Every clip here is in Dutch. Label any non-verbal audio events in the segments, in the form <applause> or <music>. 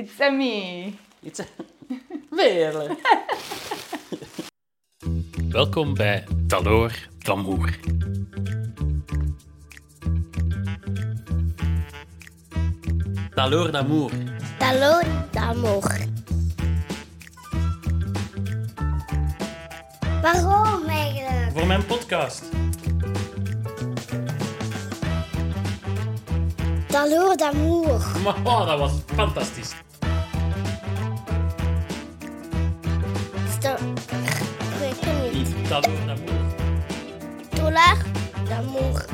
It's a me. Iets... <laughs> Weer. <laughs> Welkom bij Taloor Tamoer. Taloor d'amour. Talon d'amour. Waarom eigenlijk? Voor mijn podcast. Talon d'amour. Maar oh, dat was fantastisch. D'amour.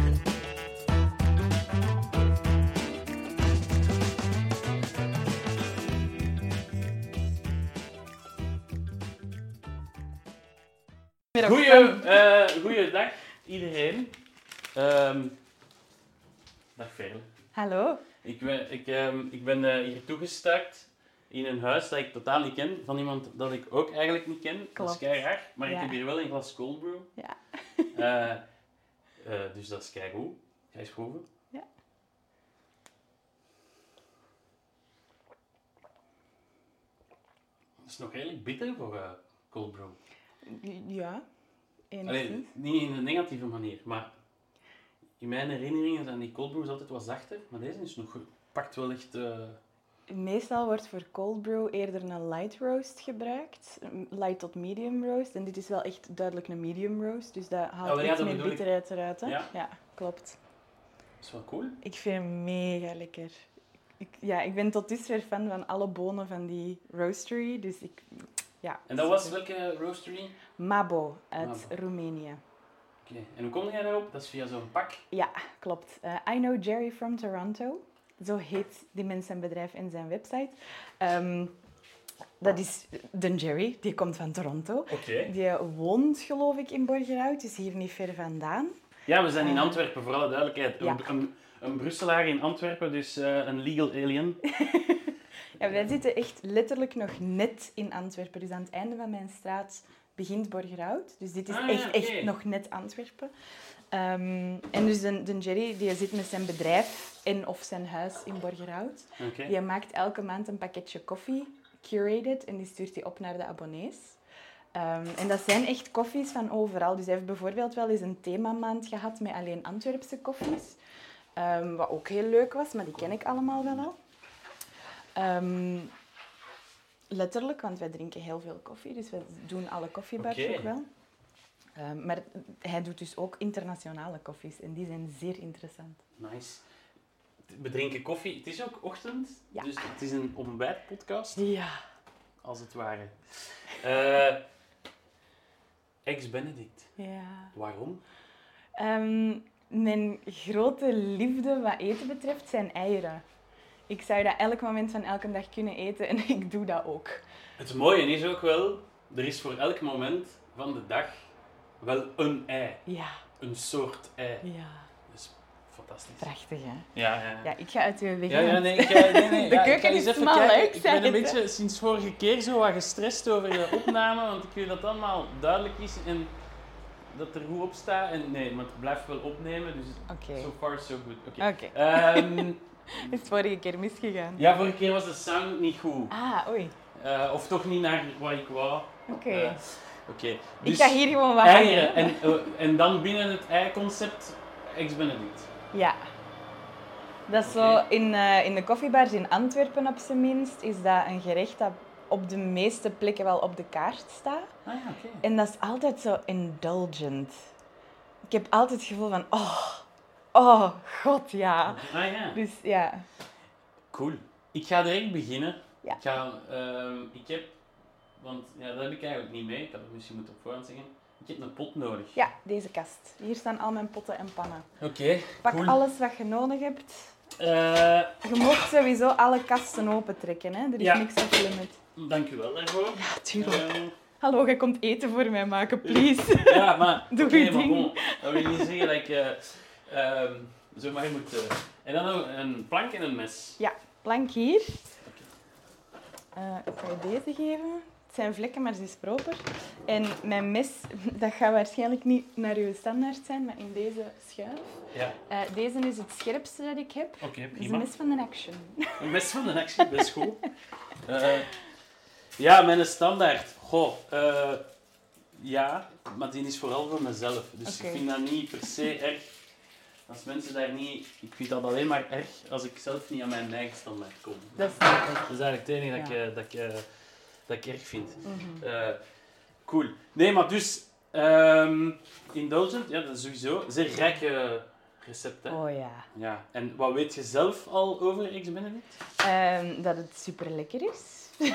Goeie, eh goeiedag iedereen. Ehm dag Verle. Hallo. Ik ben, ik, ehm, ik ben eh, hier toegestart in een huis dat ik totaal niet ken, van iemand dat ik ook eigenlijk niet ken. Dat Klopt. is kei raar, maar ik heb hier wel een glas cold brew. Ja. Eh, eh, dus dat is kei goed. Ga eens proeven? Ja. Dat is nog redelijk bitter voor eh, cold brew. Ja. Enigszins. Allee, niet in een negatieve manier, maar in mijn herinneringen zijn die cold brews altijd wat zachter, maar deze is nog. Pakt wel echt... eh, Meestal wordt voor cold brew eerder een light roast gebruikt. Light tot medium roast. En dit is wel echt duidelijk een medium roast. Dus dat haalt ja, iets meer ik. bitterheid eruit. Hè? Ja. klopt. dat is wel cool. Ik vind hem mega lekker. Ik, ja, ik ben tot dusver fan van alle bonen van die roastery. Dus ik... Ja, En dat was welke roastery? Mabo uit Mabo. Roemenië. Oké, en hoe kom jij daarop? Dat is via zo'n pak. Ja, klopt. Eh, I know Jerry from Toronto. Zo heet die mens zijn bedrijf en zijn website. Ehm, dat is de Jerry, die komt van Toronto. Die woont, geloof ik, in Borgerhout, dus hier niet ver vandaan. Ja, we zijn in Eh, Antwerpen, voor alle duidelijkheid. ja. Een, een, Brusselaar in Antwerpen, dus eh, een legal alien. <laughs> Ja, wij zitten echt letterlijk nog net in Antwerpen. Dus aan het einde van mijn straat begint Borgerhout. Dus dit is Ah, ja, echt, echt nog net Antwerpen. Ehm, en dus de, de Jerry die zit met zijn bedrijf en of zijn huis in Borgerhout. Die maakt elke maand een pakketje koffie, curated, en die stuurt die op naar de abonnees. Ehm, en dat zijn echt koffies van overal. Dus hij heeft bijvoorbeeld wel eens een themamaand gehad met alleen Antwerpse koffies. Ehm, wat ook heel leuk was, maar die ken ik allemaal wel al. Letterlijk, want wij drinken heel veel koffie, dus we doen alle koffiebars ook wel. Ehm, maar hij doet dus ook internationale koffies en die zijn zeer interessant. Nice. We drinken koffie. Het is ook ochtend, Ja. dus het is een ontbijtpodcast, Ja. als het ware. Eh Ex-Benedict. ja. Waarom? Ehm, mijn grote liefde wat eten betreft zijn eieren. Ik zou dat elk moment van elke dag kunnen eten en <laughs> ik doe dat ook. Het mooie is ook wel, er is voor elk moment van de dag wel een ei. Ja, Een soort ei. ja. Is fantastisch. Prachtig, hè? Ja, ja. Ja, ik ga uit uw weg. Ja, ja, nee, ik, ga- nee, nee. <laughs> De keuken is even kijken. ik ben een beetje sinds vorige keer zo wat gestrest over de <laughs> opname, want ik wil dat het allemaal duidelijk is en dat er goed op staat. En nee, maar het blijft wel opnemen, dus so far so good. Oké. Oké. Ehm, <laughs> Is het vorige keer misgegaan? ja, vorige keer was de sound niet goed. Ah, oei. Eh, of toch niet naar wat ik wou. Oké. Eh, Oké. ik Dus ga hier gewoon wat eieren. En, eh, en dan binnen het ei-concept ex-Benedict. Ja. Dat is zo, in, eh, in de koffiebars in Antwerpen op zijn minst, is dat een gerecht dat op de meeste plekken wel op de kaart staat. Ah ja, oké. En dat is altijd zo indulgent. Ik heb altijd het gevoel van, oh, oh, god ja. Ah ja. Dus ja, Cool. Ik ga direct beginnen. Ja. Ik, ga, ehm, ik heb, want ja, dat heb ik eigenlijk niet mee. Ik had het misschien moeten op voorhand zeggen. Ik heb een pot nodig. ja, deze kast. Hier staan al mijn potten en pannen. Oké, Pak cool. alles wat je nodig hebt. Eh, Je mag sowieso alle kasten opentrekken, hè. Er is Ja. niks off limit. dank u wel daarvoor. Ja, tuurlijk. Ehm, Hallo, jij komt eten voor mij maken, please. ja, maar, <laughs> Doe oké, je maar ding. bon, dat wil niet zeggen dat ik eh, ehm, zo maar moet... eh, en dan nog een plank en een mes. Ja, plank hier. Eh, ik ga je deze geven. Het zijn vlekken, maar ze is proper. En mijn mes, <laughs> dat gaat waarschijnlijk niet naar uw standaard zijn, maar in deze schuif. Ja, Eh, deze is het scherpste dat ik heb. oké, Het is prima. een mes van de action. <laughs> Een mes van een actie, best goed. Eh, ja, mijn standaard. Goh, eh, ja, maar die is vooral voor mezelf. Dus ik vind dat niet per se erg. Als mensen daar niet... Ik vind dat alleen maar erg als ik zelf niet aan mijn eigen standaard kom. Dat ik. Dat is eigenlijk het enige dat, ik, eh, dat, ik, dat ik erg vind. Eh, cool. Nee, maar dus... ehm, indulgent, ja, dat is sowieso. Zeer rijke recept, hè. Oh ja. Ja. En wat weet je zelf al over Ex Benedict? Ehm, dat het super lekker is. <laughs>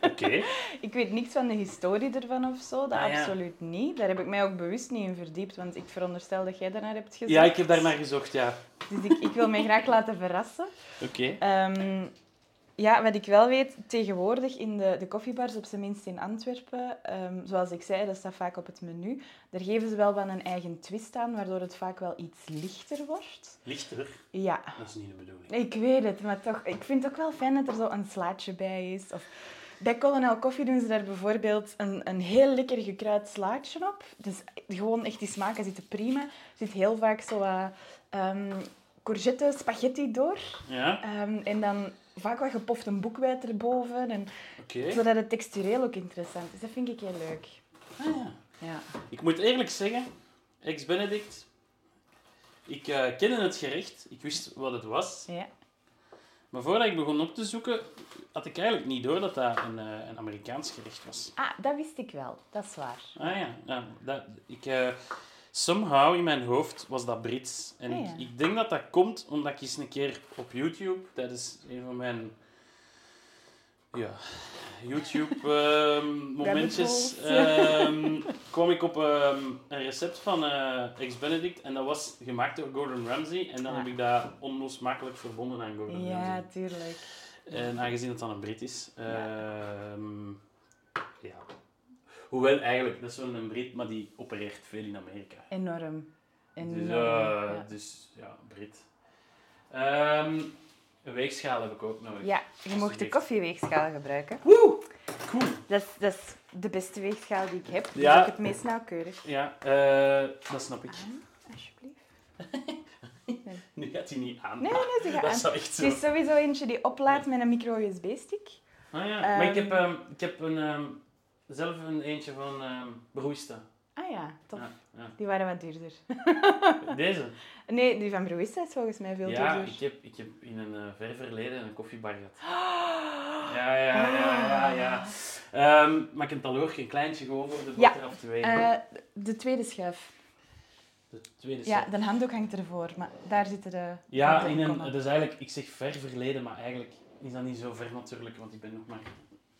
Oké. Ik weet niks van de historie ervan of zo, dat Ah, ja. absoluut niet. Daar heb ik mij ook bewust niet in verdiept, want ik veronderstel dat jij daarnaar hebt gezocht. Ja, ik heb daar naar gezocht, ja. Dus ik, ik wil mij graag laten verrassen. Oké. Ehm, ja, wat ik wel weet, tegenwoordig in de, de koffiebars, op zijn minst in Antwerpen, ehm, zoals ik zei, dat staat vaak op het menu, daar geven ze wel van een eigen twist aan, waardoor het vaak wel iets lichter wordt. Lichter? Ja, Dat is niet de bedoeling. ik weet het, maar toch, ik vind het ook wel fijn dat er zo een slaatje bij is. Of, bij Colonel Coffee doen ze daar bijvoorbeeld een, een heel lekker gekruid slaatje op. Dus gewoon echt die smaken zitten prima. Er zit heel vaak zo wat ehm, courgette, spaghetti door. Ja? Ehm, en dan vaak wat gepofte boekweit erboven. En. Zodat het textureel ook interessant is. Dat vind ik heel leuk. Ah, ja. Ja. Ik moet eerlijk zeggen, Ex Benedict, ik eh, kende het gerecht, ik wist wat het was. ja. Maar voordat ik begon op te zoeken, had ik eigenlijk niet door dat dat een, eh, een Amerikaans gerecht was. Ah, dat wist ik wel. Dat is waar. Ah ja, ja dat, ik, eh, somehow in mijn hoofd was dat Brits. En Ah, ja. ik, ik denk dat dat komt omdat ik eens een keer op YouTube, tijdens een van mijn ja, YouTube-momentjes, <laughs> holes. <laughs> kwam ik op ehm, een recept van eh Ex Benedict en dat was gemaakt door Gordon Ramsay. En dan Ja. heb ik dat onlosmakelijk verbonden aan Gordon Ja, Ramsay. tuurlijk. En aangezien het dan een Brit is. Ja. ehm, ja. Hoewel eigenlijk, dat is wel een Brit, maar die opereert veel in Amerika. Enorm. Enorm. Dus, ja. dus ja, Brit. Ehm, een weegschaal heb ik ook nodig. Ja, je mocht de koffieweegschaal gebruiken. Woe! Cool. Dat is, dat is de beste weegschaal die ik heb. Die Ja. is ook het meest nauwkeurig. Ja, eh, dat snap ik. Aan, alsjeblieft. <laughs> Nu gaat hij niet aan. Nee, nee, ze gaat dat aan. echt zo. Het is sowieso eentje die oplaadt met een micro-USB-stick. Ah, ja. maar ik heb, ehm, ik heb een, zelf een eentje van Broista. Ah ja, tof. Ja, ja. Die waren wat duurder. <laughs> Deze? Nee, die van Bruista is volgens mij veel Ja, duurder. ik heb, ik heb in een eh, ver verleden een koffiebar gehad. <gasps> Ja, ja, ja, ja, ja. Ehm, mag ik een taloorje, een kleintje, gewoon voor de Ja. boter af te wegen? Eh, de tweede schuif. de tweede Ja, de handdoek hangt ervoor, maar daar zitten de... Ja, in een, dus eigenlijk, ik zeg ver verleden, maar eigenlijk is dat niet zo ver natuurlijk, want ik ben nog maar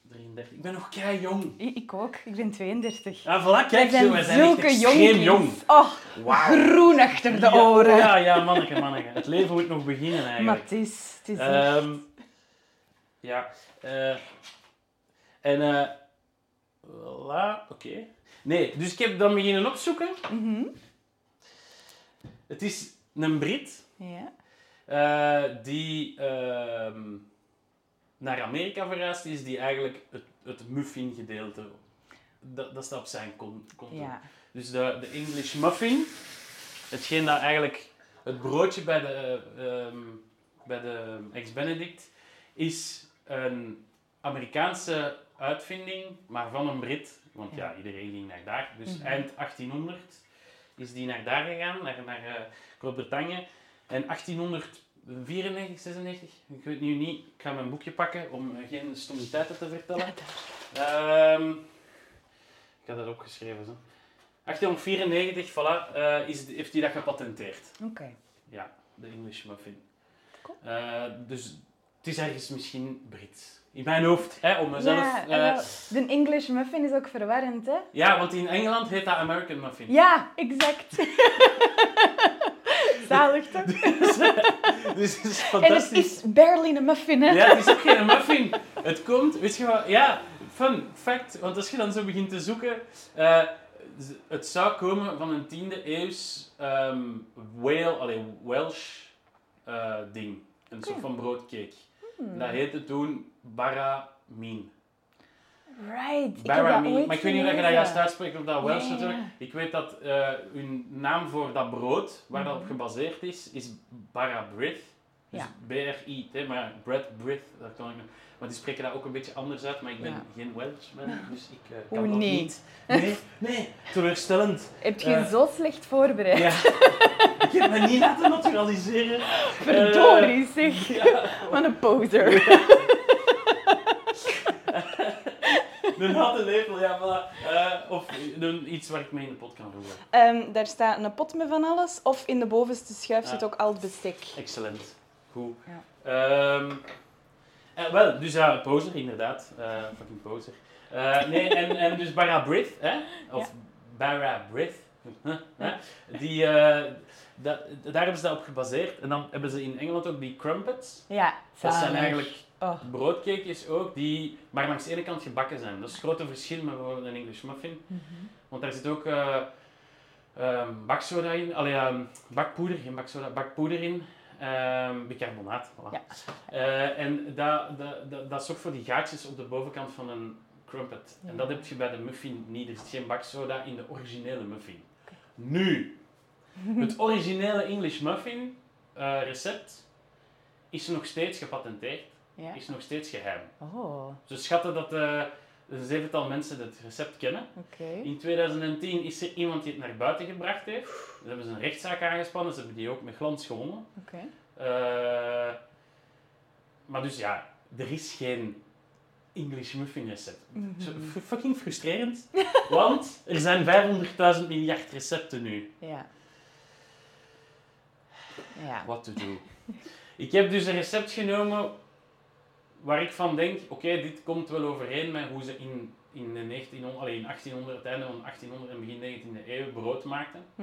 33. Ik ben nog kei jong. Ik, ik ook, ik ben 32. Ah, voilà, kijk zo, wij zijn echt zulke extreem jonkies. jong. Oh, Wauw. groen achter de Ja, oren. Ja, ja, manneke, manneke. Het leven moet nog beginnen Maar eigenlijk. het is... Het is echt- Ehm, ja. eh, en eh voilà, oké. Nee, dus ik heb dan beginnen opzoeken. Mhm. Het is een Brit Ja. eh, die ehm, naar Amerika verhuisd is, die eigenlijk het, het muffin gedeelte, dat, dat staat op zijn kon- konto. ja. Dus de, de English muffin, hetgeen dat eigenlijk het broodje bij de, ehm, bij de Ex-Benedict, is een Amerikaanse uitvinding, maar van een Brit. Want ja, Ja. iedereen ging naar daar. Dus Mhm. eind 1800 is die naar daar gegaan, naar, naar eh, Groot-Brittannië. En 1894, 96, ik weet nu niet, ik ga mijn boekje pakken om geen stommiteiten te vertellen. Ehm, ik had dat opgeschreven. Zo. 1894, voilà, eh, is, heeft hij dat gepatenteerd. Oké. Ja, de English muffin. Eh, dus het is ergens misschien Brits. In mijn hoofd, hè, om mezelf... Ja, eh, de English muffin is ook verwarrend, hè? ja, want in Engeland heet dat American muffin. Ja, exact. <laughs> Zalig toch? <laughs> dus het is En het fantastisch. is barely een muffin, hè? Ja, het is ook geen muffin. Het komt, weet je wat, ja, fun fact, want als je dan zo begint te zoeken, eh, het zou komen van een 10e eeuws Wale, allee, Welsh eh, ding. Een soort van broodcake. Hmm. Dat heette toen Baramin. Right. Ik heb Baramin. ooit Maar ik weet niet of je dat juist uitspreekt of dat Welsh natuurlijk. ja. Ik weet dat eh hun naam voor dat brood, waar dat op Mhm. gebaseerd is, is Barabrit. Dus Ja. B-R-I-T, maar bread, breath, dat kan ik nog. Maar die spreken dat ook een beetje anders uit, maar ik ben Ja. geen Welshman, <laughs> dus ik eh, kan Oeh, dat nee. niet. Nee, nee, teleurstellend. Heb je Eh. zo slecht voorbereid? Ja. <laughs> ik heb me niet laten naturaliseren. Verdorie, zeg. <laughs> ja. Wat een poser. <laughs> Een houten lepel, ja, voilà. Eh, of een, iets waar ik mee in de pot kan roeren. Ehm, daar staat een pot met van alles. Of in de bovenste schuif Ja. zit ook al het bestek. Excellent. Goed. Ja. Ehm, eh, wel, dus ja, poser, inderdaad. Eh, fucking poser. Nee, en, en dus Barra Brith, hè? Of Barra Brith. Huh, <laughs> hè? Die, dat, daar hebben ze dat op gebaseerd. En dan hebben ze in Engeland ook die crumpets. Ja, Dat zijn eigenlijk Oh. broodcakejes ook, die maar langs de ene kant gebakken zijn. Dat is het grote verschil met bijvoorbeeld een English muffin. Mhm. Want daar zit ook ehm, baksoda in, allee, ehm, bakpoeder, geen baksoda, bakpoeder in, ehm, bicarbonaat. Voilà. Ja. Eh, en dat, dat, dat, dat zorgt voor die gaatjes op de bovenkant van een crumpet. En dat heb je bij de muffin niet. Er zit geen baksoda in de originele muffin. Nu, het originele English muffin eh, recept is nog steeds gepatenteerd, Ja. is nog steeds geheim. Oh, Ze schatten dat eh, een zevental mensen het recept kennen. In 2010 is er iemand die het naar buiten gebracht heeft. Daar hebben ze een rechtszaak aangespannen. Ze hebben die ook met glans gewonnen. Eh, maar dus ja, er is geen English muffin recept. Mhm. Fucking frustrerend. <laughs> want er zijn 500.000 miljard recepten nu. Ja. Ja. What to do. ik heb dus een recept genomen waar ik van denk, oké, dit komt wel overeen met hoe ze in, in, de 1900, allee, in 1800, het einde van 1800 en begin 19e eeuw brood maakten. Hm.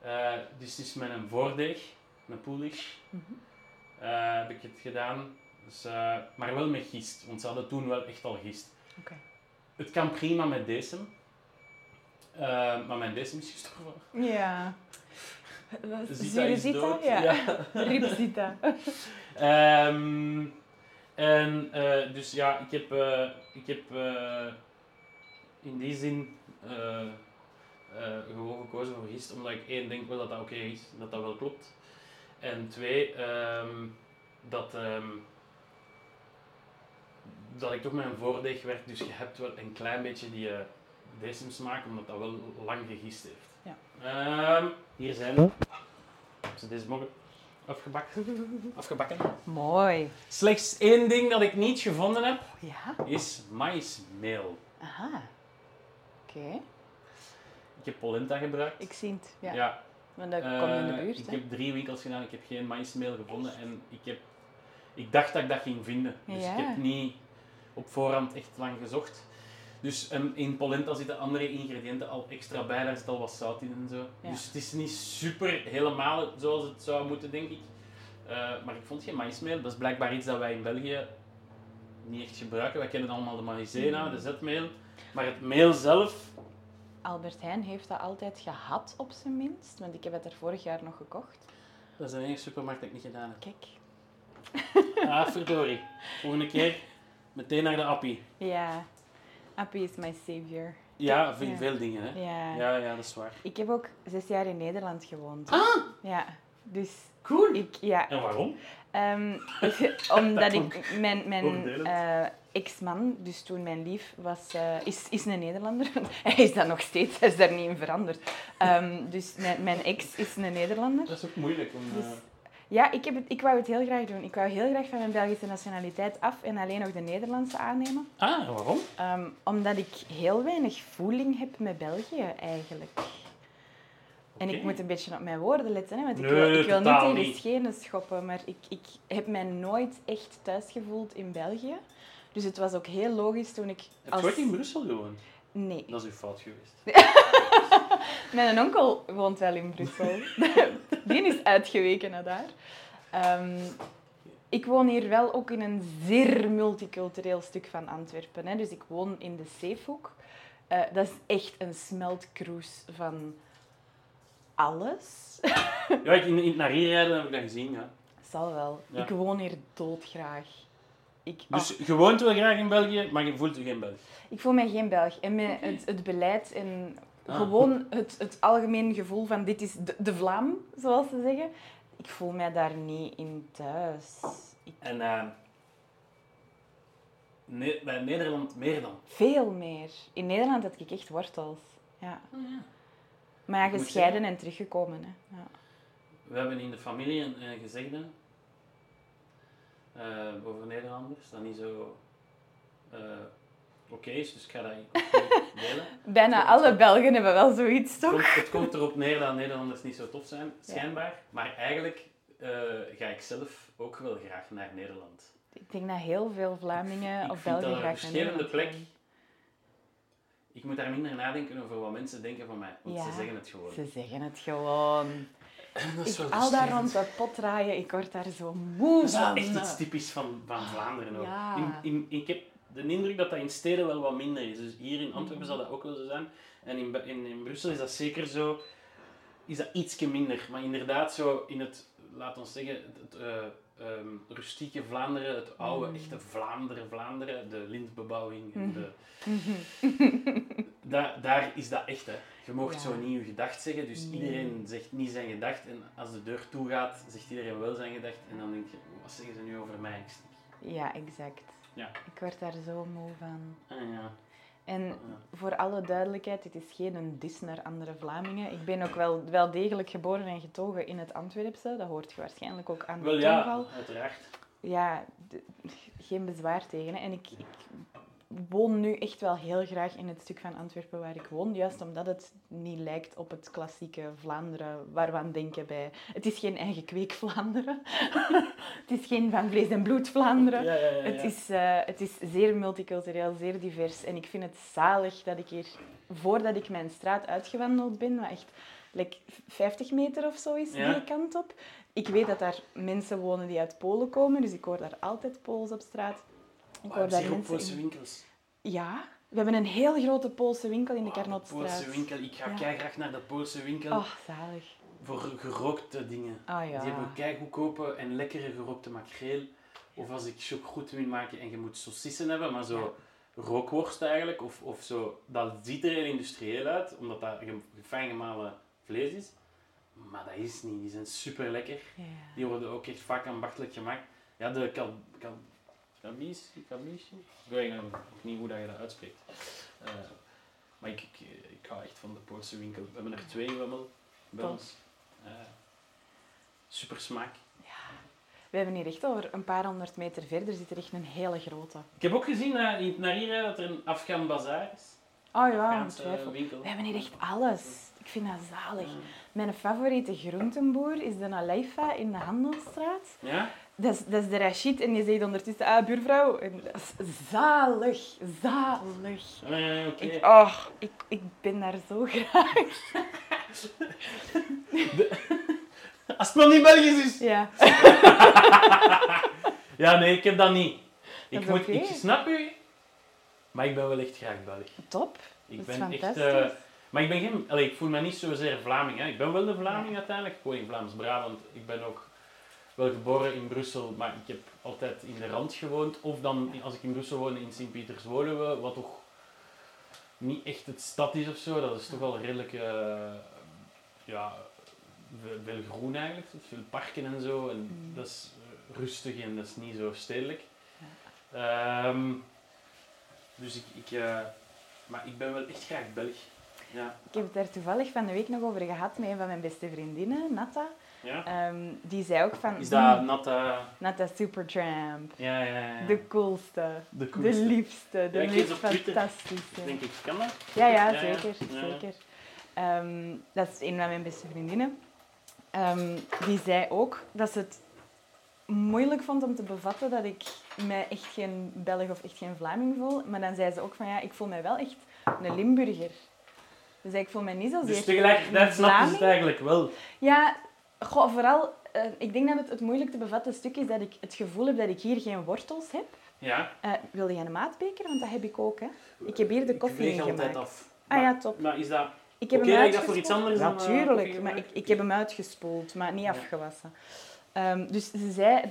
Eh, dus het is met een voordeeg, een poelish, eh, heb ik het gedaan. Dus, eh, maar wel met gist, want ze hadden toen wel echt al gist. Het kan prima met. Eh, maar mijn decem is gestorven. Ja. Zita is Zita? dood. Ja. <laughs> Ehm, en eh, dus ja, ik heb, eh, ik heb eh, in die zin gewoon gekozen voor gist, omdat ik één denk wel dat dat oké is, dat dat wel klopt. En twee, ehm, dat, ehm, dat ik toch een voordeeg werk, dus je hebt wel een klein beetje die uh, smaak, omdat dat wel lang gegist heeft. Ja. Ehm, hier zijn ze. Ze deze morgen afgebakken. <laughs> afgebakken. Mooi. Slechts één ding dat ik niet gevonden heb, Ja. is maïsmeel. Aha. Oké. Ik heb polenta gebruikt. Ik zie het. Ja. Ja, Want dat komt in de eh, buurt. ik hè. heb drie winkels gedaan, ik heb geen maïsmeel gevonden en ik, heb, ik dacht dat ik dat ging vinden. Dus Ja. ik heb niet op voorhand echt lang gezocht. Dus ehm, in polenta zitten andere ingrediënten al extra bij, daar zit al wat zout in en zo. Ja. Dus het is niet super helemaal zoals het zou moeten, denk ik. Eh, maar ik vond geen maïsmeel. Dat is blijkbaar iets dat wij in België niet echt gebruiken. Wij kennen allemaal de maïzena, Mm. de zetmeel. Maar het meel zelf, Albert Heijn heeft dat altijd gehad, op zijn minst. Want ik heb het er vorig jaar nog gekocht. dat is de enige supermarkt dat ik niet gedaan heb. Kijk. Ah, verdorie. Volgende keer meteen naar de appie. Ja. Appie is my savior. Ja, veel, Ja. veel dingen, hè. Ja. Ja, ja, dat is waar. Ik heb ook zes jaar in Nederland gewoond. Ah, Ja. Dus cool. ik, ja. En waarom? Ehm, <laughs> omdat ik, <laughs> mijn, mijn eh, ex-man, dus toen mijn lief, was, eh, is, is een Nederlander. <laughs> hij is dat nog steeds, hij is daar niet in veranderd. Ehm, dus mijn, mijn ex is een Nederlander. Dat is ook moeilijk om... Dus- eh, Ja, ik, heb het, ik wou het heel graag doen. Ik wou heel graag van mijn Belgische nationaliteit af en alleen nog de Nederlandse aannemen. Ah, waarom? Ehm, omdat ik heel weinig voeling heb met België, eigenlijk. En ik moet een beetje op mijn woorden letten, hè, want ik Nee, wil, ik wil niet tegen niet. schenen schoppen, maar ik, ik heb mij nooit echt thuis gevoeld in België. Dus het was ook heel logisch toen ik Heb je ooit in Brussel gewoond? Nee. Dat is uw fout geweest. <laughs> <laughs> Mijn onkel woont wel in Brussel. <laughs> Die is uitgeweken naar daar. Ehm, ik woon hier wel ook in een zeer multicultureel stuk van Antwerpen. Hè. Dus ik woon in de Zeehoek. Eh, dat is echt een smeltkroes van alles. <laughs> Ja, ik, in, in het naar hier rijden heb ik dat gezien, ja. Zal wel. Ja. Ik woon hier doodgraag. Ik, Dus ah, je woont wel graag in België, maar je voelt je geen Belg. ik voel mij geen Belg. En met het, het beleid en Ah. gewoon het, het algemeen gevoel van dit is de, de Vlaam, zoals ze zeggen. ik voel mij daar niet in thuis. Ik, En eh, Ne- bij Nederland meer dan. veel meer. In Nederland had ik echt wortels. Ja. Maar ja, moet gescheiden en teruggekomen. Hè. Ja. We hebben in de familie een, een gezegde eh, over Nederlanders dat niet zo eh, oké is, dus ik ga dat <laughs> delen. Bijna alle Belgen hebben wel zoiets, Het toch? komt, het komt erop neer dat Nederlanders niet zo tof zijn, schijnbaar. Maar eigenlijk eh, ga ik zelf ook wel graag naar Nederland. Ik denk dat heel veel Vlamingen Ik of vind Belgen dat graag naar verschillende Nederland plek. Ik moet daar minder nadenken over wat mensen denken van mij, want Ja, ze zeggen het gewoon. Ze zeggen het gewoon. Dat Ik, al daar rond de pot draaien, ik word daar zo moe Dat is wel van. echt iets typisch van, van Vlaanderen ook. Ja. In, in, ik heb de indruk dat dat in steden wel wat minder is. Dus hier in Antwerpen zal dat ook wel zo zijn. En in, in, in Brussel is dat zeker zo. Is dat ietsje minder. Maar inderdaad, zo in het, laat ons zeggen, het, eh, ehm, rustieke Vlaanderen, het oude, Mm. echte Vlaanderen, Vlaanderen, de lintbebouwing. en Mhm. De, <laughs> daar, daar is dat echt, hè. Je mag Ja. zo niet je gedacht zeggen, dus Nee. iedereen zegt niet zijn gedacht. En als de deur toe gaat, zegt iedereen wel zijn gedacht. En dan denk je, wat zeggen ze nu over mij? Ja, exact. Ja. Ik word daar zo moe van. Ah, ja. En Ja. voor alle duidelijkheid, dit is geen een dis naar andere Vlamingen. Ik ben ook wel, wel degelijk geboren en getogen in het Antwerpse. Dat hoort je waarschijnlijk ook aan Wel de ja, tongval. uiteraard. Ja, geen bezwaar tegen. Hè. En ik, ik woon nu echt wel heel graag in het stuk van Antwerpen waar ik woon. Juist omdat het niet lijkt op het klassieke Vlaanderen waar we aan denken bij... Het is geen eigen kweek Vlaanderen. <laughs> het is geen van vlees en bloed Vlaanderen. Ja, ja, ja, Het, is, eh, het is zeer multicultureel, zeer divers. En ik vind het zalig dat ik hier, voordat ik mijn straat uitgewandeld ben, wat echt like, 50 meter of zo is, die kant op. Ik weet dat daar mensen wonen die uit Polen komen, dus ik hoor daar altijd Pools op straat. Ik hoor daar mensen Poolse in- winkels? Ja, we hebben een heel grote Poolse winkel in de Oh, de. Poolse winkel. Ik ga Ja. graag naar de Poolse winkel Oh, zalig. voor gerookte dingen. Ah Die hebben ja. kei goedkope en lekkere gerookte makreel. Of als ik choc wil maken en je moet saucissen hebben, maar zo rookworst eigenlijk. Of, of zo, dat ziet er heel industrieel uit, omdat dat fijn gemalen vlees is. Maar dat is niet. Die zijn super lekker. Ja. Die worden ook echt vaak ambachtelijk gemaakt. Ja, de kal, kal, kalbishi, kalbishi? Ik weet eigenlijk nog niet hoe dat je dat uitspreekt. Eh, maar ik, ik, ik hou echt van de Poolse winkel. We hebben er twee wel bij ons. Eh, super smaak. We hebben hier echt over een paar honderd meter verder zit er echt een hele grote. Ik heb ook gezien in- naar hier dat er een Afghan bazaar is. Oh ja, Afghaanse winkel. We hebben hier echt alles. Ik vind dat zalig. Ja. Mijn favoriete groentenboer is de Alaifa in de Handelstraat. Ja? Dat is, dat is de Rashid en je zegt ondertussen, ah, buurvrouw. En dat is zalig, zalig. Eh, Oké. Ik, oh, ik, ik ben daar zo graag. <laughs> Als het maar niet Belgisch is! Ja. <laughs> Ja, nee, ik heb dat niet. Ik, is moet, ik snap u, maar ik ben wel echt graag Belg. Top. Ik Dat is ben echt... fantastisch. eh, maar ik ben geen... Allee, ik voel me niet zozeer Vlaming. Hè. Ik ben wel de Vlaming uiteindelijk. Ik woon in Vlaams-Brabant. Ik ben ook wel geboren in Brussel, maar ik heb altijd in de rand gewoond. Of dan, als ik in Brussel woonde, in Sint-Pieters-Woluwe, wat toch niet echt het stad is of zo. Dat is toch wel redelijk... eh, ja, veel, groen eigenlijk. Veel parken en zo. En Mm. dat is eh, rustig en dat is niet zo stedelijk. Ehm, dus ik... ik eh, maar ik ben wel echt graag Belg. Ja. Ik heb het daar toevallig van de week nog over gehad met een van mijn beste vriendinnen, Natta. Ja? Ehm, die zei ook van... Is dat "Hmm, natte... Natta Supertramp. Ja, ja, ja. De coolste. De De liefste. De Ja, meest fantastische. Denk ik, kan dat? Ja, ja, zeker. Ja, ja. zeker. Ehm, dat is een van mijn beste vriendinnen. Ehm, die zei ook dat ze het moeilijk vond om te bevatten dat ik mij echt geen Belg of echt geen Vlaming voel. Maar dan zei ze ook van ja, ik voel mij wel echt een Limburger. Dus ik voel mij niet zozeer Dus tegelijkertijd een snapt ze het Vlaming. eigenlijk wel. Ja, goh, vooral, eh, ik denk dat het, het moeilijk te bevatten stuk is dat ik het gevoel heb dat ik hier geen wortels heb. Ja. Wil je een maatbeker? Want dat heb ik ook. Hè. Ik heb hier de koffie Ik weeg altijd af. Ah ja, top. Maar is dat... Ik heb hem dat voor iets anders dan, Natuurlijk, maar ik, ik heb hem uitgespoeld, maar niet Ja. afgewassen. Ehm, dus ze zei,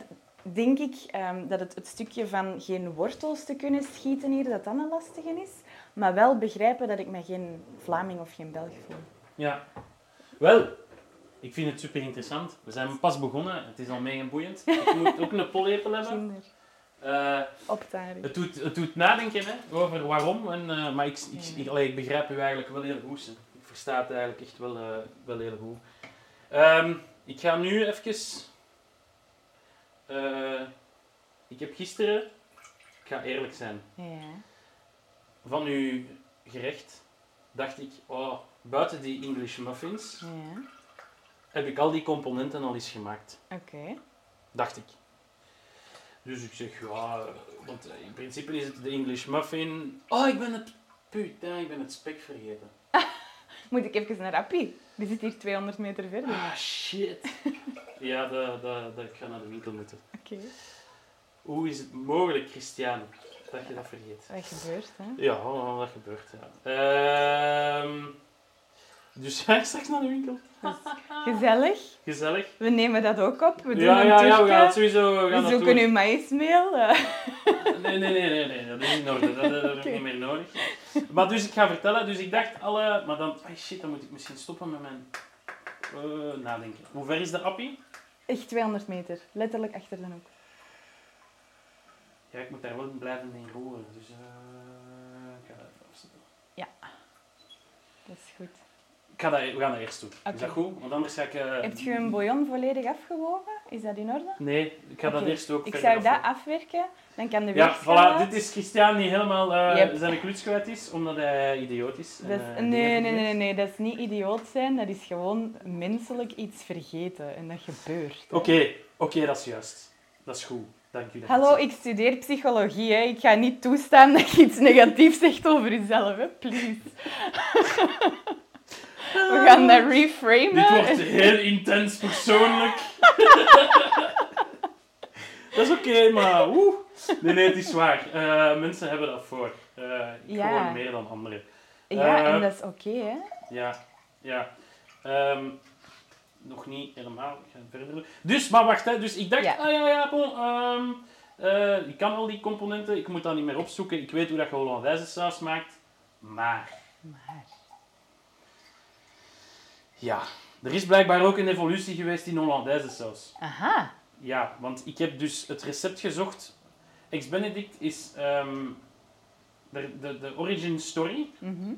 denk ik, ehm, dat het, het stukje van geen wortels te kunnen schieten hier, dat dat een lastige is. Maar wel begrijpen dat ik me geen Vlaming of geen Belg voel. Ja. Wel, Ik vind het super interessant. We zijn pas begonnen. Het is al mega boeiend. <laughs> Ik moet ook een pollepel hebben. Optaren. het, doet, het doet nadenken hè, over waarom. En, eh, maar ik, ik, ik, allee, ik begrijp u eigenlijk wel heel goed. hè. Ik versta het eigenlijk echt wel, eh, wel heel goed. Ehm, ik ga nu even... ik heb gisteren... Ik ga eerlijk zijn. Ja. Van uw gerecht dacht ik... Oh, buiten die English muffins Ja. Heb ik al die componenten al eens gemaakt. Oké. Dacht ik. Dus ik zeg, ja, want in principe is het de English muffin. Oh, ik ben het, putain, ik ben het spek vergeten. <laughs> Moet ik even naar Appie? Die zit hier 200 meter verder. Ah, shit. <laughs> Ja, dat, dat, dat, ik ga naar de winkel moeten. Oké. Hoe is het mogelijk, Christian, dat je dat vergeet? Wat gebeurt, hè? Ja, dat gebeurt, ja. Ehm, dus <laughs> ga ik straks naar de winkel. <laughs> Gezellig. Gezellig. We nemen dat ook op. We doen Ja, ja, ja, we tourtje. gaan het sowieso we gaan We zoeken uw maïsmeel. <laughs> eh. Nee, nee, nee, nee, nee, dat is niet nodig. Dat, dat, dat heb ik niet meer nodig. Maar dus ik ga vertellen, dus ik dacht alle, maar dan, ay shit, dan moet ik misschien stoppen met mijn eh, nadenken. Hoe ver is de appie? Echt 200 meter. Letterlijk achter de hoek. Ja, ik moet daar wel blijven in roeren, dus eh, ik ga dat even afzetten. Dat is goed. Ik ga dat, we gaan dat eerst doen. Is dat goed? Want anders ga ik... eh, Heb je een bouillon volledig afgewogen? Is dat in orde? Nee, ik ga dat eerst ook Ik zou dat afwerken. Dan kan de Ja, voilà, dit is Christian die helemaal Yep. zijn kluts kwijt is, omdat hij idioot is. en, Dat is- eh, nee, nee, nee, nee, dat is niet idioot zijn. Dat is gewoon menselijk iets vergeten. En dat gebeurt. Oké, oké, dat is juist. Dat is goed. Dank u. dat Hallo, ik studeer psychologie. Hè. Ik ga niet toestaan dat je iets negatiefs zegt over jezelf. Hè. Please. <laughs> We gaan dat reframen. Dit wordt heel intens persoonlijk. <laughs> dat is oké, maar oeh. Nee, nee, het is waar. Eh, mensen hebben dat voor. Eh, ik Ja. Gewoon meer dan anderen. Ja, Eh, en dat is oké, hè. Ja, ja. Ehm, nog niet helemaal. Ik ga verder doen. Dus, maar wacht, hè. Dus ik dacht, Ja. ah ja, ja, bon. ehm, eh, ik kan al die componenten. Ik moet dat niet meer opzoeken. Ik weet hoe dat je Hollandaise saus maakt. Maar, Maar... ja. Er is blijkbaar ook een evolutie geweest in Hollandaise saus. Aha. Ja, want ik heb dus het recept gezocht. Ex-Benedict is... ehm, de, de, de origin story Mhm.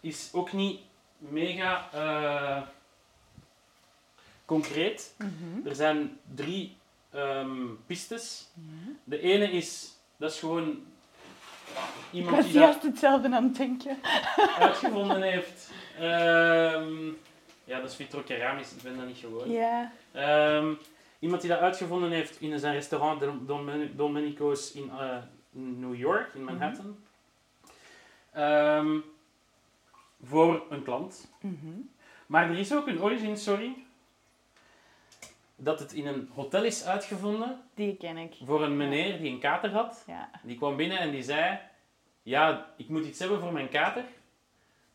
is ook niet mega eh, concreet. Mhm. Er zijn drie ehm, pistes. De ene is... Dat is gewoon iemand die dat juist hetzelfde aan het denken. uitgevonden heeft. Ehm, ja, dat is vitrokeramisch. Ik ben dat niet gewoon. Ja. Ehm, iemand die dat uitgevonden heeft in zijn restaurant Dom- Domenico's in eh, New York, in Manhattan. Ehm, voor een klant. Mhm. Maar er is ook een origin story dat het in een hotel is uitgevonden Die ken ik. voor een meneer die een kater had. Ja. Die kwam binnen en die zei: Ja, ik moet iets hebben voor mijn kater.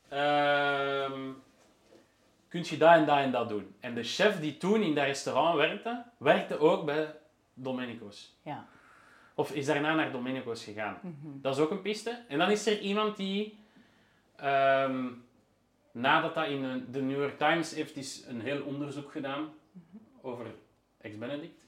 Ehm kunt je dat en dat en dat doen? En de chef die toen in dat restaurant werkte, werkte ook bij Domenico's. Ja. Of is daarna naar Domenico's gegaan. Mhm. Dat is ook een piste. En dan is er iemand die, ehm, nadat dat in de New York Times heeft is een heel onderzoek gedaan over ex-Benedict.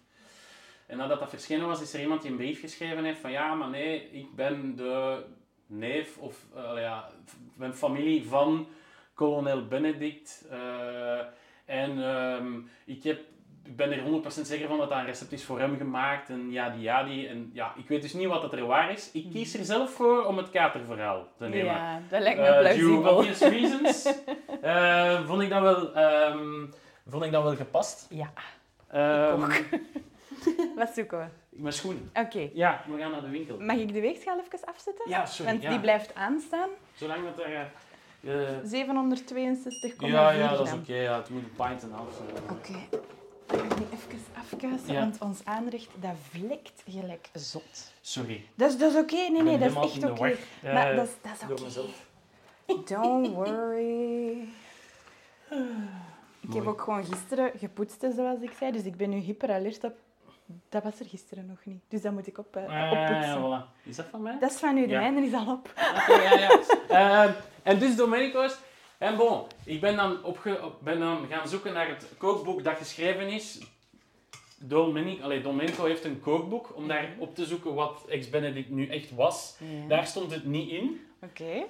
En nadat dat verschenen was, is er iemand die een brief geschreven heeft van ja, maar nee, ik ben de neef of eh, ja, ben familie van kolonel Benedict. eh, en ehm, ik, heb, ik ben er 100% zeker van dat dat een recept is voor hem gemaakt. En ja, die, ja, die. En ja, ik weet dus niet wat dat er waar is. Ik kies er zelf voor om het katerverhaal te nemen. Ja, dat lijkt me Eh, plausibel. obvious reasons. <laughs> eh, vond, ik dat wel, ehm, vond ik dat wel gepast. Ja. Ehm, <laughs> Wat zoeken we? mijn schoenen. Oké. Ja, we gaan naar de winkel. Mag ik de weegschaal even afzetten? Ja, sorry. Want ja. die blijft aanstaan. Zolang dat er... eh, eh, 762,4 ja, ja, dat is oké. ja, het moet een pint en half zijn. Oké. Ik ga die even afkuisen, Ja. want ons aanrecht dat vlekt gelijk zot. Sorry. Dat is, dat is oké. Nee, nee, dat is echt oké. Maar dat is, dat is oké. mezelf. Don't worry. Ik heb ook gewoon gisteren gepoetst, zoals ik zei. Dus ik ben nu hyper alert op... Dat was er gisteren nog niet. Dus dat moet ik op, eh, Ah, oppoetsen. ja, voilà. Is dat van mij? Dat is van u. De Ja. mijne is al op. Oké, ja, ja. <laughs> Ehm, en dus Domenico's. En bon, ik ben dan, opge, op- ben dan gaan zoeken naar het kookboek dat geschreven is. Domenico, allee, Domenico heeft een kookboek om daar op te zoeken wat Ex-Benedict nu echt was. Ja. Daar stond het niet in. Oké.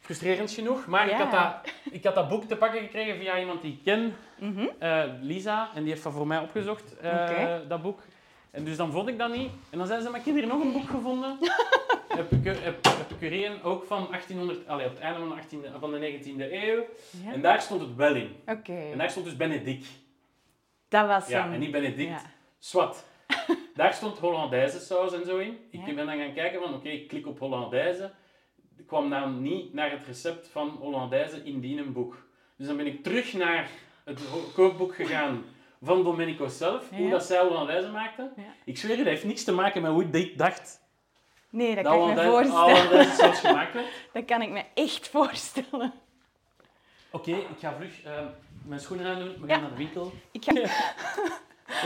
Frustrerend genoeg, maar ik, had dat, ik had dat boek te pakken gekregen via iemand die ik ken, Mhm. eh, Lisa, en die heeft dat voor mij opgezocht, Oké. dat boek. En dus dan vond ik dat niet. En dan zei ze, maar ik heb hier nog een boek gevonden. <laughs> Epicu- Ep- Ook van 1800, allee, op het einde van de, 18e, van de 19e eeuw. Ja. En daar stond het wel in. Oké. En daar stond dus Benedict. Dat was Ja, hem. en niet Benedict. Ja. Swat. <laughs> Daar stond Hollandaise saus en zo in. Ik Ja. ben dan gaan kijken van, oké, ik klik op Hollandaise. Ik kwam dan niet naar het recept van Hollandaise in die een boek. Dus dan ben ik terug naar het kookboek gegaan van Domenico zelf, hoe dat zij Hollandaise maakte. Ik zweer, het heeft niks te maken met hoe ik dacht Nee, dat dat kan ik me voorstellen. Hollandaise saus gemaakt <laughs> werd. Dat kan ik me echt voorstellen. Oké, ik ga vlug eh, mijn schoenen aandoen. We gaan Ja. naar de winkel. Ik ga... <laughs>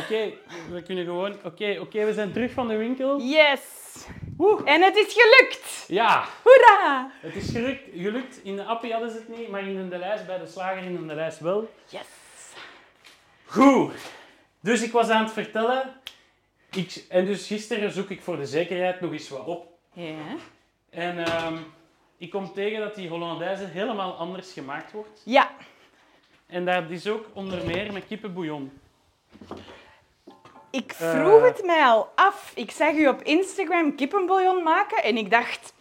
Oké, we kunnen gewoon... Oké, oké, we zijn terug van de winkel. Yes! En het is gelukt! Ja, Hoera! Het is gelukt, gelukt. In de appie hadden ze het niet, maar in de lijst, bij de slager in de lijst wel. Yes! Goed. Dus ik was aan het vertellen. Ik, en dus gisteren zoek ik voor de zekerheid nog eens wat op. Ja. En ehm, ik kom tegen dat die Hollandaise helemaal anders gemaakt wordt. Ja. En dat is ook onder meer met kippenbouillon. Ik Eh. vroeg het mij al af. Ik zag u op Instagram kippenbouillon maken en ik dacht...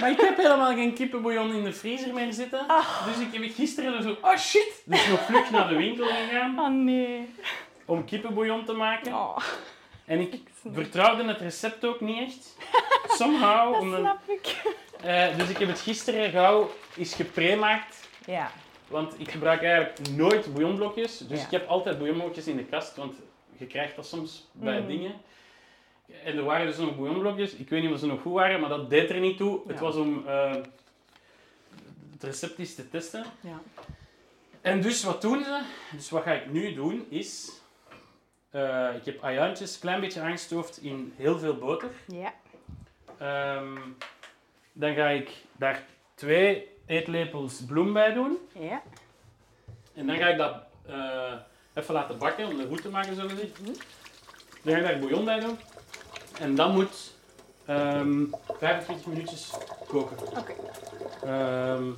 Maar ik heb helemaal geen kippenbouillon in de vriezer meer zitten. Dus ik heb gisteren er zo... Oh shit! Dus nog vlug naar de winkel gegaan Oh nee. om kippenbouillon te maken. Oh, En ik <laughs> vertrouwde het recept ook niet echt. Somehow. <laughs> dat omdat- snap ik. eh, dus ik heb het gisteren gauw eens gepremaakt. Ja. Want ik gebruik eigenlijk nooit bouillonblokjes. Dus Ja. ik heb altijd bouillonblokjes in de kast. Want je krijgt dat soms bij Mm. dingen. En er waren dus nog bouillonblokjes. Ik weet niet of ze nog goed waren, maar dat deed er niet toe. Het was om eh, het recept eens te testen. Ja. En dus wat doen ze? Dus wat ga ik nu doen is... eh, ik heb ajuintjes een klein beetje aangestoofd in heel veel boter. Ja. Ehm, dan ga ik daar twee eetlepels bloem bij doen. Ja. En dan ga ik dat eh, even laten bakken om de goed te maken, zo gezegd. Dan ga ik daar bouillon bij doen. En dat moet ehm 25 minuutjes koken. Oké. Ehm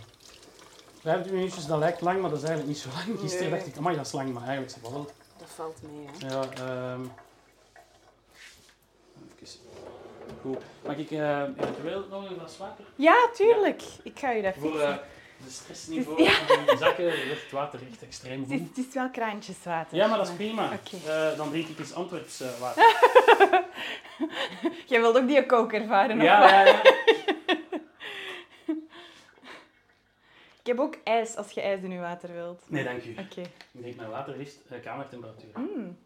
25 minuutjes, dat lijkt lang, maar dat is eigenlijk niet zo lang. Gisteren Nee. dacht ik, amai, dat is lang, maar eigenlijk is het wel. Valt mee, hè. Ja, ehm even. Goed. Mag ik eh, eventueel nog een glas water? Ja, tuurlijk. Ik ga u dat Voor eh, de stressniveau van die zakken het water echt extreem Het is, goed. het is wel kraantjeswater. Ja, maar dat is prima. Eh, dan drink ik eens Antwerps water. <laughs> Jij wilt ook die kook ervaren, of ja, ja, ja. Ik heb ook ijs, als je ijs in je water wilt. Nee, dank u. Oké. Ik drink mijn water liefst eh, kamertemperatuur. Mm.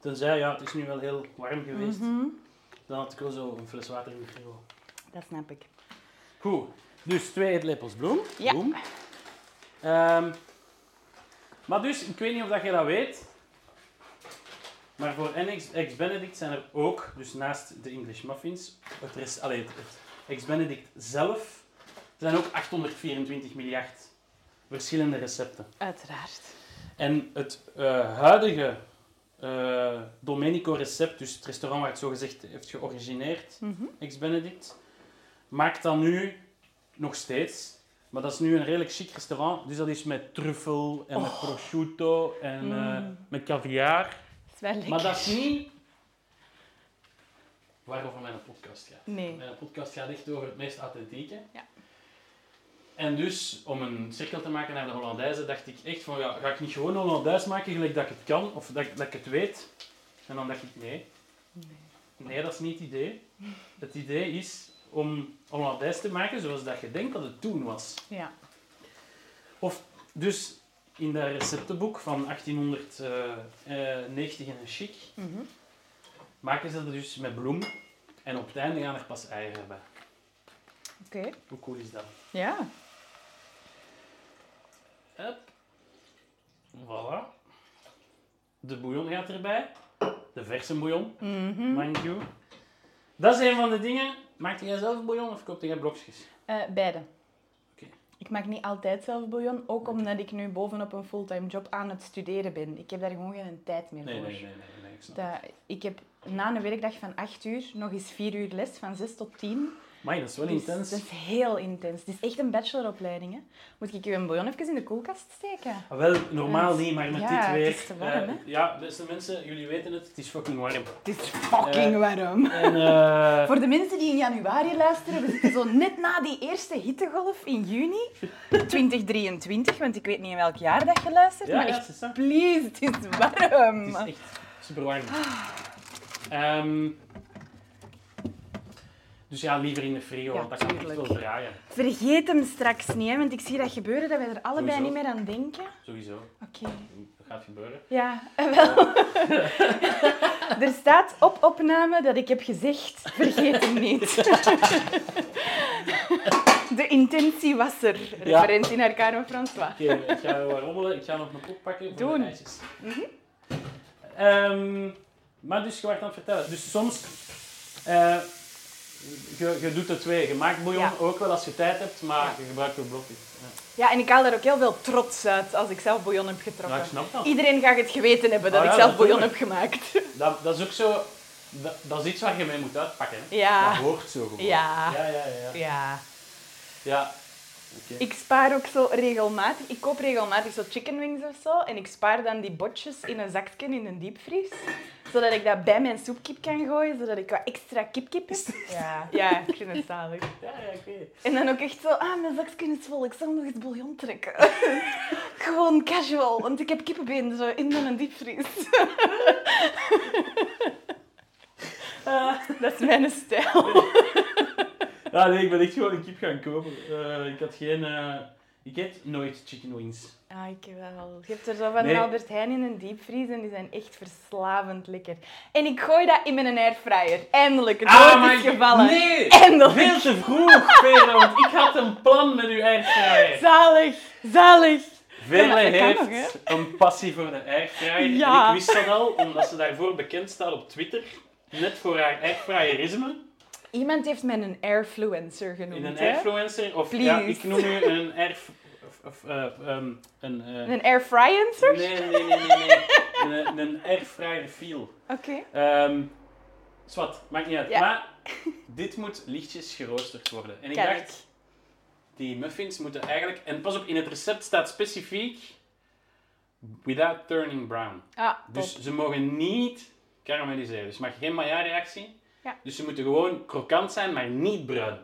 Tenzij, ja, het is nu wel heel warm geweest. Mhm. Dan had ik wel zo een fles water in de frigo. Dat snap ik. Goed. Dus twee eetlepels bloem. Ja. Bloem. Ehm, maar dus, ik weet niet of dat je dat weet. Maar voor NX Ex-Benedict zijn er ook, dus naast de English muffins, het, rest, allee, het, het Ex-Benedict zelf, er zijn ook 824 miljard verschillende recepten. Uiteraard. En het eh, huidige eh, Domenico-recept, dus het restaurant waar het zo gezegd heeft georigineerd, Mhm. ex-Benedict, maakt dat nu nog steeds. Maar dat is nu een redelijk chic restaurant. Dus dat is met truffel en met Oh. prosciutto en eh, Mm. met caviar. Dat is wel lekker. Maar dat is niet waarover mijn podcast gaat. Nee. Mijn podcast gaat echt over het meest authentieke. Ja. En dus, om een cirkel te maken naar de Hollandaise, dacht ik echt van, ja, ga ik niet gewoon Hollandaise maken gelijk dat ik het kan, of dat, dat ik het weet? En dan dacht ik, nee. Nee, dat is niet het idee. Het idee is om Hollandaise te maken zoals dat je denkt dat het toen was. Ja. Of dus in dat receptenboek van 1890 en een chic, Mhm. maken ze dat dus met bloem. En op het einde gaan er pas eieren bij. Oké. Hoe cool is dat? Ja. Hup. Voilà. De bouillon gaat erbij. De verse bouillon, mind you. Dat is een van de dingen. Maakte jij zelf bouillon of koopte jij blokjes? Eh, beide. Ik Ik maak niet altijd zelf bouillon, ook omdat ik nu bovenop een fulltime job aan het studeren ben. Ik heb daar gewoon geen tijd meer Nee, voor. nee, nee, nee, nee, ik snap. Dat, ik heb na een werkdag van 8 uur nog eens 4 uur les, van 6 tot 10. Maar dat is wel Dus intens. Dat is heel intens. Het is echt een bacheloropleiding. Hè. Moet ik je een bouillon even in de koelkast steken? Ah, wel, normaal niet, maar met ja, dit het weer... is te warm, eh, hè? ja, beste mensen, jullie weten het, het is fucking warm. Het is fucking warm. En, eh, <laughs> Voor de mensen die in januari luisteren, we zitten zo net na die eerste hittegolf in juni 2023, want ik weet niet in welk jaar dat je luistert, Ja, maar ja, echt, het please, het is warm. Het is echt super warm. Ehm, dus ja, liever in de frigo, Ja, want dat kan echt wel draaien. Vergeet hem straks niet, hè, want ik zie dat gebeuren, dat wij er allebei Sowieso. niet meer aan denken. Sowieso. Oké. Dat gaat gebeuren. Ja, wel. <laughs> er staat op opname dat ik heb gezegd, vergeet hem niet. <laughs> De intentie was er. Ja. Referentie naar Carmen François. Oké, ik ga wat rommelen. Ik ga nog een kop pakken voor Doen. de ijsjes. Ehm, maar dus, je werd aan het vertellen. Dus soms... eh, je, je doet de twee. Je maakt bouillon Ja. ook wel als je tijd hebt, maar Ja. je gebruikt ook blokjes. Ja. Ja, en ik haal daar ook heel veel trots uit als ik zelf bouillon heb getrokken. Ja, ik snap dat. Iedereen gaat het geweten hebben dat Ah, ik zelf bouillon heb gemaakt. <laughs> Dat, dat is ook zo... Dat, dat is iets waar je mee moet uitpakken. Hè? Ja. Dat hoort zo gewoon. Ja. Ja, ja, ja. ja. Oké. Ik spaar ook zo regelmatig. Ik koop regelmatig zo chicken wings of zo. En ik spaar dan die botjes in een zakje in een diepvries. Zodat ik dat bij mijn soepkip kan gooien, zodat ik wat extra kipkip heb. Ja, <laughs> ja, ik vind het zalig. Ja, het. En dan ook echt zo, ah, mijn zakje is vol, ik zal nog eens bouillon trekken. <laughs> Gewoon casual, want ik heb kippenbeen zo in mijn diepvries. <laughs> Ah, dat is mijn stijl. Ja, <laughs> nee, ik ben echt gewoon een kip gaan kopen. Eh, ik had geen... eh, ik eet nooit chicken wings. Ah, ik wel. Je hebt er zo van Nee. Albert Heijn in een diepvries en die zijn echt verslavend lekker. En ik gooi dat in mijn airfryer. Eindelijk, het maar is gevallen. Ah, Nee! Eindelijk. Veel te vroeg, Vele, want ik had een plan met uw airfryer. Zalig, zalig. Vele heeft nog, een passie voor de airfryer. Ja. En ik wist dat al, omdat ze daarvoor bekend staat op Twitter. Net voor haar airfryerisme. Iemand heeft mij een airfluencer genoemd. In een airfluencer. Of ja, ik noem u een air... Of, eh, ehm, een... eh, Een airfryencer? nee, nee, nee, nee, nee. een, een airfryer feel. Oké. Ehm zwart, maakt niet uit. Ja. Maar dit moet lichtjes geroosterd worden. En ik Kijk. dacht, die muffins moeten eigenlijk... En pas op, in het recept staat specifiek... Without turning brown. Ah, Dus top. ze mogen niet karamelliseren. Dus je mag geen Maillard-reactie. Ja. Dus ze moeten gewoon krokant zijn, maar niet bruin.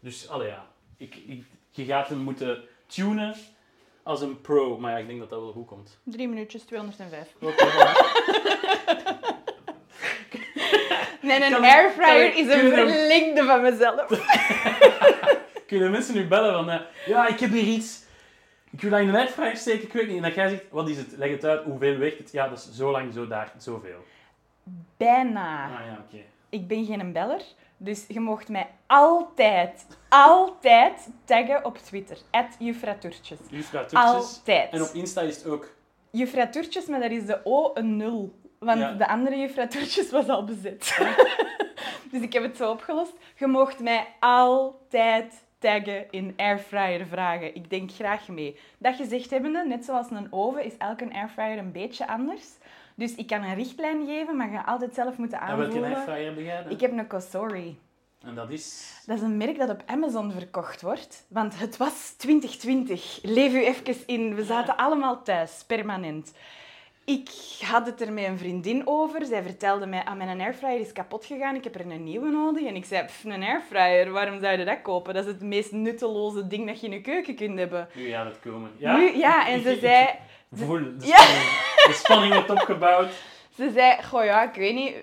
Dus, allee ja. Ik, ik, je gaat hem moeten tunen als een pro. Maar ja, ik denk dat dat wel goed komt. Drie minuutjes, 205. Oké, voilà. <laughs> Nee, een airfryer is een verlengde van mezelf. <laughs> Kunnen mensen nu bellen van... eh, ja, ik heb hier iets. Ik wil dat in een airfryer steken, ik weet niet. En dan jij zegt, wat is het? Leg het uit, hoeveel weegt het? Ja, dat is zo lang, zo daar, zoveel. Bijna. Ah ja, oké. Ik ben geen beller, dus je mocht mij altijd, altijd taggen op Twitter. At Juffratoertjes. Altijd. En op Insta is het ook... Juffratoertjes, maar daar is de O een nul. Want Ja. de andere Juffratoertjes was al bezet. <laughs> dus ik heb het zo opgelost. Je mocht mij altijd taggen in airfryer vragen. Ik denk graag mee. Dat gezegd hebbende, net zoals een oven, is elke airfryer een beetje anders. Dus ik kan een richtlijn geven, maar je altijd zelf moeten En welke aanvoelen. airfryer heb jij dan? Ik heb een Cosori. En dat is... Dat is een merk dat op Amazon verkocht wordt. Want het was 2020. Leef u even in. We zaten allemaal thuis, permanent. Ik had het er met een vriendin over. Zij vertelde mij, ah, mijn airfryer is kapot gegaan. Ik heb er een nieuwe nodig. En ik zei, "Pff, een airfryer, waarom zou je dat kopen? Dat is het meest nutteloze ding dat je in je keuken kunt hebben. Nu gaat het komen. Ja? Nu, ja, en ze <laughs> zei... Voel de Ja. spanning. De spanning wordt opgebouwd. <laughs> Ze zei, goh ja, ik weet niet,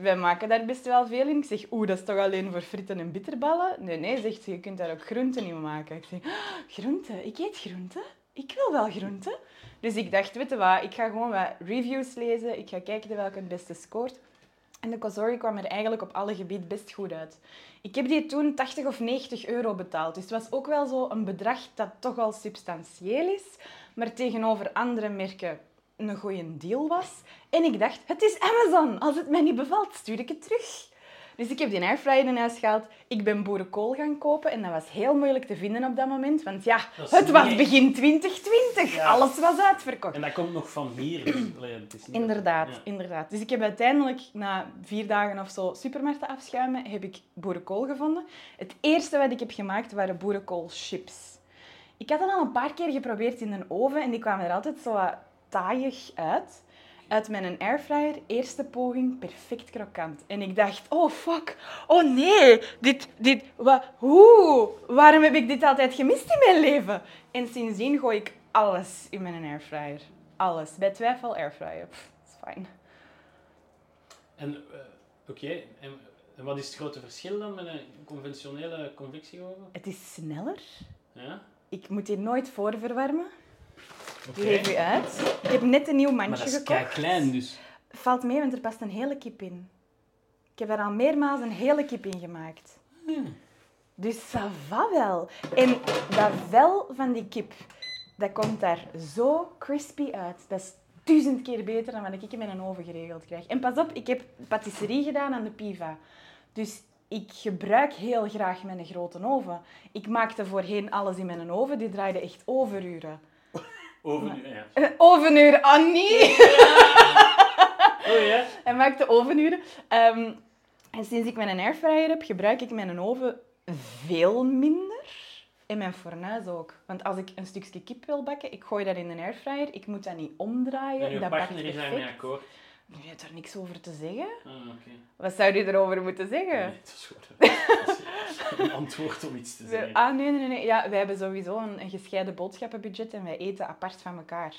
wij maken daar best wel veel in. Ik zeg, oeh, dat is toch alleen voor fritten en bitterballen? Nee, nee, zegt ze, je kunt daar ook groenten in maken. Ik zeg, "Ah, groenten? Ik eet groenten? Ik wil wel groenten. Dus ik dacht, weet je wat, ik ga gewoon wat reviews lezen. Ik ga kijken welke het beste scoort. En de Cosori kwam er eigenlijk op alle gebieden best goed uit. Ik heb die toen 80 of 90 euro betaald. Dus het was ook wel zo een bedrag dat toch al substantieel is, maar tegenover andere merken een goede deal was. En ik dacht, het is Amazon. Als het mij niet bevalt, stuur ik het terug. Dus ik heb die airfryer in huis gehaald. Ik ben boerenkool gaan kopen en dat was heel moeilijk te vinden op dat moment. Want ja, het was begin 2020. Ja. Alles was uitverkocht. En dat komt nog van hier. dus, allee, het is niet- Inderdaad, Ja. inderdaad. Dus ik heb uiteindelijk na vier dagen of zo supermarkten afschuimen, heb ik boerenkool gevonden. Het eerste wat ik heb gemaakt waren boerenkoolchips. Ik had dat al een paar keer geprobeerd in een oven en die kwamen er altijd zo wat taaiig uit. Uit mijn airfryer, eerste poging, perfect krokant. En ik dacht, oh fuck, oh nee, dit, dit, wat, hoe, waarom heb ik dit altijd gemist in mijn leven? En sindsdien gooi ik alles in mijn airfryer. Alles. Bij twijfel airfryer. Pff, dat is fijn. En, eh, oké, en, en wat is het grote verschil dan met een conventionele convectieoven? Het is sneller. Ja? Ik moet die nooit voorverwarmen. Oké. Die geef u uit. Ik heb net een nieuw Maar mandje dat is gekocht. kei klein, dus. Valt mee, want er past een hele kip in. Ik heb er al meermaals een hele kip in gemaakt. Hmm. Dus ça va wel. En dat vel van die kip, dat komt daar zo crispy uit. Dat is duizend keer beter dan wat ik in mijn oven geregeld krijg. En pas op, ik heb patisserie gedaan aan de Piva. Dus ik gebruik heel graag mijn grote oven. Ik maakte voorheen alles in mijn oven. Die draaide echt overuren. <laughs> Oven, ja. Eh, Ovenuren, oh nee! Oh ja? <laughs> Hij maakte ovenuren. Ehm, en sinds ik mijn airfryer heb, gebruik ik mijn oven veel minder. En mijn fornuis ook. Want als ik een stukje kip wil bakken, ik gooi dat in een airfryer. Ik moet dat niet omdraaien. En uw dat partner is daarmee akkoord. Je hebt daar niks over te zeggen. Ah. Wat zou je erover moeten zeggen? Nee, dat is goed. Een <laughs> antwoord om iets te zeggen. ah, nee, nee, nee. Ja, wij hebben sowieso een, een gescheiden boodschappenbudget en wij eten apart van elkaar.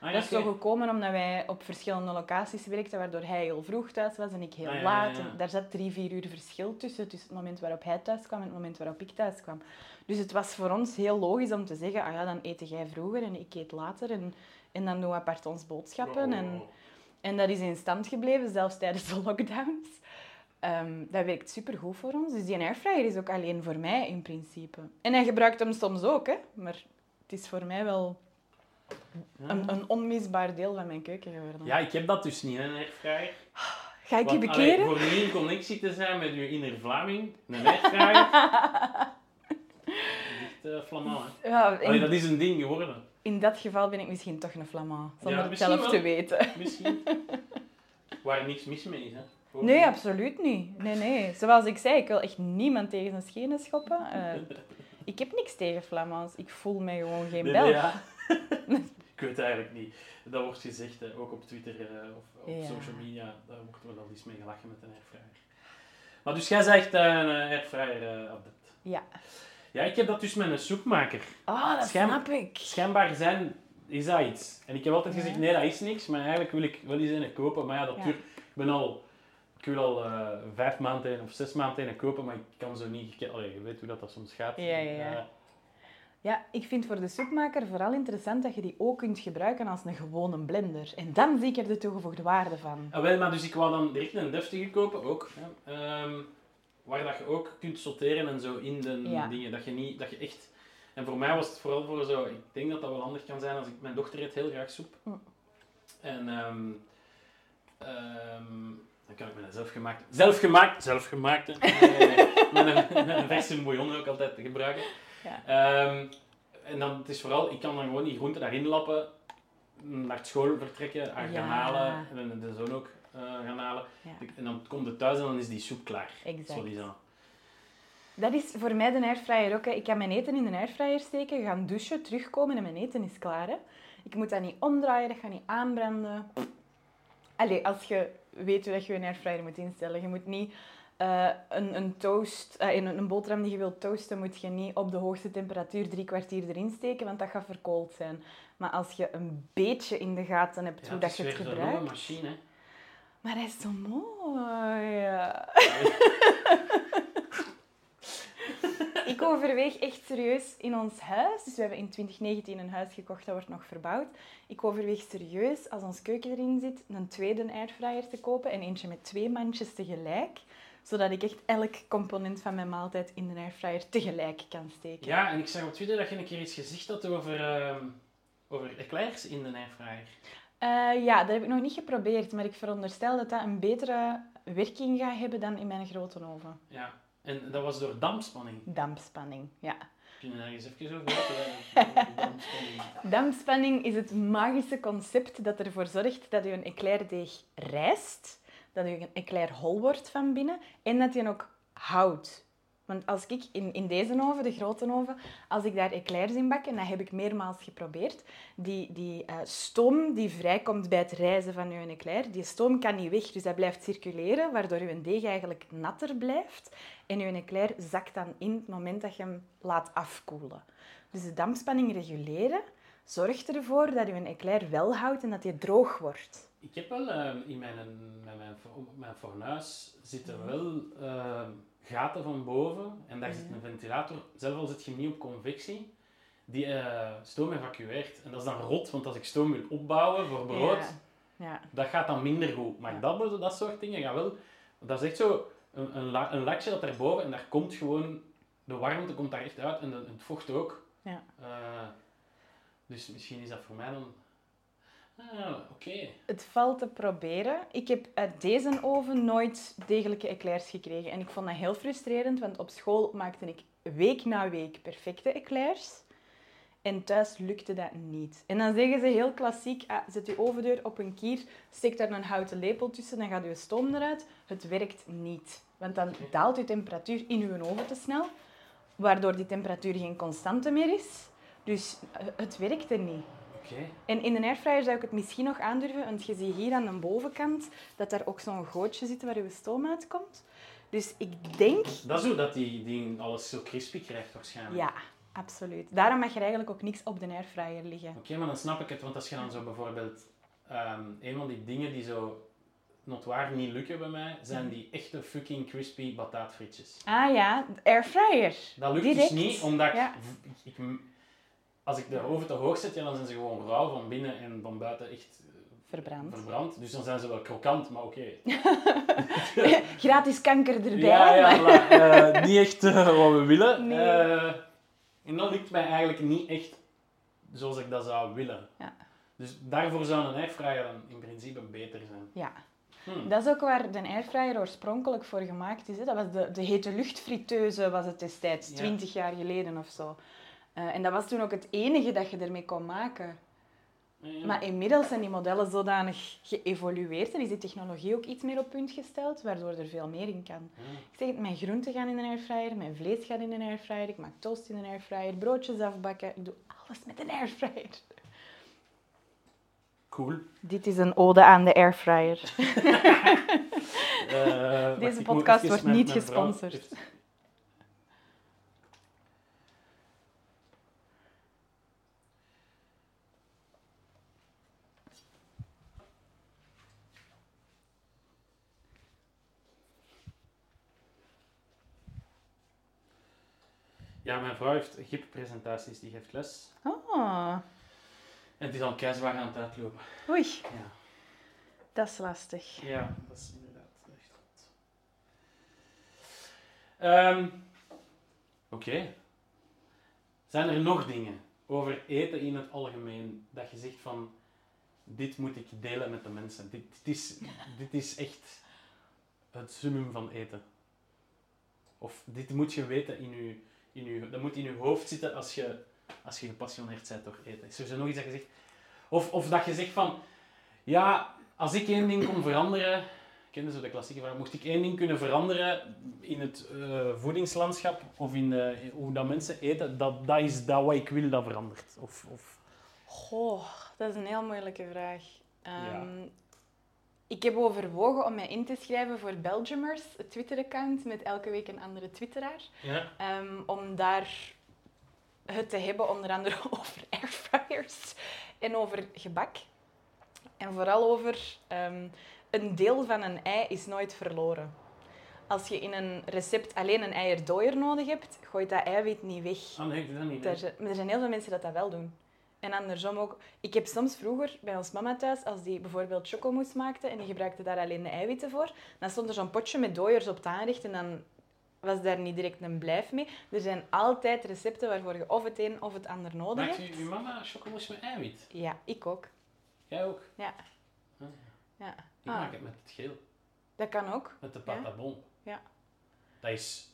Ah, ja, dat is zo gekomen omdat wij op verschillende locaties werkten, waardoor hij heel vroeg thuis was en ik heel Ah, ja, laat. En daar zat drie, vier uur verschil tussen, tussen het moment waarop hij thuis kwam en het moment waarop ik thuis kwam. Dus het was voor ons heel logisch om te zeggen, ah ja, dan eet jij vroeger en ik eet later. En, en dan doen we apart ons boodschappen. Oh. En, en dat is in stand gebleven, zelfs tijdens de lockdowns. Ehm, dat werkt supergoed voor ons. Dus die airfryer is ook alleen voor mij in principe. En hij gebruikt hem soms ook, hè. Maar het is voor mij wel een, een onmisbaar deel van mijn keuken geworden. Ja, ik heb dat dus niet, een airfryer. Ga ik je bekeren? voor nu in connectie te zijn met uw inner Vlaming, een airfryer. <laughs> echt uh, hè. Ja, Allee, dat is een ding geworden. In dat geval ben ik misschien toch een flamand, zonder het zelf wel. te weten. <laughs> Misschien. Waar niks mis mee is, hè. Nee, absoluut niet. Nee, nee. Zoals ik zei, ik wil echt niemand tegen zijn schenen schoppen. Eh, <laughs> ik heb niks tegen Flamands. Ik voel mij gewoon geen Nee, Belg. nee, ja. <laughs> ik weet eigenlijk niet. Dat wordt gezegd, hè, ook op Twitter eh, of op Ja. social media, daar wordt wel al eens mee gelachen met een airfryer. Maar dus jij zegt eh, een eh, airfryer eh adept. Ja. Ja, ik heb dat dus met een soepmaker. Oh, dat Schijn- snap ik. Schijnbaar zijn, is dat iets. En ik heb altijd gezegd, nee, dat is niks. Maar eigenlijk wil ik wel eens een kopen. Maar ja, dat duurt... Ik ben al... Ik wil al eh, vijf maanden een of zes maanden een kopen, maar ik kan zo niet... Allee, je weet hoe dat, dat soms gaat. Ja, ja, ja. Ja, ik vind voor de soepmaker vooral interessant dat je die ook kunt gebruiken als een gewone blender. En dan zie ik er de toegevoegde waarde van. Ah, wel, maar dus ik wou dan direct een deftige kopen ook. Hè. Waar dat je ook kunt sorteren en zo in de Ja. dingen. Dat je niet, dat je echt... En voor mij was het vooral voor zo... Ik denk dat dat wel handig kan zijn als ik... Mijn dochter eet heel graag soep. Mm. En ehm, ehm, dan kan ik <laughs> met een zelfgemaakt... Zelfgemaakt! Zelfgemaakt, hè. Eh, met, een, verse bouillon ook altijd gebruiken. Ja. Ehm, en dan, het is vooral... Ik kan dan gewoon die groenten daarin lappen naar school vertrekken, gaan Ja. halen en de zoon ook gaan halen. En dan komt het thuis en dan is die soep klaar. Exact. Dat is voor mij de airfryer ook. Hè. Ik kan mijn eten in de airfryer steken, gaan douchen, terugkomen en mijn eten is klaar. Hè. Ik moet dat niet omdraaien, dat gaat niet aanbranden. Allee, als je weet hoe dat je een airfryer moet instellen. Je moet niet eh, een, een toast, eh, een, een boterham die je wilt toasten, moet je niet op de hoogste temperatuur drie kwartier erin steken, want dat gaat verkoold zijn. Maar als je een beetje in de gaten hebt Ja, hoe het dat is je het weer zo'n gebruikt... nieuwe machine. Maar hij is zo mooi. <laughs> ik overweeg echt serieus in ons huis. Dus we hebben in 2019 een huis gekocht, dat wordt nog verbouwd. Ik overweeg serieus, als ons keuken erin zit, een tweede airfryer te kopen. En eentje met twee mandjes tegelijk. Zodat ik echt elk component van mijn maaltijd in de airfryer tegelijk kan steken. Ja, en ik zag op Twitter dat je een keer iets gezegd had over, ehm over eclairs in de airfryer. Eh, ja, dat heb ik nog niet geprobeerd, maar ik veronderstel dat dat een betere werking gaat hebben dan in mijn grote oven. Ja. En dat was door dampspanning. Dampspanning, ja. Kun je daar eens even over weten? dampspanning. <laughs> Dampspanning is het magische concept dat ervoor zorgt dat je een eclairdeeg rijst, dat je een eclair hol wordt van binnen en dat je ook houdt. Want als ik in, in deze oven, de grote oven, als ik daar eclairs in bak, en dat heb ik meermaals geprobeerd, die, die eh, stoom die vrijkomt bij het rijzen van je eclair, die stoom kan niet weg, dus dat blijft circuleren, waardoor je deeg eigenlijk natter blijft. En je eclair zakt dan in het moment dat je hem laat afkoelen. Dus de dampspanning reguleren zorgt ervoor dat je eclair wel houdt en dat die droog wordt. Ik heb wel eh, in mijn, mijn, mijn, mijn fornuis zitten wel eh, gaten van boven en daar zit een ventilator. Zelf al zit je niet op convectie, die eh, stoom evacueert. En dat is dan rot, want als ik stoom wil opbouwen voor brood, Ja. Ja. dat gaat dan minder goed. Maar Ja. dat, dat soort dingen gaan wel... Dat is echt zo een, een, la- een lakje dat daarboven en daar komt gewoon... De warmte komt daar echt uit en de- het vocht ook. Ja. Eh, dus misschien is dat voor mij dan... Ah, oké. Het valt te proberen. Ik heb uit deze oven nooit degelijke eclairs gekregen. En ik vond dat heel frustrerend, want op school maakte ik week na week perfecte eclairs. En thuis lukte dat niet. En dan zeggen ze heel klassiek, ah, zet je ovendeur op een kier, steek daar een houten lepel tussen, dan gaat je stoom eruit. Het werkt niet. Want dan daalt je temperatuur in je oven te snel, waardoor die temperatuur geen constante meer is. Dus eh, het werkte niet. En in de airfryer zou ik het misschien nog aandurven, want je ziet hier aan de bovenkant dat daar ook zo'n gootje zit waar je stoom uitkomt. Dus ik denk, Dat is hoe dat die, die alles zo crispy krijgt waarschijnlijk. ja, absoluut. Daarom mag er eigenlijk ook niks op de airfryer liggen. Oké, maar dan snap ik het. Want als je dan zo bijvoorbeeld... ehm, een van die dingen die zo notwaar niet lukken bij mij, zijn die echte fucking crispy bataatfrietjes. Ah ja, airfryer. Dat lukt Direct. dus niet, omdat ik, Ja. ik, ik- Als ik de oven te hoog zet, ja, dan zijn ze gewoon rauw van binnen en van buiten echt eh, Verbrand. verbrand. Dus dan zijn ze wel krokant, maar oké. <laughs> Gratis kanker erbij. Ja, ja, maar-. Eh, niet echt eh, wat we willen. Nee. En dat lukt mij eigenlijk niet echt zoals ik dat zou willen. Ja. Dus daarvoor zou een airfryer dan in principe beter zijn. Ja. Hm. Dat is ook waar de airfryer oorspronkelijk voor gemaakt is. Hè. Dat was de, de hete luchtfriteuze was het destijds, Ja. 20 jaar geleden of zo. Eh, en dat was toen ook het enige dat je ermee kon maken. Ja. Maar inmiddels zijn die modellen zodanig geëvolueerd en is die technologie ook iets meer op punt gesteld, waardoor er veel meer in kan. Ja. Ik zeg het, mijn groenten gaan in een airfryer, mijn vlees gaat in een airfryer, ik maak toast in een airfryer, broodjes afbakken. Ik doe alles met een airfryer. Cool. Dit is een ode aan de airfryer. <laughs> Eh, Deze podcast wordt mijn- niet mijn gesponsord. heeft- Ja, mijn vrouw heeft GIP-presentaties, die geeft les. Oh, En het is al keizwaar aan het uitlopen. oei, Ja. dat is lastig. Ja, dat is inderdaad echt goed. Ehm, Oké. Zijn er nog dingen over eten in het algemeen dat je zegt van dit moet ik delen met de mensen? Dit, dit, is, dit is echt het summum van eten. Of dit moet je weten in je, in je, dat moet in je hoofd zitten als je, als je gepassioneerd bent door eten. Is er nog iets dat je zegt? Of, of dat je zegt van, ja, als ik één ding kon veranderen, kende zo de klassieke vraag, mocht ik één ding kunnen veranderen in het eh, voedingslandschap of in eh, hoe dat mensen eten, dat, dat is dat wat ik wil dat verandert. Of, of, Goh, dat is een heel moeilijke vraag. Ja. Ik heb overwogen om mij in te schrijven voor Belgiumers, het Twitter-account met elke week een andere twitteraar. ja. Ehm, om daar het te hebben, onder andere <laughs> over airfryers en over gebak. En vooral over ehm, een deel van een ei is nooit verloren. Als je in een recept alleen een eierdooier nodig hebt, gooit dat eiwit niet weg. Ah nee, dat niet. Er maar er zijn heel veel mensen dat dat wel doen. En andersom ook. Ik heb soms vroeger bij ons mama thuis, als die bijvoorbeeld chocomousse maakte en die gebruikte daar alleen de eiwitten voor, dan stond er zo'n potje met dooiers op het aanrecht en dan was daar niet direct een blijf mee. Er zijn altijd recepten waarvoor je of het een of het ander nodig Maakt hebt. je, je mama chocomousse met eiwit? Ja, ik ook. Jij ook? Ja. Ah. ja. Ik Ah. maak het met het geel. Dat kan ook. met de Ja. patabon. Ja. Dat is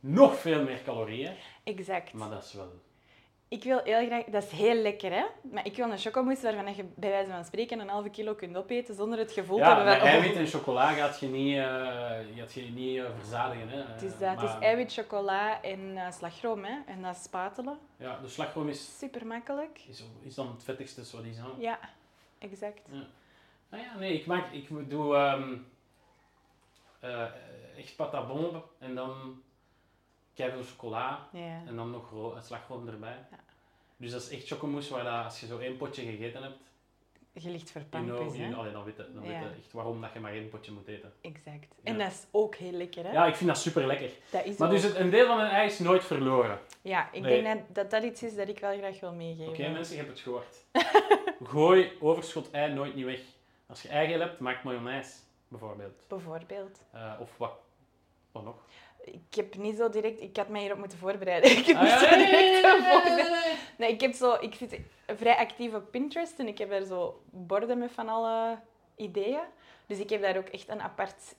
nog veel meer calorieën, Exact. maar dat is wel... Ik wil heel graag... Dat is heel lekker, hè? Maar ik wil een chocomousse waarvan je bij wijze van spreken een halve kilo kunt opeten zonder het gevoel te Ja, hebben met van... oh, eiwit en chocola gaat je niet, eh, gaat je niet eh, verzadigen. Hè. Het is, Eh, dat, het is eiwit, chocola en slagroom, hè? En dat is spatelen. Ja, de slagroom is, Super makkelijk. is, is dan het vettigste wat is. Hè. Ja, exact. Nou ja, nee, ik, maak, ik doe eh, echt patabon en dan keiveel chocola Ja. en dan nog ro- slagroom erbij. Ja. Dus dat is echt chocomousse waar dat, als je zo één potje gegeten hebt, Je ligt you know, is, you- allee, dan weet je, dan weet je echt waarom dat je maar één potje moet eten. Exact. Ja. En dat is ook heel lekker, hè? Ja, ik vind dat super lekker. Dat is Maar ook- dus het, een deel van mijn ei is nooit verloren. Ja, ik Nee. denk dat, dat dat iets is dat ik wel graag wil meegeven. Oké mensen, je hebt het gehoord. <laughs> Gooi overschot ei nooit niet weg. Als je eigeel hebt, maak mayonaise bijvoorbeeld. Bijvoorbeeld. Eh, of wat, wat nog? Ik heb niet zo direct... Ik had mij hierop moeten voorbereiden. <laughs> Ik heb Ah, niet zo direct. Nee, ik, heb zo, ik zit vrij actief op Pinterest en ik heb daar zo borden met van alle ideeën. Dus ik heb daar ook echt een apart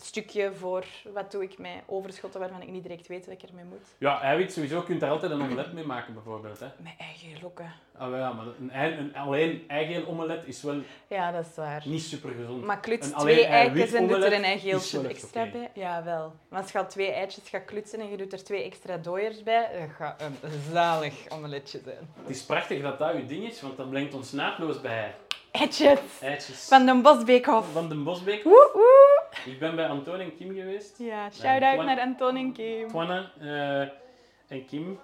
stukje voor wat doe ik met overschotten waarvan ik niet direct weet wat ik ermee moet. Ja, eiwit sowieso. Je kunt daar altijd een omelet mee maken bijvoorbeeld. Hè. Met eigen lokken. Ah, ja, maar een, een alleen eigeel omelet is wel Ja, dat is waar. niet super gezond. Maar kluts twee eitjes en doet er een eigeeltje extra bij. Ja, wel. Maar als je al twee eitjes gaat klutsen en je doet er twee extra dooiers bij, dan gaat een zalig omeletje zijn. Het is prachtig dat dat uw ding is, want dat brengt ons naadloos bij Eitjes Van de Bosbeekhof. van de Bosbeek. Woe woe! Ik ben bij Antoon en Kim geweest. Ja, shout-out naar Anton en Kim. Twanne eh, en Kim.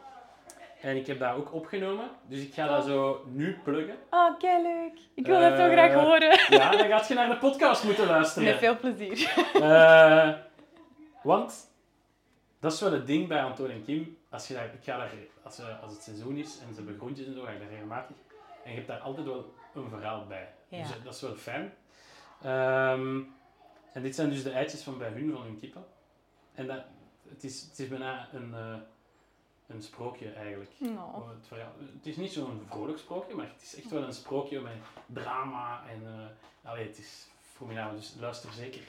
En ik heb dat ook opgenomen, dus ik ga dat zo nu pluggen. Oh, kei leuk. Ik wil dat zo Eh, graag horen. Ja, dan gaat je naar de podcast moeten luisteren. Met veel plezier. Eh, want dat is wel het ding bij Antoon en Kim. Als, je daar, ik ga daar, als, als het seizoen is en ze hebben groentjes en zo, ga ik daar regelmatig. En je hebt daar altijd wel een verhaal bij. Ja. Dus dat is wel fijn. Ehm, en dit zijn dus de eitjes van bij hun, van hun kippen. En dat, het, is, het is bijna een, eh, een sprookje eigenlijk. No. Oh, Het, verhaal- het is niet zo'n vrolijk sprookje, maar het is echt wel een sprookje met drama. En eh allee, het is formidabel, dus luister zeker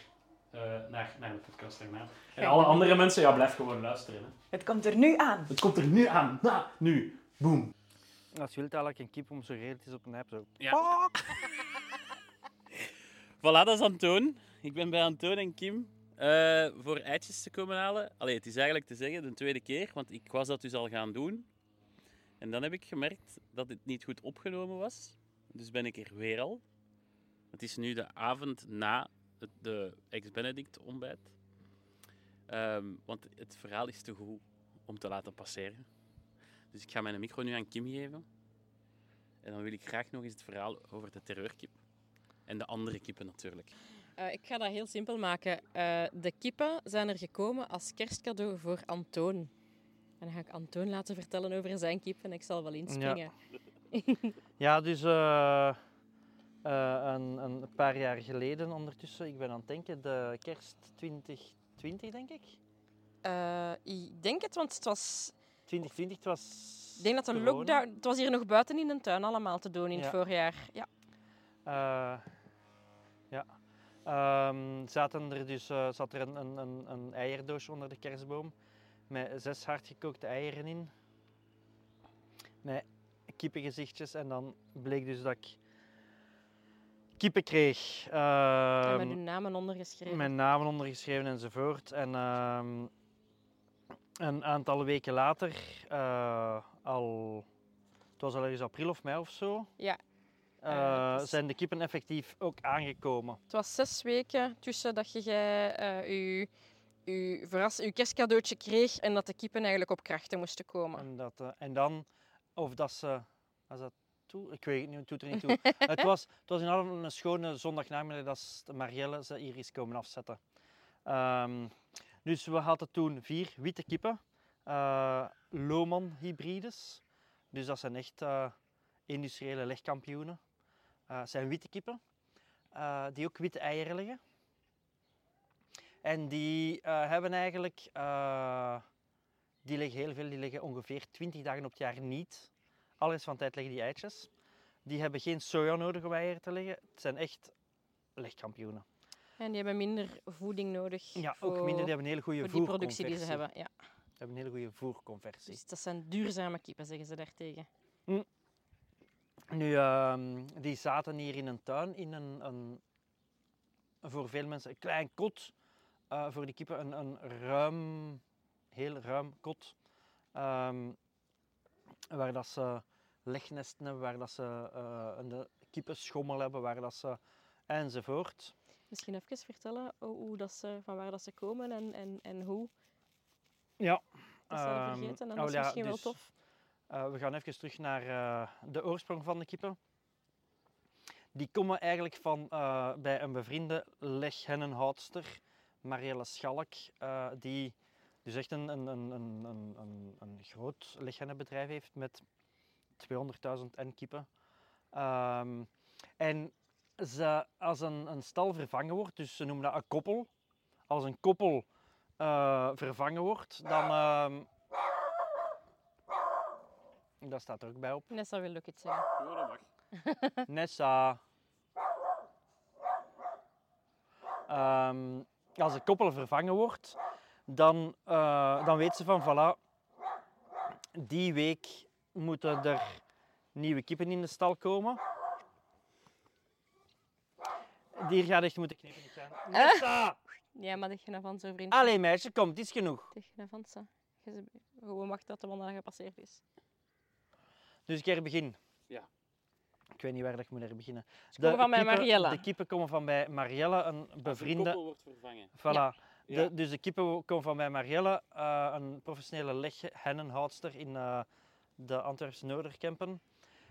eh, naar, naar de podcast daarna. En alle andere mensen, ja, blijf gewoon luisteren. Hè. Het komt er nu aan. Het komt er nu aan. Na, nu. Boom. Als je wilt eigenlijk een kip om zo regeltjes op een app zo. Ja. <laughs> Voilà, dat is Antoon. Ik ben bij Antoon en Kim eh, voor eitjes te komen halen. Allee, het is eigenlijk te zeggen de tweede keer, want ik was dat dus al gaan doen. En dan heb ik gemerkt dat het niet goed opgenomen was. Dus ben ik er weer al. Het is nu de avond na het, de ex-Benedict ontbijt. Ehm, want het verhaal is te goed om te laten passeren. Dus ik ga mijn micro nu aan Kim geven. En dan wil ik graag nog eens het verhaal over de terreurkip. En de andere kippen natuurlijk. Eh, ik ga dat heel simpel maken. Eh, de kippen zijn er gekomen als kerstcadeau voor Antoon. En dan ga ik Antoon laten vertellen over zijn kip en ik zal wel inspringen. Ja, dus eh, eh, een, een paar jaar geleden ondertussen, ik ben aan het denken, de kerst 2020 denk ik. Eh, ik denk het, want het was... 2020 het was. Ik denk dat de corona. lockdown... Het was hier nog buiten in de tuin allemaal te doen in Ja. het voorjaar. Ja. Eh, ja. Ehm, zaten er dus, eh, zat er een, een, een, een eierdoos onder de kerstboom met zes hardgekookte eieren in. Met kippengezichtjes en dan bleek dus dat ik kippen kreeg. en Ehm, met uw namen ondergeschreven. mijn namen ondergeschreven enzovoort. En ehm, een aantal weken later, eh, al, het was al ergens april of mei of zo, Ja. eh, Eh, zijn de kippen effectief ook aangekomen. Het was zes weken tussen dat je jij, uw, uw, verras, uw kerstcadeautje kreeg en dat de kippen eigenlijk op krachten moesten komen. En, dat, en dan, of dat ze, als dat toe, ik weet het niet, het doet er niet toe. <laughs> het, was, het was in een schone zondagnamiddag dat Marielle ze hier is komen afzetten. Ehm, dus we hadden toen vier witte kippen, eh Lohman hybrides. Dus dat zijn echt eh, industriële legkampioenen. Het zijn witte kippen, die ook witte eieren leggen. En die hebben eigenlijk, die leggen heel veel, die leggen ongeveer 20 dagen op het jaar niet. Alles van tijd leggen die eitjes. Die hebben geen soja nodig om eieren te leggen. Het zijn echt legkampioenen. En die hebben minder voeding nodig Ja, voor, ook minder. Die hebben een hele goede voor die productie die ze hebben. Ja. Die hebben een hele goede voerconversie. Dus dat zijn duurzame kippen, zeggen ze daartegen. Nu, ehm, die zaten hier in een tuin, in een, een voor veel mensen een klein kot. eh, voor die kippen een, een ruim, heel ruim kot. ehm, waar dat ze legnesten hebben, waar dat ze eh, een kippenschommel hebben, waar dat ze enzovoort. Misschien even vertellen hoe, hoe dat ze, van waar dat ze komen en, en, en hoe. Ja. Dat zijn we ehm, vergeten en oh dat is ja, misschien wel dus, tof. eh, we gaan even terug naar eh, de oorsprong van de kippen. Die komen eigenlijk van eh, bij een bevriende leghennenhoudster, Marielle Schalk, die dus echt een, een, een, een, een, een, groot leghennenbedrijf heeft met 200.000 en-kippen. Ehm, en ze, als een, een stal vervangen wordt, dus ze noemen dat een koppel, als een koppel eh, vervangen wordt, dan... ehm, dat staat er ook bij op. Nessa wil ook iets zeggen. Ja, dat mag. <laughs> Nessa. Ehm, als een koppel vervangen wordt, dan, eh, dan weet ze van voilà, die week moeten er nieuwe kippen in de stal komen. Die gaat echt moeten knippen. niet zijn. Nessa! Ja, maar dicht van zo vriend. Allee meisje, kom, het is genoeg. Dicht van zo. Je ze- Gewoon wachten tot de wandeling gepasseerd is. Dus ik er begin. Ja. Ik weet niet waar dat ik moet er beginnen. komen van bij Marielle. De kippen komen van bij Marielle, een bevriende... koppel wordt vervangen. Voilà. Ja. De, dus de kippen komen van bij Marielle, eh, een professionele leghennenhoudster in eh, de Antwerpse Noorderkempen.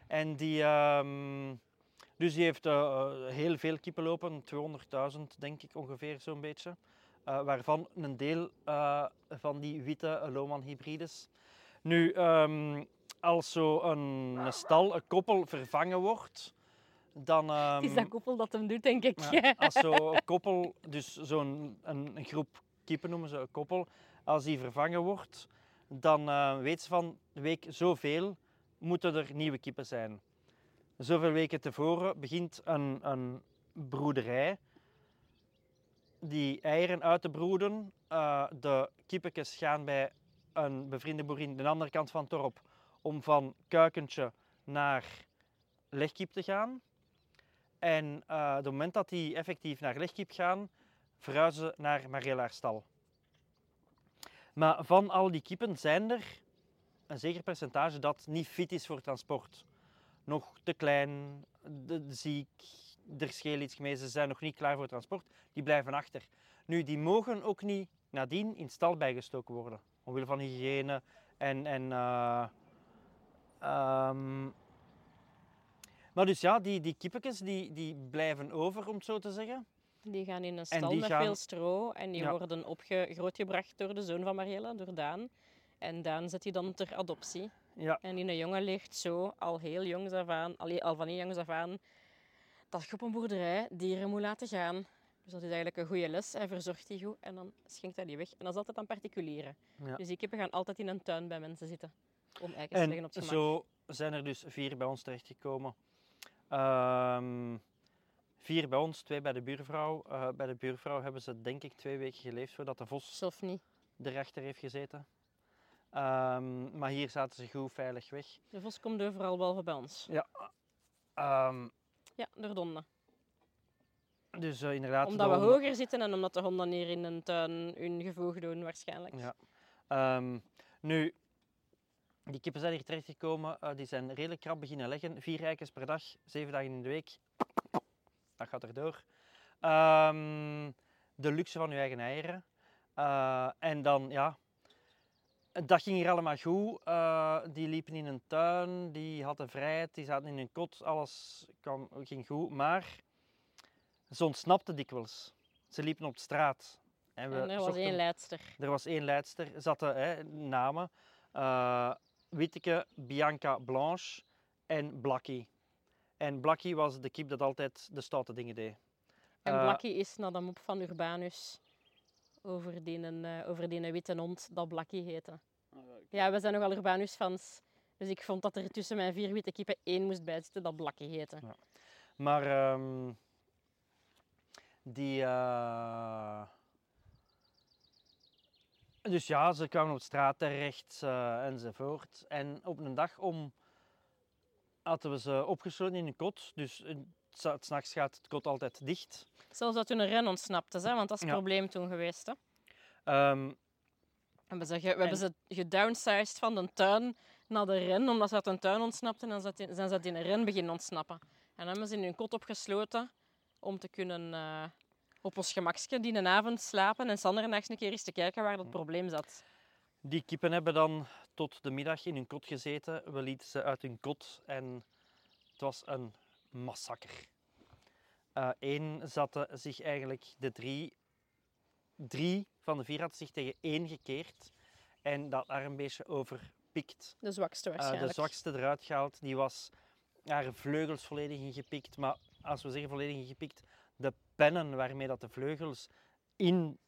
En die, ehm, dus die heeft eh, eh, heel veel kippen lopen, 200.000 denk ik ongeveer zo'n beetje. Eh, waarvan een deel van die witte Lohman hybrides. Nu, ehm, als zo een, een stal, een koppel vervangen wordt, dan... het is ehm, dat koppel dat hem doet, denk ik. ja, als zo'n koppel, dus zo'n een, een groep kippen noemen ze een koppel, als die vervangen wordt, dan weet ze van de week zoveel moeten er nieuwe kippen zijn. Zoveel weken tevoren begint een, een broederij die eieren uit te broeden. Eh, de kippetjes gaan bij een bevriende boerin de andere kant van het dorp om van kuikentje naar legkip te gaan. En eh, op het moment dat die effectief naar legkip gaan, verhuizen ze naar Marellaarstal. Maar van al die kippen zijn er een zeker percentage dat niet fit is voor transport. Nog te klein, de, de ziek, er scheel iets mee, ze zijn nog niet klaar voor transport. Die blijven achter. Nu, die mogen ook niet nadien in stal bijgestoken worden. Omwille van hygiëne en... en eh, ehm, maar dus ja, die, die kippetjes die, die blijven over, om het zo te zeggen. Die gaan in een stal met gaan- veel stro en die Ja. worden opge grootgebracht door de zoon van Marielle, door Daan. En Daan zet die dan ter adoptie. Ja, En die jongen leert zo al heel jongs af aan, al, van heel jongs af aan, dat je op een boerderij dieren moet laten gaan. Dus dat is eigenlijk een goede les. Hij verzorgt die goed en dan schenkt hij die weg. En dat is altijd aan particulieren. Ja. Dus die kippen gaan altijd in een tuin bij mensen zitten. Om eiken te leggen en op het gemak. zo zijn er dus vier bij ons terechtgekomen. Ehm vier bij ons, twee bij de buurvrouw. Eh, bij de buurvrouw hebben ze denk ik twee weken geleefd voordat de vos Zelf niet. erachter heeft gezeten. Ehm, maar hier zaten ze goed veilig weg. De vos komt overal behalve bij ons. Ehm, Ja, door de dus eh, inderdaad. Omdat we honden- hoger zitten en omdat de honden hier in een tuin hun gevoeg doen waarschijnlijk. Ja. Ehm, nu, die kippen zijn hier terechtgekomen. eh die zijn redelijk krap beginnen leggen. Vier eikens per dag, zeven dagen in de week. Dat gaat erdoor. Ehm de luxe van uw eigen eieren. Eh, en dan, ja, dat ging hier allemaal goed. Eh, die liepen in een tuin, die hadden vrijheid, die zaten in een kot. Alles kwam, ging goed. Maar ze ontsnapten dikwijls. Ze liepen op straat. En, we En er was zochten- één leidster. er was één leidster, er zaten hè, namen. eh Witteke, Bianca Blanche en Blackie. En Blackie was de kip dat altijd de stoute dingen deed. En Eh, Blakkie is naar de mop van Urbanus over die, eh, over die witte hond dat Blakkie heette. Ja, we zijn nogal Urbanus-fans. Dus ik vond dat er tussen mijn vier witte kippen één moest bijzitten dat Blakkie heette. Maar ehm, Die, eh, Dus ja, ze kwamen op straat terecht eh, enzovoort. En op een dag om hadden we ze opgesloten in een kot. Dus s'nachts gaat het kot altijd dicht. Zelfs dat toen een ren ontsnapte, hè, want dat is het Ja. probleem toen geweest. Hè. Ehm, We hebben ze, we hebben ze gedownsized van de tuin naar de ren, omdat ze uit een tuin ontsnapten en dan zijn ze- in een ren beginnen ontsnappen. En dan hebben ze in hun kot opgesloten om te kunnen eh, op ons gemakje die een avond slapen en Sander nachts een keer eens te kijken waar dat probleem zat. die kippen hebben dan tot de middag in hun kot gezeten. We lieten ze uit hun kot en het was een massacre. Eén zaten zich eigenlijk de drie, drie van de vier hadden zich tegen één gekeerd en dat daar een beetje overpikt. De zwakste Eh, waarschijnlijk. de zwakste eruit gehaald, die was haar vleugels volledig ingepikt. Maar als we zeggen volledig ingepikt, de pennen waarmee dat de vleugels in,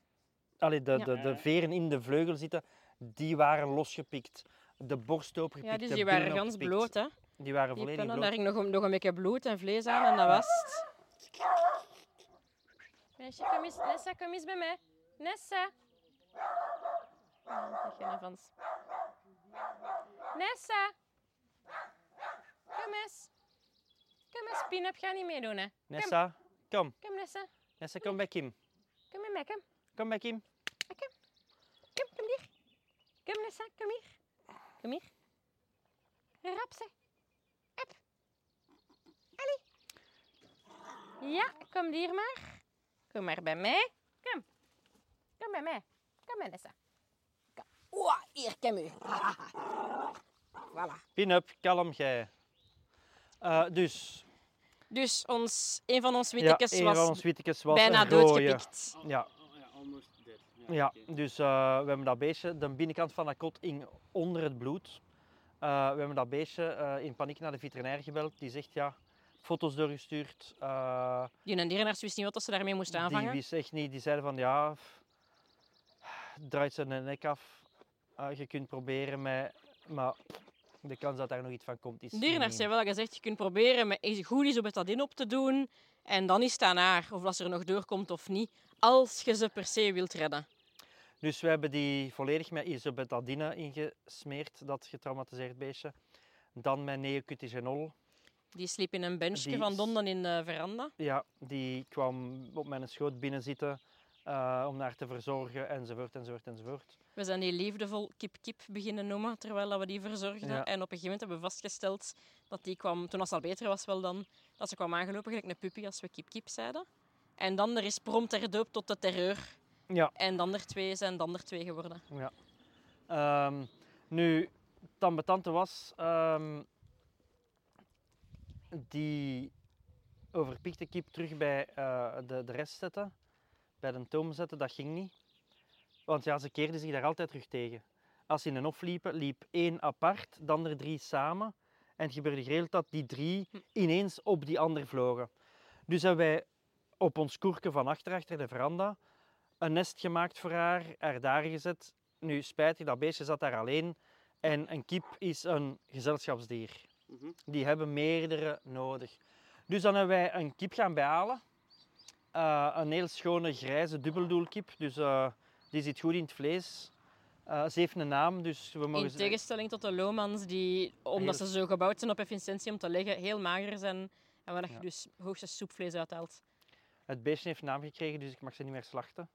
allee, de, Ja. de, de veren in de vleugel zitten, die waren losgepikt. De borst opengepikt, Ja, dus die waren gans bloot, hè. Die waren Die volledig pennen, bloot. daar ging nog, een- nog een beetje bloed en vlees aan en dat was het. Meisje, kom eens. Nessa, kom eens bij mij. Nessa. Geen avans. Nessa. Kom eens. Kom eens, Pinup, ga niet meedoen, hè. Nessa, kom. Kom, Nessa. Nessa, kom bij Kim. Kom bij mij, kom. Kom bij Kim. Kom, kom hier. Kom, Nessa, kom hier. Kom hier. Rap ze. Up. Allee. Ja, kom hier maar. Kom maar bij mij. Kom. Kom bij mij. Kom bij Nessa. Kom. Oeh, hier, kom u. <laughs> Voilà. Pin-up, kalm jij. Eh, dus, Dus ons, een van ons wittekes was van ons wittekes was bijna doodgepikt. Ja, ja, almost dead. Ja, oké. dus eh, we hebben dat beestje, de binnenkant van dat kot hing onder het bloed. Eh, we hebben dat beestje eh, in paniek naar de veterinair gebeld. Die zegt ja, foto's doorgestuurd. Eh, Die een dierenarts wist niet wat ze daarmee moest die aanvangen. wist echt niet. Die zeiden van ja, draait zijn nek af. Eh, je kunt proberen met, maar de kans dat daar nog iets van komt is De dierenarts heeft wel gezegd, je kunt proberen met is- goed isobetadine op te doen. En dan is het aan haar, of dat ze er nog doorkomt of niet. Als je ze per se wilt redden. Dus we hebben die volledig met isobetadine ingesmeerd, dat getraumatiseerd beestje. Dan met neocutigenol. Die sliep in een benchje Die van Donden in de veranda. Ja, die kwam op mijn schoot binnen zitten eh, om haar te verzorgen, enzovoort, enzovoort, enzovoort. We zijn die liefdevol kip-kip beginnen noemen, terwijl dat we die verzorgden. Ja. En op een gegeven moment hebben we vastgesteld dat die kwam, toen als het al beter was wel dan, dat ze kwam aangelopen gelijk een puppy als we kip-kip zeiden. En dan er is prompt herdoopt tot de terreur. Ja, En dan er twee zijn dan er twee geworden. ja. Ehm, nu, ambetante was, ehm, die overpikte kip terug bij eh, de, de rest zetten, bij de toom zetten, dat ging niet. Want ja, ze keerden zich daar altijd terug tegen. Als ze in een hof liepen, liep één apart, dan er drie samen. En het gebeurde geregeld dat die drie ineens op die ander vlogen. Dus hebben wij op ons koerken van achter, achter de veranda, een nest gemaakt voor haar, haar daar gezet. Nu, spijtig, dat beestje zat daar alleen. En een kip is een gezelschapsdier. Mhm. Die hebben meerdere nodig. Dus dan hebben wij een kip gaan bijhalen. Eh, een heel schone grijze dubbeldoelkip. Dus eh, die zit goed in het vlees. Eh, ze heeft een naam, dus we mogen In ze- tegenstelling tot de Lomans, die, omdat Heel- ze zo gebouwd zijn op efficiëntie om te leggen, heel mager zijn. En waar je dus hoogstens soepvlees uithaalt. Het beestje heeft een naam gekregen, dus ik mag ze niet meer slachten.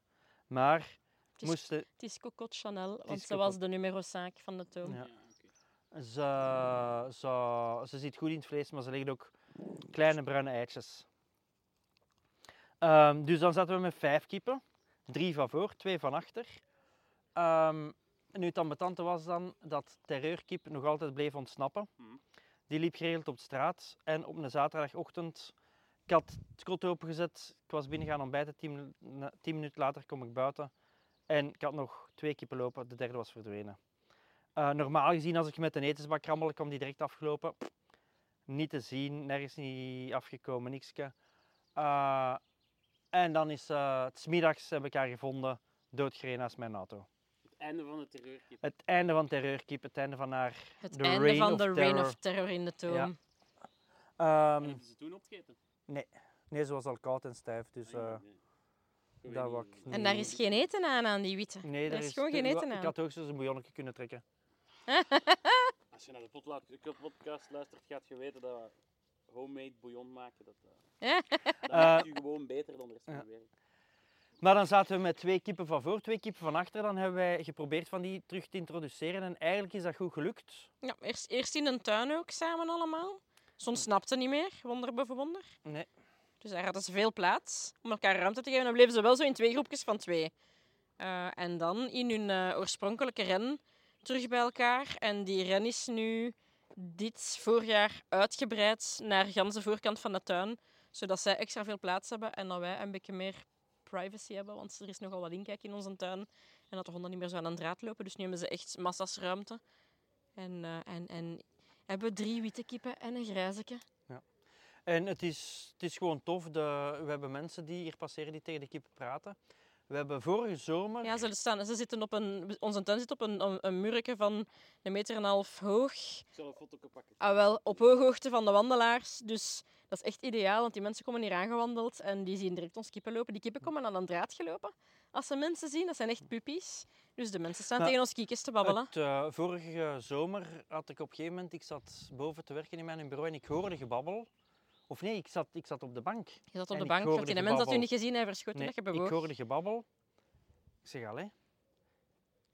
Maar Het is, moesten, het is Cocotte Chanel, want ze was de numero 5 van de toon. Ja. Ze, ze, ze zit goed in het vlees, maar ze legt ook kleine bruine eitjes. Ehm, dus dan zaten we met vijf kippen. Drie van voor, twee van achter. Ehm, nu het ambetante was dan dat terreurkip nog altijd bleef ontsnappen. Mhm. Die liep geregeld op straat en op een zaterdagochtend, ik had het kot opengezet, ik was binnengaan ontbijten, tien, tien minuten later kom ik buiten en ik had nog twee kippen lopen, de derde was verdwenen. Eh, normaal gezien, als ik met een etensbak rammel, kwam die direct afgelopen. Niet te zien, nergens niet afgekomen, nikske. Eh, en dan is eh, het 's middags heb ik haar gevonden, doodgereden naast mijn auto. Het einde van de terreurkip. Het einde van terreurkip, het einde van haar Het The einde van of de Reign of Terror in de toon. Ja. Ehm, hebben ze toen opgegeten? nee, ze was al koud en stijf, dus Ah, ja, eh, nee. Dat ik En daar is geen eten aan, aan die witte. Nee, daar is gewoon geen eten Ik aan. had hoogstens een bouillonnetje kunnen trekken. Als je naar de podcast luistert, gaat je weten dat homemade bouillon maken, dat, Eh, maakt u gewoon beter dan de rest van de wereld. Maar dan zaten we met twee kippen van voor, twee kippen van achter. Dan hebben wij geprobeerd van die terug te introduceren. En eigenlijk is dat goed gelukt. Ja, eerst, eerst in een tuin ook samen allemaal. Soms snapte niet meer, wonder boven wonder. Nee. Dus daar hadden ze veel plaats om elkaar ruimte te geven. Dan bleven ze wel zo in twee groepjes van twee. Eh, en dan in hun eh, oorspronkelijke ren terug bij elkaar. En die ren is nu dit voorjaar uitgebreid naar de ganse voorkant van de tuin. Zodat zij extra veel plaats hebben en dat wij een beetje meer privacy hebben. Want er is nogal wat inkijk in onze tuin. En dat de honden niet meer zo aan een draad lopen. Dus nu hebben ze echt massa's ruimte. En, eh, en, en hebben drie witte kippen en een grijzeke. En het is, het is gewoon tof. De, we hebben mensen die hier passeren die tegen de kippen praten. We hebben vorige zomer... Ja, ze, staan, ze zitten op een, onze tuin zit op een, een, een murken van een meter en een half hoog. Ik zal een foto pakken. Ah, wel, op hooghoogte van de wandelaars. Dus dat is echt ideaal, want die mensen komen hier aangewandeld en die zien direct ons kippen lopen. Die kippen komen aan een draad gelopen. Als ze mensen zien, dat zijn echt puppies. Dus de mensen staan Maar tegen ons kiekjes te babbelen. Het, eh, vorige zomer had ik op een gegeven moment, ik zat boven te werken in mijn bureau en ik hoorde gebabbel. Of nee, ik zat, ik zat op de bank. Je zat op en de ik bank, want die de mensen dat u niet gezien hebben verschoten Nee, dat je ik bewoog. hoorde gebabbel. Ik zeg, allee.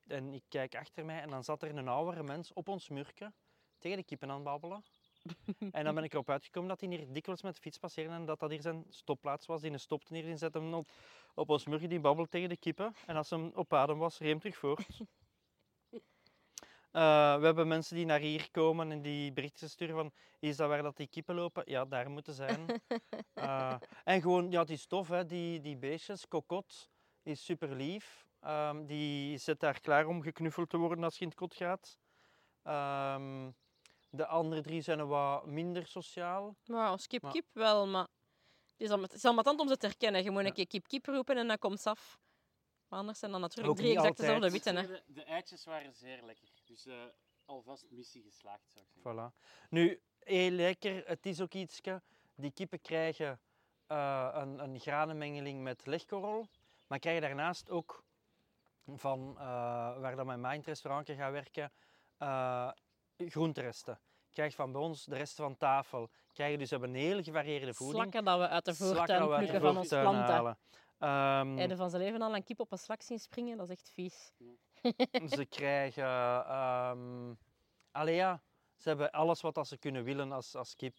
En ik kijk achter mij en dan zat er een oudere mens op ons murken tegen de kippen aan het babbelen. <laughs> en dan ben ik erop uitgekomen dat hij hier dikwijls met de fiets passeerde en dat dat hier zijn stopplaats was. Die stopte hier en zette hem op, op ons murken, die babbelt tegen de kippen. En als hem op adem was, reed hem terug voort. <laughs> Eh, we hebben mensen die naar hier komen en die berichten sturen van is dat waar dat die kippen lopen? Ja, daar moeten zijn. Eh, en gewoon, ja, het is tof, hè, die, die beestjes. Kokot is super lief. Ehm, die zit daar klaar om geknuffeld te worden als je in het kot gaat. Ehm, de andere drie zijn wat minder sociaal. Maar- kip wel, maar het is al met- het is al matant om ze te herkennen. Je moet een keer kip kip roepen en dan komt ze af. Maar anders zijn dan natuurlijk Ook drie exact dezelfde witte. Hè. De, de eitjes waren zeer lekker. Dus eh, alvast missie geslaagd, zou ik zeggen. Voilà. Nu, heel lekker. Het is ook iets. Die kippen krijgen eh, een, een granenmengeling met legkorrel. Maar krijgen daarnaast ook van eh, waar dat mijn mind restaurantje gaat werken, eh groenteresten. Krijg van bij ons de resten van tafel. Krijgen dus we hebben een hele gevarieerde voeding. Slakken dat we uit de Slakken voortuin plukken van ons planten. halen. Ehm, je van zijn leven al een kip op een slak zien springen? Dat is echt vies. <laughs> ze krijgen... ehm allee ja, ze hebben alles wat dat ze kunnen willen als, als kip.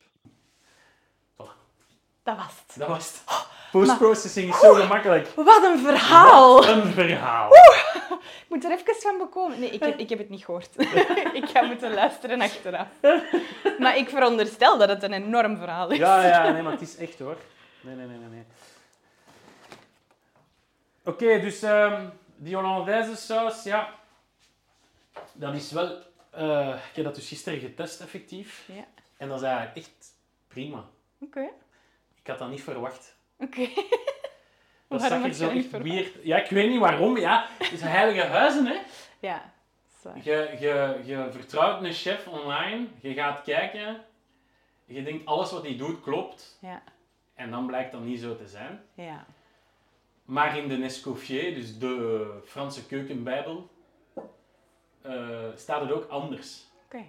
Dat was het. Dat was het. Post-processing is zo gemakkelijk. Wat een verhaal! Een verhaal. <laughs> Ik moet er even van bekomen. Nee, ik heb, ik heb het niet gehoord. <laughs> ik ga moeten luisteren achteraf. Maar ik veronderstel dat het een enorm verhaal is. Ja, ja, nee, maar het is echt hoor. Nee, nee, nee, nee. Oké, dus ehm, die Hollandaise saus, ja. Dat is wel... eh, ik heb dat dus gisteren getest, effectief. Ja. En dat is eigenlijk echt prima. Oké. Ik had dat niet verwacht. Oké. <laughs> Dat Waarom zag er zo dat echt weird... Ja, ik weet niet waarom. Ja, het is heilige huizen, hè. Ja, zwaar. Je, je, je vertrouwt een chef online, je gaat kijken, je denkt alles wat hij doet klopt. Ja. En dan blijkt dat niet zo te zijn. Ja. Maar in de Escoffier, dus de Franse keukenbijbel, eh, staat het ook anders, Oké.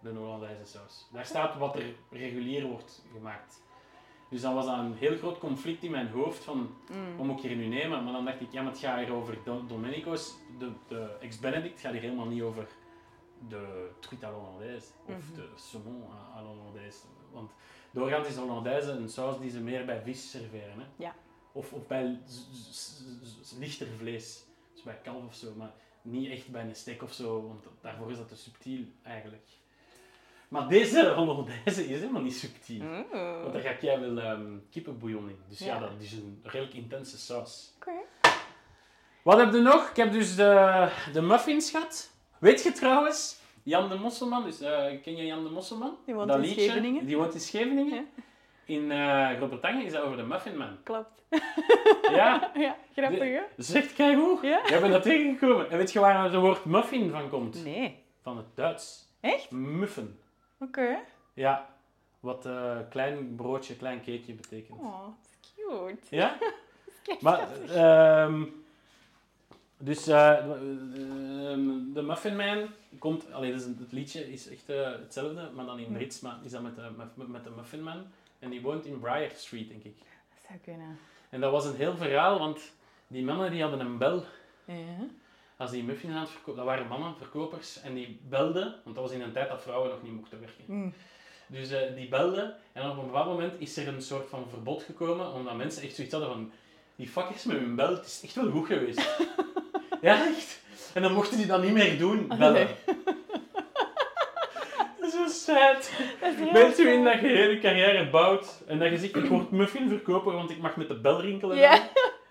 de Hollandaise saus. Daar staat wat er regulier wordt gemaakt. Dus dan was dat een heel groot conflict in mijn hoofd van, Mm. wat moet ik hier nu nemen? Maar dan dacht ik, ja, maar het gaat hier over Do- Domenico's, de, de ex-Benedict, gaat hier helemaal niet over de truite à l'Hollandaise of Mhm. de saumon à- à l'Hollandaise. Want doorgaans is Hollandaise een saus die ze meer bij vis serveren. Hè? Ja. Of, of bij lichter vlees, dus bij kalf of zo, maar niet echt bij een steak of zo, want daarvoor is dat te subtiel eigenlijk. Maar deze <laughs> Hollandaise is helemaal niet subtiel. Oeh. Want daar ga jij wel ehm kippenbouillon in. Dus ja. Ja. dat is een redelijk intense saus. Oké. Wat heb je nog? Ik heb dus de, de muffins gehad. Weet je trouwens, Jan de Mosselman, dus, eh, ken je Jan de Mosselman? Die woont dat in liedje, Scheveningen. Die woont in Scheveningen. Ja. In eh Groot-Brittannië is dat over de Muffin Man. Klopt. <laughs> Ja, Ja, grappig hè? echt keigoed. Ja? Jij bent dat tegengekomen. En weet je waar het woord muffin van komt? Nee. Van het Duits. Echt? Muffen. Oké. Ja, wat eh, klein broodje, klein cakeje betekent. Oh, dat is cute. Ja? <laughs> Maar, ehm, dus ehm, de Muffin Man komt, allee, dus het liedje is echt hetzelfde, maar dan in Hm. Brits, maar is dat met de, met, met de Muffin Man. En die woont in Briar Street, denk ik. Dat zou kunnen. En dat was een heel verhaal, want die mannen die hadden een bel Ja. als die muffins aan het verkopen, dat waren mannen, verkopers, en die belden, want dat was in een tijd dat vrouwen nog niet mochten werken. Mm. Dus eh, die belden en op een bepaald moment is er een soort van verbod gekomen, omdat mensen echt zoiets hadden van, die fuckers met hun bel, het is echt wel goed geweest. <laughs> ja, echt. En dan mochten die dat niet meer doen, bellen. Is zo sad. U in dat je hele carrière bouwt en dat je zegt, ik word muffin verkoper, want ik mag met de bel rinkelen. Ja.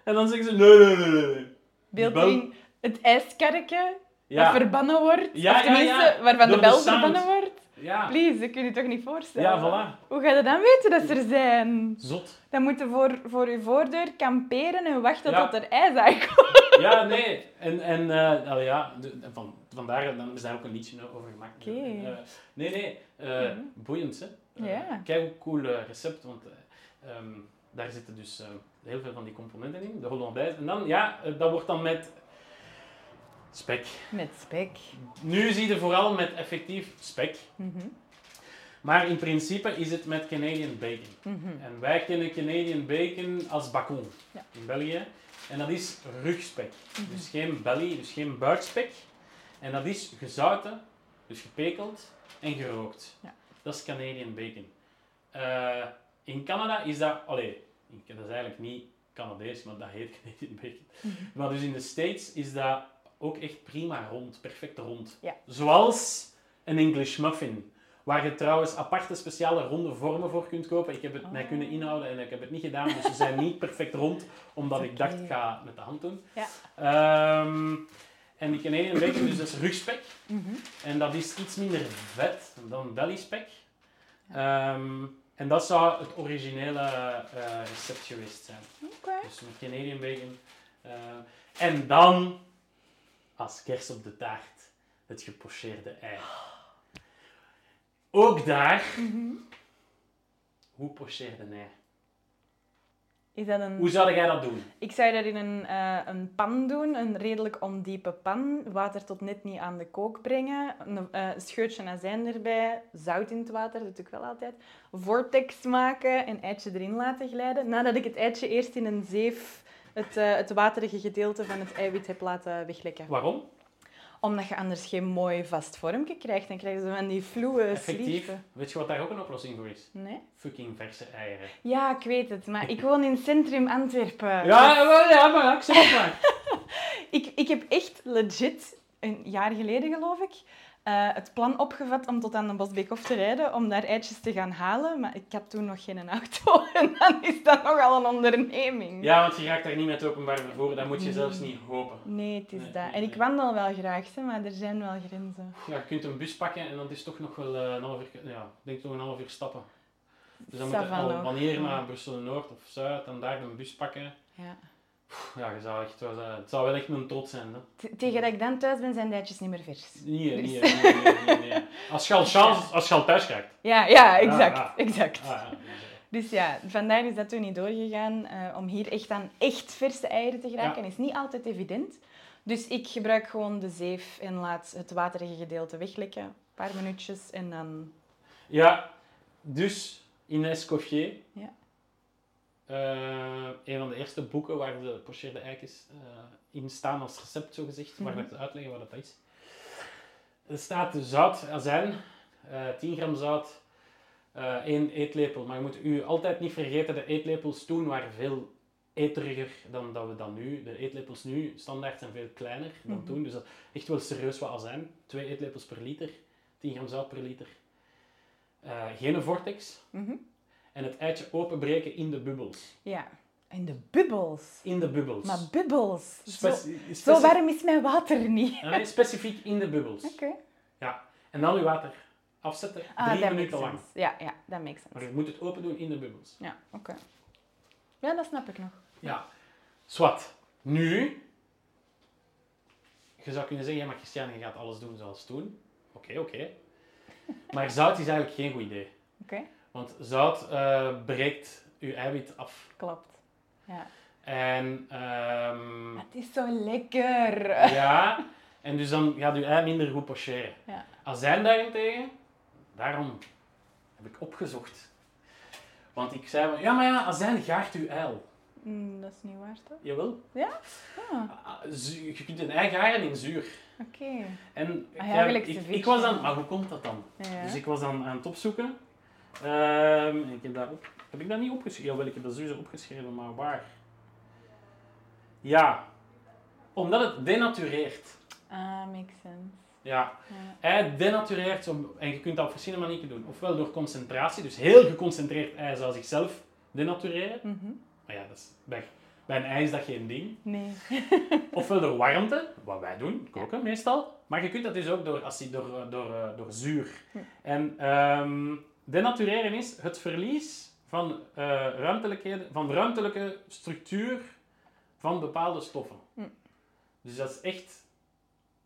En dan zeggen ze, nee, nee, nee, nee. Beeld bel- in het ijskarretje Ja, dat verbannen wordt. Ja, of tenminste, ja. waarvan de Door de bel verbannen wordt. ja. Please, dat kun je toch niet voorstellen? Ja, voilà. Hoe ga je dan weten dat ze er zijn? Zot. Dan moet je voor, voor je voordeur kamperen en wachten tot er ijs aankomt. Ja, nee. En, en allee, ja, van, vandaar dan is daar ook een liedje over gemaakt. Eh, nee, nee. Mhm. Boeiend, hè. Ja. Kijk, cool eh, recept, want eh, ehm, daar zitten dus heel veel van die componenten in. De hollandaise. En dan, ja, dat wordt dan met spek. Met spek. Nu zie je vooral met effectief spek. Mhm. Maar in principe is het met Canadian bacon. Mhm. En wij kennen Canadian bacon als bacon Ja. in België. En dat is rugspek. Dus geen belly, dus geen buikspek. En dat is gezouten, dus gepekeld en gerookt. Ja. Dat is Canadian bacon. Eh, in Canada is dat, allee, dat is eigenlijk niet Canadees, maar dat heet <laughs> Canadian bacon. Mhm. Maar dus in de States is dat ook echt prima rond, perfect rond. Ja. Zoals een English muffin. Waar je trouwens aparte speciale ronde vormen voor kunt kopen. Ik heb het mij Oh. kunnen inhouden en ik heb het niet gedaan. Dus ze zijn niet perfect rond, omdat ik dacht, ik ga het met de hand doen. Ja. Ehm, en die Canadian bacon, dus dat is rugspek. Mhm. En dat is iets minder vet dan bellyspek. Ehm, en dat zou het originele eh, recept geweest zijn. Oké. Dus met Canadian bacon. Eh, en dan, als kers op de taart, het gepocheerde ei. Ook daar, Mhm. hoe pocheerde ei? Is dat een... Hoe zou jij dat doen? Ik zou dat in een, eh, een pan doen, een redelijk ondiepe pan. Water tot net niet aan de kook brengen. Een eh, scheutje azijn erbij. Zout in het water, dat doe ik wel altijd. Vortex maken en eitje erin laten glijden. Nadat ik het eitje eerst in een zeef het, eh, het waterige gedeelte van het eiwit heb laten weglekken. Waarom? Omdat je anders geen mooi vast vormpje krijgt. Dan krijg je zo van die vloeie Effectief. Weet je wat daar ook een oplossing voor is? Nee? Fucking verse eieren. Ja, ik weet het. Maar ik woon in centrum Antwerpen. Ja, wel, ja, maar ik zeg het maar. <laughs> Ik, ik heb echt legit, een jaar geleden geloof ik, eh, het plan opgevat om tot aan de Bosbeekhof te rijden, om daar eitjes te gaan halen. Maar ik had toen nog geen auto <laughs> en dan is dat nogal een onderneming. Ja, want je raakt daar niet met openbaar vervoer, dat moet je zelfs niet hopen. Nee, het is Nee, dat. nee, En ik wandel wel graag, hè, maar er zijn wel grenzen. Ja, je kunt een bus pakken en dat is toch nog wel eh, een half uur, ja, denk toch een half uur stappen. Dus dan moet je wanneer naar Brussel-Noord of Zuid en daar een bus pakken. Ja. Ja, je zou echt het zou wel echt mijn trots zijn. Hè. Tegen dat ik dan thuis ben, zijn de eitjes niet meer vers. Nee, Dus- nee, nee, nee, nee. Als je al, <laughs> chance, als je al thuis krijgt. Ja, ja, exact. ja. exact. Ah, ja, nee, Dus ja, vandaar is dat toen niet doorgegaan. eh, om hier echt aan echt verse eieren te geraken, Ja. is niet altijd evident. Dus ik gebruik gewoon de zeef en laat het waterige gedeelte weglekken. Een paar minuutjes en dan... Ja, dus Ines Coffier. Ja. Eh, een van de eerste boeken waar de pocheerde eikens eh in staan als recept, zo gezegd, Mhm. ik uitleggen wat dat is. Er staat zout, azijn, eh 10 gram zout, eh 1 eetlepel. Maar je moet u altijd niet vergeten, de eetlepels toen waren veel eteriger dan dat we dan nu. De eetlepels nu, standaard, zijn veel kleiner dan Mhm. toen. Dus dat echt wel serieus wat azijn. 2 eetlepels per liter, 10 gram zout per liter. Geen vortex. Mhm. En het eitje openbreken in de bubbels. Ja. En de bubbels. In de bubbels. Maar bubbels. Zo, Speci- zo speci- warm is mijn water niet. Nee, specifiek in de bubbels. Oké. Ja. En dan je water afzetten, Ah, drie minuten lang. sense. Ja, ja, dat Maar sense. je moet het open doen in de bubbels. Ja, oké. Ja, dat snap ik nog. Ja. Zwat. Nu, je zou kunnen zeggen, ja, maar Christiane, je gaat alles doen zoals toen. Oké, oké. <laughs> Maar zout is eigenlijk geen goed idee. Oké, Want zout eh, breekt je eiwit af. klopt. Ja. En ehm, Het is zo lekker. <laughs> ja, en dus dan gaat je ei minder goed pocheren. Ja. Azijn daarentegen, daarom heb ik opgezocht. Want ik zei, van, ja maar ja, azijn gaart uw ei. Mm, dat is niet waar, toch? Jawel. Ja? Ah, Ah, zu- Je kunt een ei garen in zuur. oké. En Ah ja, ja, ik, ceviche. ik was dan, maar hoe komt dat dan? Ja. Dus ik was dan aan het opzoeken. Ehm, ik heb, op, heb ik dat niet opgeschreven? Jawel, ik heb dat sowieso opgeschreven, maar waar? Ja, omdat het denatureert. Ah, makes sense. Ja, Ja. ei denatureert zo- en je kunt dat op verschillende manieren doen. Ofwel door concentratie, dus heel geconcentreerd ei zou zichzelf denatureren. Mhm. Maar ja, dat is, bij, bij een ei is dat geen ding. Nee. <laughs> Ofwel door warmte, wat wij doen, koken meestal. Maar je kunt dat dus ook door, acid, door, eh, door, eh, door zuur. Hm. En ehm, denatureren is het verlies van, eh, ruimtelijkheden, van ruimtelijke structuur van bepaalde stoffen. Hm. Dus dat is echt...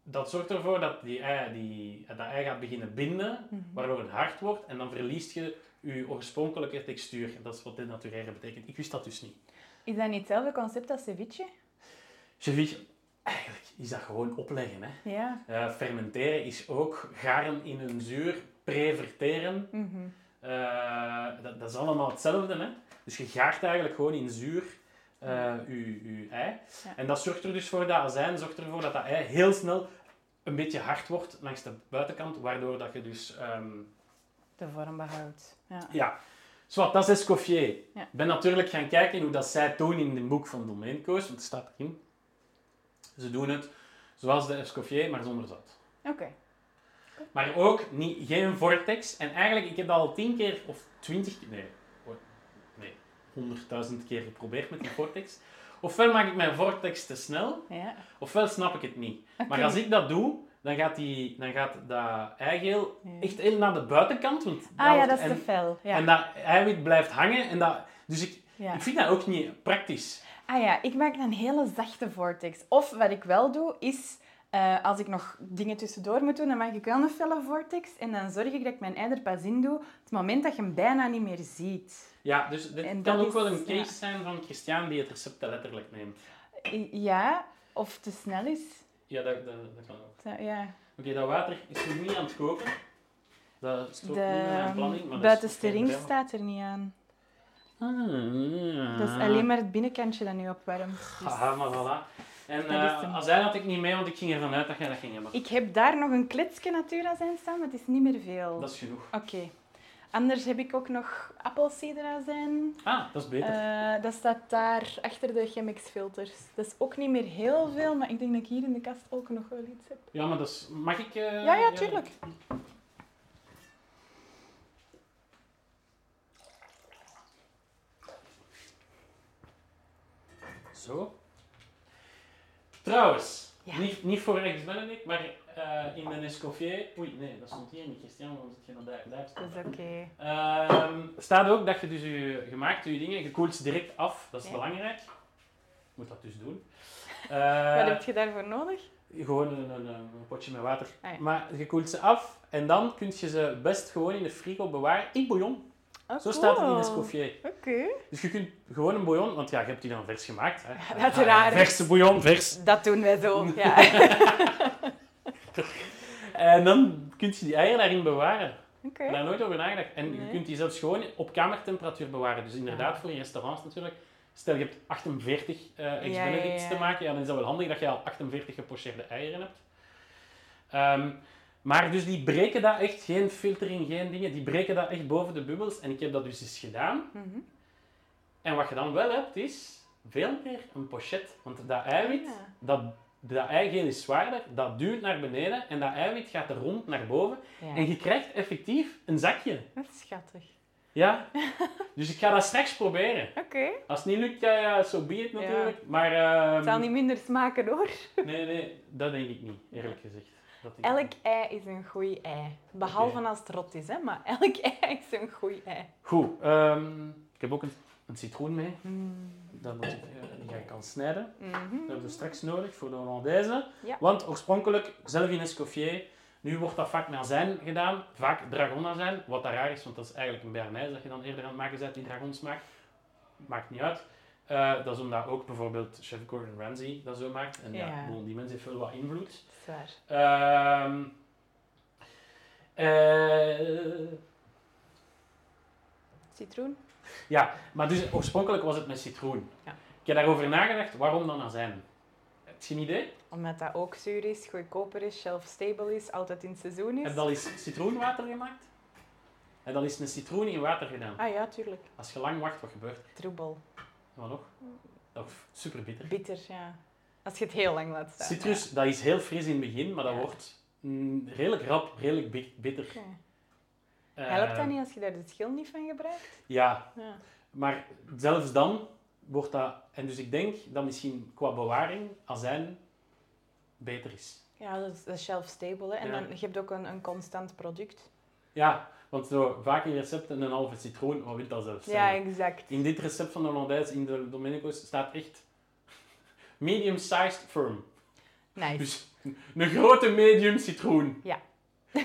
Dat zorgt ervoor dat die ei, die, dat ei gaat beginnen binden, Mhm. waardoor het hard wordt. En dan verliest je je oorspronkelijke textuur. Dat is wat denatureren betekent. Ik wist dat dus niet. Is dat niet hetzelfde concept als ceviche? Ceviche, eigenlijk is dat gewoon opleggen. Hè? Ja. Eh, fermenteren is ook garen in een zuur, preverteren. Mhm. Eh, dat, dat is allemaal hetzelfde. Hè? Dus je gaart eigenlijk gewoon in zuur eh je, je ei. Ja. En dat zorgt er dus voor, dat azijn zorgt ervoor dat dat ei heel snel een beetje hard wordt langs de buitenkant, waardoor dat je dus... ehm, De vorm behoudt. Ja. ja, Zwat, dat is Escoffier. Ja. Ik ben natuurlijk gaan kijken hoe dat zij doen in het boek van Domeenkoos, want het staat erin. Ze doen het zoals de Escoffier, maar zonder zout. Oké. Maar ook niet, geen vortex. En eigenlijk, ik heb dat al tien keer of twintig keer, nee, ho- nee, honderdduizend keer geprobeerd met die <laughs> vortex. Ofwel maak ik mijn vortex te snel, Ja. ofwel snap ik het niet. Maar als ik dat doe, dan gaat, die, dan gaat dat eigeel echt heel naar de buitenkant. Want Ah ja, dat is en, te fel. Ja. en dat eiwit blijft hangen. En dat, dus ik, ja. ik vind dat ook niet praktisch. Ah ja, ik maak een hele zachte vortex. Of wat ik wel doe, is eh, als ik nog dingen tussendoor moet doen, dan maak ik wel een felle vortex. En dan zorg ik dat ik mijn ei er pas in doe. op Het moment dat je hem bijna niet meer ziet. Ja, dus dit En kan ook wel een case zijn van Christian die het recept te letterlijk neemt. Ja, of te snel is. Ja, dat, dat, dat kan ook. Ja. Oké, dat water is nog niet aan het koken. Dat strookt niet met mijn De planning. Maar buitenste ring staat er niet aan. Ah. Dat is alleen maar het binnenkantje dat nu opwarmt. Dus Haha, maar voilà. En eh als hij had ik niet mee, want ik ging ervan uit dat jij dat ging hebben. Ik heb daar nog een kletsje Natura zijn staan, maar het is niet meer veel. Dat is genoeg. Oké. Anders heb ik ook nog appelsiederazijn. Ah, dat is beter. Eh, dat staat daar achter de Chemex-filters. Dat is ook niet meer heel veel, maar ik denk dat ik hier in de kast ook nog wel iets heb. ja, maar dat is... Mag ik... eh, Ja, ja, tuurlijk. Zo. Trouwens, Ja. niet, niet voor Ex Benedict, maar eh, in de Escoffier... Oei, nee, dat stond hier niet, Christian, want het geen daar, daar Dat is oké. Ehm, staat ook dat je dus je gemaakt je dingen, je koelt ze direct af, dat is Ja. belangrijk. Je moet dat dus doen. <laughs> Wat Eh, heb je daarvoor nodig? gewoon een, een, een potje met water. Ah, ja. Maar je koelt ze af en dan kun je ze best gewoon in de frigo bewaren in bouillon. Oh, Zo staat het in. Escoffier. Oké. Dus je kunt gewoon een bouillon, want ja, je hebt die dan vers gemaakt. Hè. <laughs> uiteraard. Verse bouillon, vers. Dat doen wij zo, <laughs> ja. <laughs> En dan kun je die eieren daarin bewaren. Oké. Ik heb daar nooit over nagedacht. En je kunt die zelfs gewoon op kamertemperatuur bewaren. Dus inderdaad, voor in restaurants natuurlijk. Stel je hebt 48 eh ex Ja, ja, benedicts ja. te maken, ja, dan is dat wel handig dat je al 48 gepocheerde eieren hebt. Ehm, maar dus die breken dat echt, geen filtering, geen dingen, die breken dat echt boven de bubbels. En ik heb dat dus eens gedaan. Mhm. En wat je dan wel hebt, is veel meer een pochet. Want dat eiwit, Ja. dat, dat eigeel is zwaarder, dat duwt naar beneden en dat eiwit gaat er rond naar boven. Ja. En je krijgt effectief een zakje. Dat is schattig. Ja, <laughs> dus ik ga dat straks proberen. Oké. Als het niet lukt, ja, ja so be it Ja. natuurlijk. Maar ehm, Het zal niet minder smaken hoor. nee, nee, dat denk ik niet, eerlijk gezegd. Elk ei is een goed ei. Behalve als het rot is, hè. Maar <laughs> elk ei is een goed ei. Goed, ehm, ik heb ook een, een citroen mee. Mm. Dat moet ik, eh, die ga ik kan snijden. Mhm. Dat hebben we straks nodig voor de Hollandaise. Ja. Want oorspronkelijk, zelf in Escoffier, nu wordt dat vaak met azijn gedaan. Vaak dragonazijn, wat daar raar is, want dat is eigenlijk een béarnaise dat je dan eerder aan het maken bent die dragonsmaak. Maakt niet uit. Eh, dat is omdat ook bijvoorbeeld chef Gordon Ramsay dat zo maakt. En ja, die mens heeft wel wat invloed. Zwaar. Ehm eh, Citroen? ja, maar dus oorspronkelijk was het met citroen. Ja. Ik heb daarover nagedacht, waarom dan azijn? Heb je een idee? Omdat dat ook zuur is, goedkoper is, shelf-stable is, altijd in het seizoen is. Heb je al eens citroenwater gemaakt? Heb je al eens een citroen in water gedaan? Ah ja, tuurlijk. Als je lang wacht, wat gebeurt er? Troebel. Wat nog? Super bitter. Bitter, ja. Als je het heel lang laat staan. Citrus, dat is heel fris in het begin, maar dat Ja. wordt mm, redelijk rap, redelijk bi- bitter. Eh, Helpt dat niet als je daar de schil niet van gebruikt? Ja, Ja. maar zelfs dan wordt dat... En dus ik denk dat misschien qua bewaring azijn beter is. Ja, dat is, shelf-stable. En dan, je hebt ook een, een constant product. Ja, want zo vaak in recepten een halve citroen, wat wil dat zelfs Ja, exact. In dit recept van de Hollandaise, in de Domenico's, staat echt <laughs> medium-sized firm. Nice. Dus <laughs> een grote medium citroen. Ja. <laughs>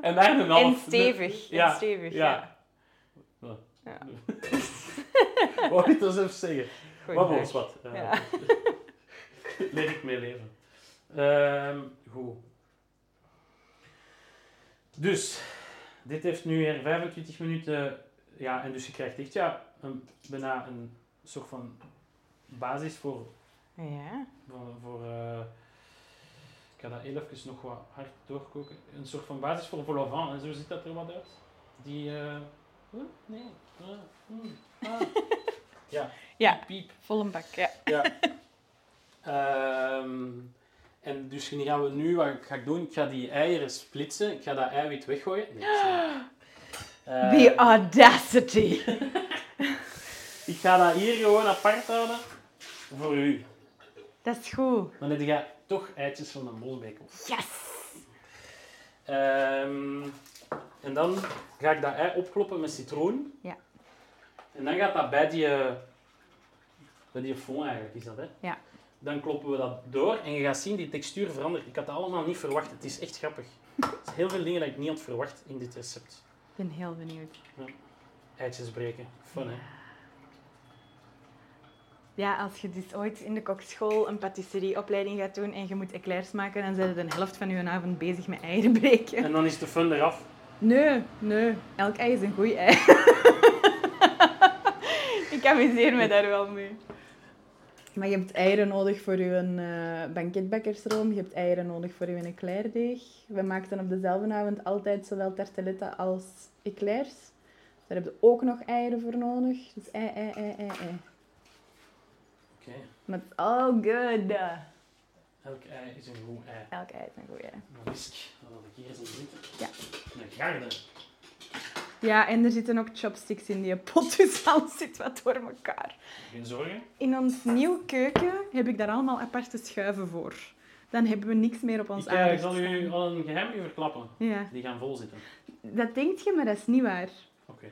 en daar een half. en stevig. Ja, en stevig, ja. ja. Ja. Wat wil ik dat zelf zeggen? Wat was wat? Ja. Leer ik mee leven. Ehm, goed. Dus, dit heeft nu weer 25 minuten. Ja, en dus je krijgt echt ja, een, bijna een soort van basis voor. Ja. voor, voor eh, ik ga dat heel even nog wat hard doorkoken. Een soort van basis voor vol au vent. En zo ziet dat er wat uit. Die. eh, huh? nee. Ah, hmm, ah. <laughs> Ja. Ja. Piep, piep. Vol een bak, ja. Ja. <laughs> Ehm, en dus gaan we nu, wat ga ik doen? Ik ga die eieren splitsen. Ik ga dat eiwit weggooien. Nee. Eh, The audacity. <laughs> ik ga dat hier gewoon apart houden voor u. Dat is goed. Dan heb je toch eitjes van een bosbekel. Yes. Ehm, en dan ga ik dat ei opkloppen met citroen. Ja. En dan gaat dat bij die, eh, bij die fond eigenlijk, is dat hè? Ja. Dan kloppen we dat door en je gaat zien, die textuur verandert. Ik had dat allemaal niet verwacht. Het is echt grappig. Er zijn heel veel dingen dat ik niet had verwacht in dit recept. Ik ben heel benieuwd. Eitjes breken. Fun, hè? Ja, als je dus ooit in de kokschool een patisserieopleiding gaat doen en je moet eclairs maken, dan zijn je de helft van je avond bezig met eieren breken. En dan is de fun eraf. Nee, nee. Elk ei is een goed ei. <laughs> ik amuseer me daar wel mee. Maar je hebt eieren nodig voor je uh, banketbakkersroom. Je hebt eieren nodig voor je eclairdeeg. We maakten op dezelfde avond altijd zowel tarteletten als eclairs. Daar heb je ook nog eieren voor nodig. Dus ei, ei, ei, ei, ei. Oké. Maar it's all good. Elk ei is een goed ei. Elk ei is een goed ei. Een whisk. Dat had ik hier eens zitten. Ja. Een garde. Ja, en er zitten ook chopsticks in die pot, dus <laughs> alles zit wat door elkaar. Geen zorgen. In ons nieuwe keuken heb ik daar allemaal aparte schuiven voor. Dan hebben we niks meer op ons Ik eh, aanrecht zal u al een geheim verklappen. Ja, Die gaan vol zitten. dat denkt je, maar dat is niet waar. Oké.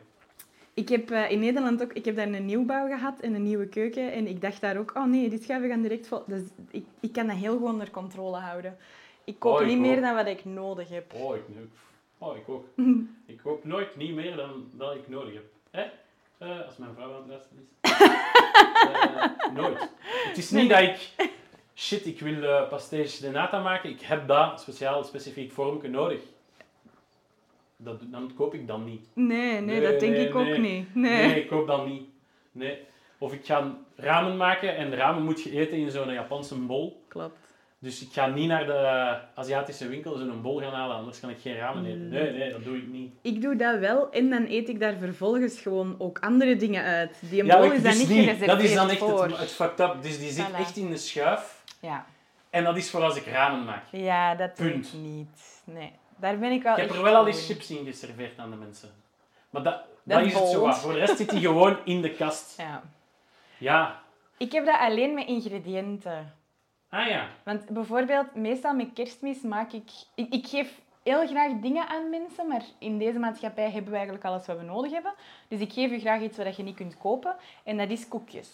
Ik heb eh, in Nederland ook, ik heb daar een nieuwbouw gehad en een nieuwe keuken. En ik dacht daar ook, oh nee, die schuiven gaan direct vol. Dus ik, ik kan dat heel goed onder controle houden. Ik koop Oh, ik niet meer dan wat ik nodig heb. Oh, ik, oh, ik ook. <laughs> ik koop nooit niet meer dan dat ik nodig heb. Hè? Eh, als mijn vrouw aan het luisteren is. <laughs> Eh, nooit. Het is niet dat ik... Shit, ik wil pastéis de nata maken. Ik heb dat speciaal, specifiek vormje nodig. Dat, dan koop ik dan niet. Nee, nee, Nee, dat denk nee, ik ook niet. Nee. Nee, ik koop dat niet. Nee. Of ik ga ramen maken en ramen moet je eten in zo'n Japanse bol. Klopt. Dus ik ga niet naar de Aziatische winkel zo'n bol gaan halen, anders kan ik geen ramen eten. Mm. Nee, nee, dat doe ik niet. Ik doe dat wel en dan eet ik daar vervolgens gewoon ook andere dingen uit. Die Ja, bol is dan niet gereserveerd Dat is dan echt voor. het, het fucked up. Dus die zit Voilà. echt in de schuif. Ja. En dat is voor als ik ramen maak. ja, dat doe Punt. ik niet. Nee, daar ben ik wel Ik heb er wel al eens in. chips in geserveerd aan de mensen. Maar dat, Dat dat is het zo. wat. Voor de rest zit die gewoon in de kast. <laughs> Ja. Ja. Ik heb dat alleen met ingrediënten. Ah ja. Want bijvoorbeeld, meestal met kerstmis maak ik... ik... Ik geef heel graag dingen aan mensen, maar in deze maatschappij hebben we eigenlijk alles wat we nodig hebben. Dus ik geef je graag iets wat je niet kunt kopen. En dat is koekjes.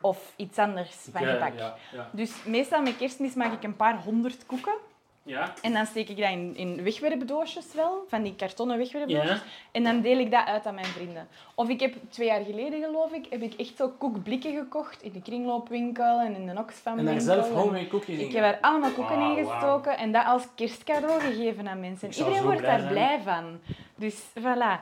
Of iets anders van gebak. ja, ja. Dus meestal met kerstmis maak ik een paar honderd koeken. Ja. En dan steek ik dat in, in wegwerpdoosjes wel, van die kartonnen wegwerpdoosjes. Ja. En dan deel ik dat uit aan mijn vrienden. Of ik heb twee jaar geleden, geloof ik, heb ik echt zo koekblikken gekocht in de kringloopwinkel en in de Oxfam En daar zelf homemade koekjes in. Ik heb daar allemaal koeken Ah, in wauw. gestoken en dat als kerstcadeau gegeven aan mensen. Iedereen wordt daar zijn. blij van. Dus voilà.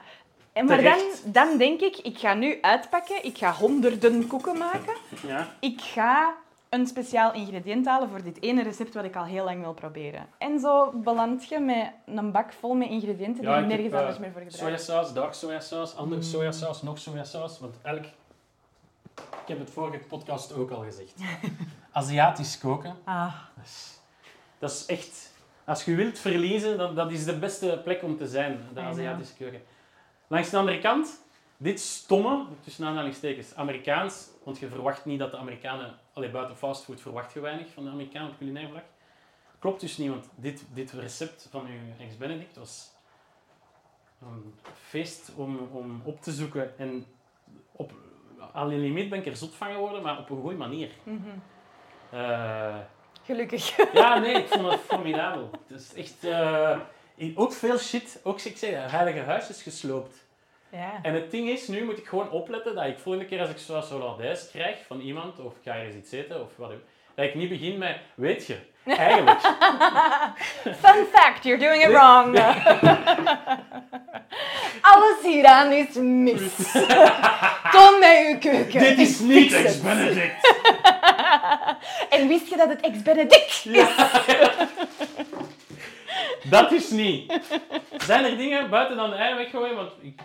En maar dan, dan denk ik, ik ga nu uitpakken, ik ga honderden koeken maken. Ja. Ik ga een speciaal ingrediënt halen voor dit ene recept wat ik al heel lang wil proberen. En zo beland je met een bak vol met ingrediënten die je nergens heb, eh, anders meer voor gebruikt. Sojasaus, dark sojasaus, andere sojasaus, nog sojasaus. Want elk... Ik heb het vorige podcast ook al gezegd. <laughs> Aziatisch koken, Ah, dat is, dat is echt... Als je wilt verliezen, dan dat is de beste plek om te zijn, de. Aziatische keuken. Langs de andere kant, dit stomme, tussen aanhalingstekens, Amerikaans, want je verwacht niet dat de Amerikanen, alleen buiten fastfood verwacht je weinig van de Amerikanen op culinair vlak. Klopt dus niet, want dit, dit recept van uw ex-Benedict was een feest om, om op te zoeken. En op, aan een limiet ben ik er zot van geworden, maar op een goede manier. mhm. Eh, gelukkig. <laughs> ja, nee, ik vond het formidabel. Het is echt... eh, ook veel shit. Ook, ik heilige huis is gesloopt. Ja. En het ding is, nu moet ik gewoon opletten dat ik volgende keer als ik zo'n Hollandaise krijg van iemand, of ik ga ergens iets eten, of wat ook, dat ik niet begin met, weet je, eigenlijk. <laughs> Fun fact, you're doing it wrong. <laughs> Alles hieraan is mis. <laughs> Kom met uw keuken. Dit is niet ex-Benedict. En wist je dat het ex-Benedict is? Dat is niet. Zijn er dingen buiten dan de ei weggooien? Want ik,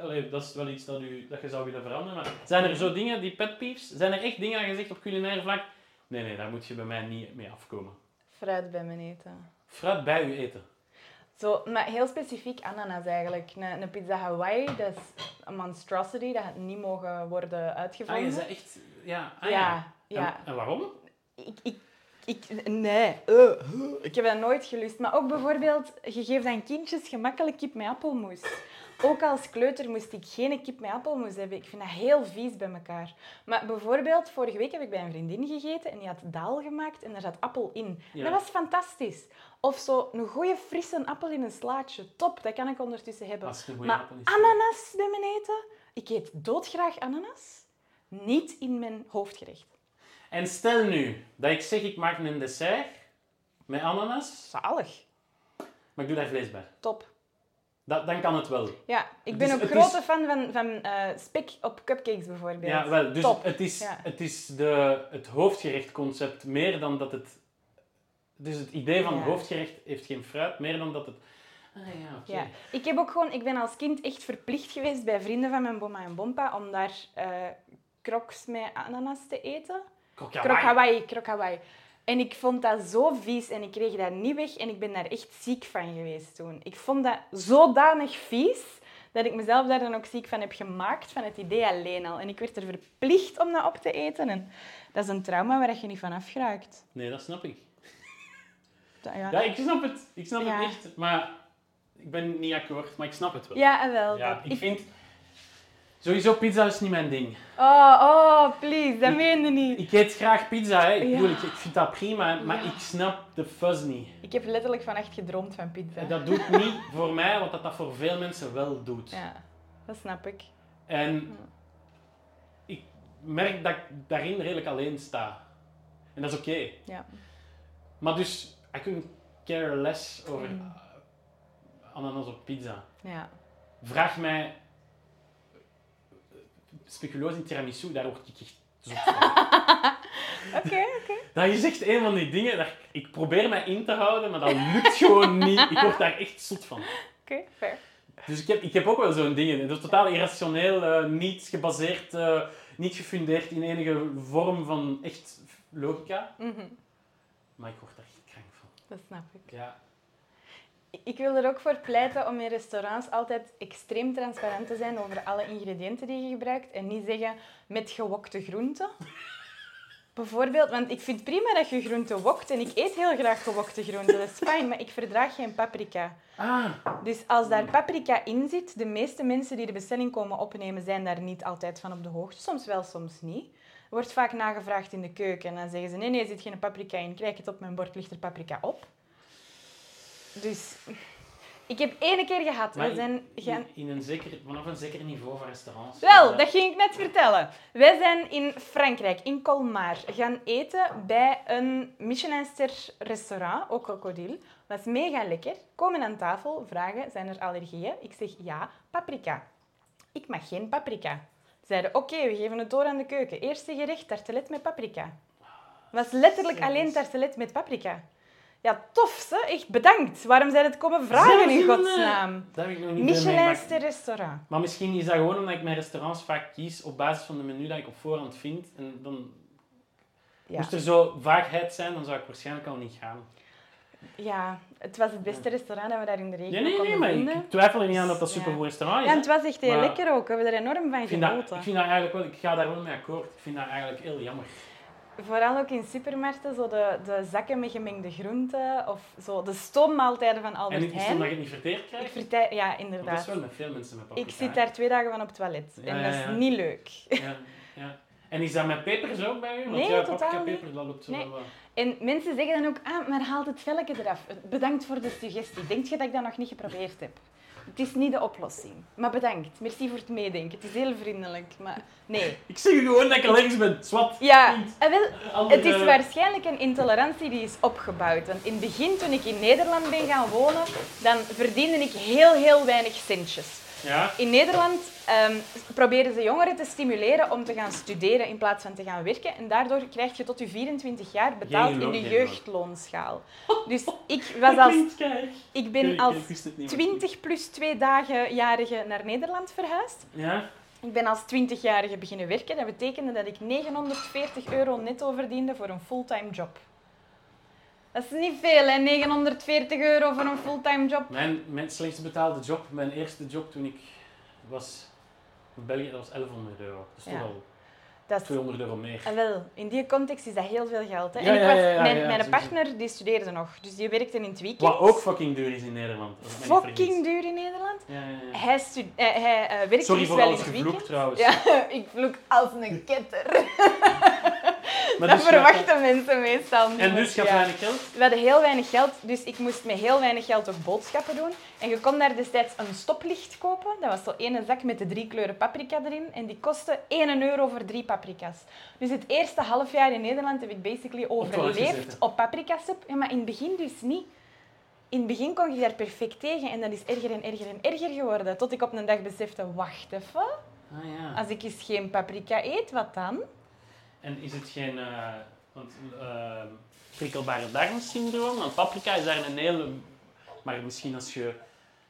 allee, dat is wel iets dat, u, dat je zou willen veranderen. Maar zijn er zo dingen, die pet peeves? Zijn er echt dingen dat je zegt op culinair vlak? Nee, nee, daar moet je bij mij niet mee afkomen. Fruit bij mijn eten. Fruit bij u eten. Zo, maar heel specifiek ananas eigenlijk. Een, een pizza Hawaii, dat is een monstrosity. Dat had niet mogen worden Ah, uitgevonden. je zei echt... Ja, ah, ja, ja. En, en waarom? Ik, ik, ik, nee, ik heb dat nooit gelust. Maar ook bijvoorbeeld, je geeft aan kindjes gemakkelijk kip met appelmoes. Ook als kleuter moest ik geen kip met appelmoes hebben. Ik vind dat heel vies bij elkaar. Maar bijvoorbeeld, vorige week heb ik bij een vriendin gegeten en die had daal gemaakt en daar zat appel in. Ja. Dat was fantastisch. Of zo een goede frisse appel in een slaatje. Top, dat kan ik ondertussen hebben. Als een Maar appel is. ananas bij mijn eten? Ik eet doodgraag ananas. Niet in mijn hoofdgerecht. En stel nu dat ik zeg ik maak een dessert met ananas, Zalig. maar ik doe daar vlees bij. Top. Dat, dan kan het wel. Ja, ik ben ook grote is- fan van, van eh, spek op cupcakes bijvoorbeeld. Ja, wel. Dus Top. het is, Ja. het, is de, het hoofdgerechtconcept meer dan dat het... Dus het idee van Ja. hoofdgerecht heeft geen fruit, meer dan dat het... Ah ja, oké. Ja. Ik, heb ook gewoon, ik ben als kind echt verplicht geweest bij vrienden van mijn bomma en bompa om daar eh crocs met ananas te eten. Krok. Hawaii, krok Hawaii. En ik vond dat zo vies en ik kreeg dat niet weg en ik ben daar echt ziek van geweest toen. Ik vond dat zodanig vies dat ik mezelf daar dan ook ziek van heb gemaakt, van het idee alleen al. En ik werd er verplicht om dat op te eten. En dat is een trauma waar je niet van afgeraakt. Nee, dat snap ik. Dat- Ja, Ja, ik snap het. Ik snap Ja. het echt. Maar ik ben niet akkoord, maar ik snap het wel. ja wel. Ja, ik vind... Sowieso, pizza is niet mijn ding. Oh, oh, please, dat meende niet. Ik eet graag pizza, hè. Ik, Ja. bedoel, ik, ik vind dat prima, maar Ja. ik snap de fuzz niet. Ik heb letterlijk van echt gedroomd van pizza. Dat doet niet <laughs> voor mij, wat dat, dat voor veel mensen wel doet. Ja, dat snap ik. En ik merk dat ik daarin redelijk alleen sta. En dat is oké. Ja. Maar dus, I couldn't care less over Mm. ananas op pizza. Ja. Vraag mij speculoos in tiramisu, daar word ik echt zot van. <laughs> Oké, oké. Dat is echt een van die dingen, dat ik, ik probeer mij in te houden, maar dat lukt gewoon niet. Ik word daar echt zot van. Oké, fair. Dus ik heb, ik heb ook wel zo'n dingen. Dat is totaal irrationeel, eh, niet gebaseerd, eh, niet gefundeerd in enige vorm van echt logica. Mhm, Maar ik word daar echt krank van. Dat snap ik. Ja. Ik wil er ook voor pleiten om in restaurants altijd extreem transparant te zijn over alle ingrediënten die je gebruikt en niet zeggen met gewokte groenten. Bijvoorbeeld, want ik vind prima dat je groenten wokt en ik eet heel graag gewokte groenten, dat is fijn, maar ik verdraag geen paprika. Ah, Dus als daar paprika in zit, de meeste mensen die de bestelling komen opnemen zijn daar niet altijd van op de hoogte. Soms wel, soms niet. Er wordt vaak nagevraagd in de keuken en dan zeggen ze nee, nee, er zit geen paprika in. Krijg het op mijn bord, ligt er paprika op. Dus ik heb één keer gehad. Maar We zijn gaan... in, een zeker, vanaf een zeker niveau van restaurants. Wel, dat ging ik net vertellen. Wij zijn in Frankrijk, in Colmar, gaan eten bij een Michelinster restaurant, ook krokodil. Was mega lekker. Komen aan tafel, vragen, zijn er allergieën? Ik zeg ja, paprika. Ik mag geen paprika. Zeiden, oké, we geven het door aan de keuken. Eerste gerecht, tartelet met paprika. was letterlijk alleen tartelet met paprika. Ja, tof, ze. Echt bedankt. Waarom zijn het komen vragen in godsnaam? Dat heb ik nog niet. Michelinster restaurant. Maar misschien is dat gewoon omdat ik mijn restaurants vaak kies op basis van de menu dat ik op voorhand vind. En dan Ja. moest er zo vaagheid zijn, dan zou ik waarschijnlijk al niet gaan. Ja, het was het beste restaurant dat we daar in de regio Nee, nee, nee, maar ik, vinden. ik twijfel er niet aan dat dat een supergoed restaurant is. Ja, en het was echt heel lekker ook. We hebben er enorm van genoten. ik vind dat eigenlijk wel, ik ga daar wel mee akkoord. Ik vind dat eigenlijk heel jammer. Vooral ook in supermarkten, zo de, de zakken met gemengde groenten of zo de stoommaaltijden van en Albert is het omdat Heijn. je het niet verteerd Ik krijgt? vertij- ja, Want dat is inderdaad. wel met veel mensen met paprika. Ik zit daar twee dagen van op het toilet. Ja, en dat is ja. niet leuk. Ja, ja. En is dat met pepers ook bij u? Want Nee, ja, totaal paprika, niet. peper, dat loopt zo Nee. wel. En mensen zeggen dan ook, ah, maar haalt het velletje eraf. Bedankt voor de suggestie. Denk je dat ik dat nog niet geprobeerd heb? Het is niet de oplossing. Maar bedankt. Merci voor het meedenken. Het is heel vriendelijk, maar nee. Ik zeg u gewoon dat ik allergisch ben. Swat. Ja, Punt. eh, wel, Het is waarschijnlijk een intolerantie die is opgebouwd. Want in het begin, toen ik in Nederland ben gaan wonen, dan verdiende ik heel, heel weinig centjes. Ja? In Nederland ehm, proberen ze jongeren te stimuleren om te gaan studeren in plaats van te gaan werken. En daardoor krijg je tot je 24 jaar betaald in de jeugdloonschaal. Dus ik was als... Ik ben als wist het niet, maar 20 plus 2 dagenjarige naar Nederland verhuisd. Ja? Ik ben als 20-jarige beginnen werken. Dat betekende dat ik 940 euro netto verdiende voor een fulltime job. Dat is niet veel, hè? 940 euro voor een fulltime job. Mijn, mijn slechtst betaalde job, mijn eerste job toen ik was in België, dat was 1100 euro. Dat is Ja. toch al Dat is, 200 euro meer. Ah, wel, in die context is dat heel veel geld. Hè? Ja, en ik was, ja, mijn, partner die studeerde nog, dus die werkte in het weekend. Wat ook fucking duur is in Nederland. Fucking duur in Nederland. Ja, ja, ja. Hij, eh, hij eh, werkte Sorry dus voor wel alles in het weekend. trouwens. Ja, <laughs> ik vloek als een ketter. <laughs> Maar dat dus je- verwachten mensen meestal niet. En dus, je had weinig geld? We hadden heel weinig geld, dus ik moest met heel weinig geld ook boodschappen doen. En je kon daar destijds een stoplicht kopen. Dat was zo ene zak met de drie kleuren paprika erin. En die kostte 1 euro voor drie paprika's. Dus het eerste half jaar in Nederland heb ik basically overleefd op paprikasoep. Ja, maar in het begin dus niet. In het begin kon je daar perfect tegen en dat is erger en erger en erger geworden. Tot ik op een dag besefte, wacht even. Ah ja. Als ik eens geen paprika eet, wat dan? En is het geen eh, want, eh, prikkelbare darmsyndroom? Want paprika is daar een hele... Maar misschien als je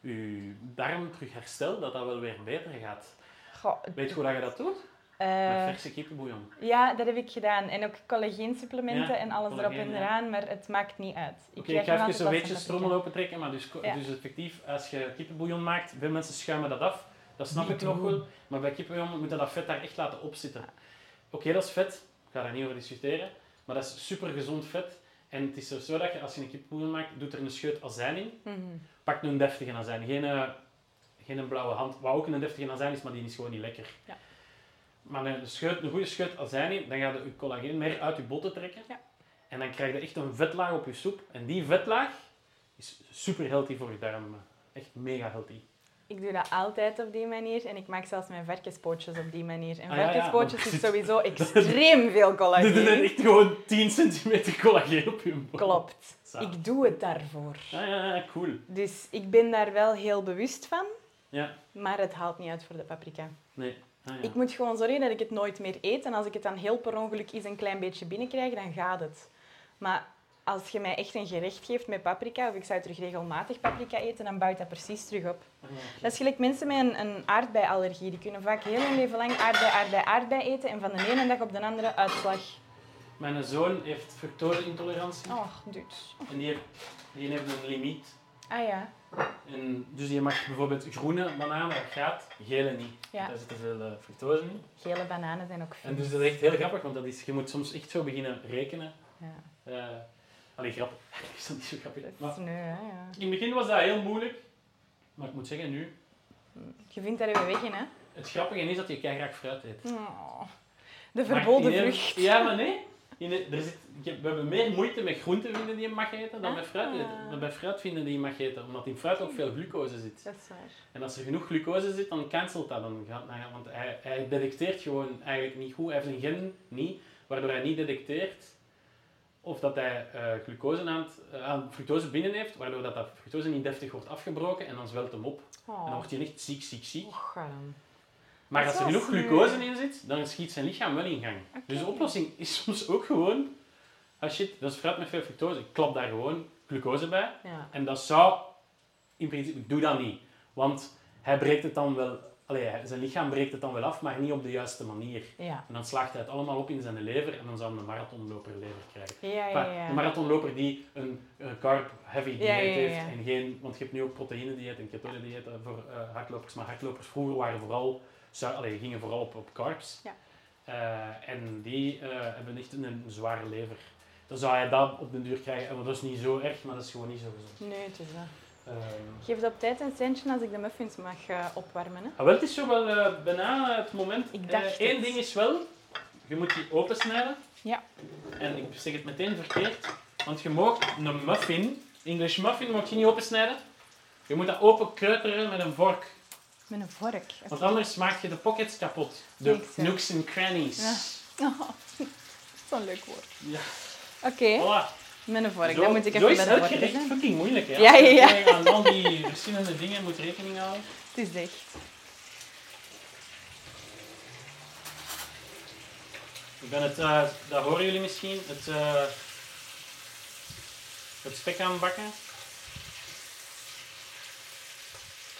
je darm terug herstelt, dat dat wel weer beter gaat. Goh, Weet je hoe dat je dat doet? Met eh, verse kippenbouillon. Ja, dat heb ik gedaan. En ook collageensupplementen Ja, en alles erop en ja. eraan, maar het maakt niet uit. Oké, ik ga even een beetje strommel paprika. opentrekken, maar dus, Ja. dus effectief, als je kippenbouillon maakt, veel mensen schuimen dat af. Dat snap ik nog wel, maar bij kippenbouillon moet je dat vet daar echt laten opzitten. Oké, dat is vet, ik ga daar niet over discussiëren, maar dat is super gezond vet. En het is zo dat je, als je een kippenbouillon maakt, doet er een scheut azijn in. Mhm. Pak nu een deftige azijn, geen, eh, geen een blauwe hand, wat ook een deftige azijn is, maar die is gewoon niet lekker. Ja. Maar een, scheut, een goede scheut azijn in, dan ga je je collageen meer uit je botten trekken. Ja. En dan krijg je echt een vetlaag op je soep. En die vetlaag is super healthy voor je darmen. Echt mega healthy. Ik doe dat altijd op die manier en ik maak zelfs mijn varkenspootjes op die manier. En Ah, ja, ja, varkenspootjes is <laughs> sowieso extreem veel <laughs> Dit is collageen. echt gewoon 10 centimeter collageen op je bot. Klopt. Ik doe het daarvoor. Ja, ja, ja, cool. Dus ik ben daar wel heel bewust van, Ja, maar het haalt niet uit voor de paprika. nee. Ah, ja. Ik moet gewoon zorgen dat ik het nooit meer eet. En als ik het dan heel per ongeluk eens een klein beetje binnenkrijg, dan gaat het. Maar als je mij echt een gerecht geeft met paprika, of ik zou terug regelmatig paprika eten, dan bouwt dat precies terug op. Dat is gelijk mensen met een, een aardbeiallergie. Die kunnen vaak heel hun leven lang aardbei, aardbei, aardbei eten en van de ene dag op de andere uitslag. Mijn zoon heeft fructose-intolerantie. Oh, dude. En die heeft, die heeft een limiet. Ah ja. En dus je mag bijvoorbeeld groene bananen, dat gaat, gele niet. Ja. Daar zit te veel eh, fructose in. Gele bananen zijn ook En vies. dus dat is echt heel grappig, want dat is, je moet soms echt zo beginnen rekenen. Ja, Eh allee, grappig. <laughs> is dat niet zo grappig? Maar hè, ja. in het begin was dat heel moeilijk. Maar ik moet zeggen, nu... Je vindt daar even weg in, hè. Het grappige is dat je graag fruit eet. Oh, de verboden vrucht. Ja, maar nee. In de- er zit, we hebben meer moeite met groenten vinden die je mag eten dan met fruit, Ah. eten- dan bij fruit vinden die je mag eten. Omdat in fruit ook veel glucose zit. Dat is waar. En als er genoeg glucose zit, dan cancelt dat. Dan gaat, dan gaat- want hij, hij detecteert gewoon eigenlijk niet goed. Hij heeft een gen niet, waardoor hij niet detecteert of dat hij eh, glucose eh, aan fructose binnen heeft, waardoor dat, dat fructose niet deftig wordt afgebroken en dan zwelt hem op. En dan Oh, wordt hij echt ziek, ziek, ziek. Och. Maar Dat als er genoeg glucose in zit, dan schiet zijn lichaam wel in gang. Dus de oplossing is <laughs> soms ook gewoon, ah shit, dat is fruit met veel fructose, klap daar gewoon glucose bij. Ja. En dat zou, in principe, doe dat niet. Want hij breekt het dan wel, allee, zijn lichaam breekt het dan wel af, maar niet op de juiste manier. Ja. En dan slaagt hij het allemaal op in zijn lever en dan zou hij een marathonloper lever krijgen. Ja, ja, ja. Een marathonloper die een, een carb-heavy dieet heeft en geen, want je hebt nu ook proteïne-dieet en ketone-dieet voor eh, hardlopers, maar hardlopers vroeger waren vooral, zou, allee, gingen vooral op, op carbs. Ja. Eh, en die eh, hebben echt een, een zware lever. Dan zou hij dat op den duur krijgen, want dat is niet zo erg, maar dat is gewoon niet zo gezond. Nee, het is dat. Ehm, Geef het op tijd een centje als ik de muffins mag eh, opwarmen. Hè? ah, wel, het is zo wel eh, bijna het moment. Ik dacht Eén het. ding is wel, je moet die opensnijden. Ja. En ik zeg het meteen verkeerd, want je mag een muffin, English muffin, mag je niet opensnijden. Je moet dat open kreuteren met een vork, Met een vork. want anders maak je de pockets kapot. De nooks en crannies. Ja. <laughs> Oh, Zo'n leuk woord. Ja. Oké, Voilà. Met een vork. Dan moet ik even met een vork gerecht fucking moeilijk, hè. Ja, ja, ja. Je aan al die verschillende dingen moet rekening houden. <laughs> Het is echt. Ik ben het, eh, dat horen jullie misschien, het, eh, het spek aan het bakken.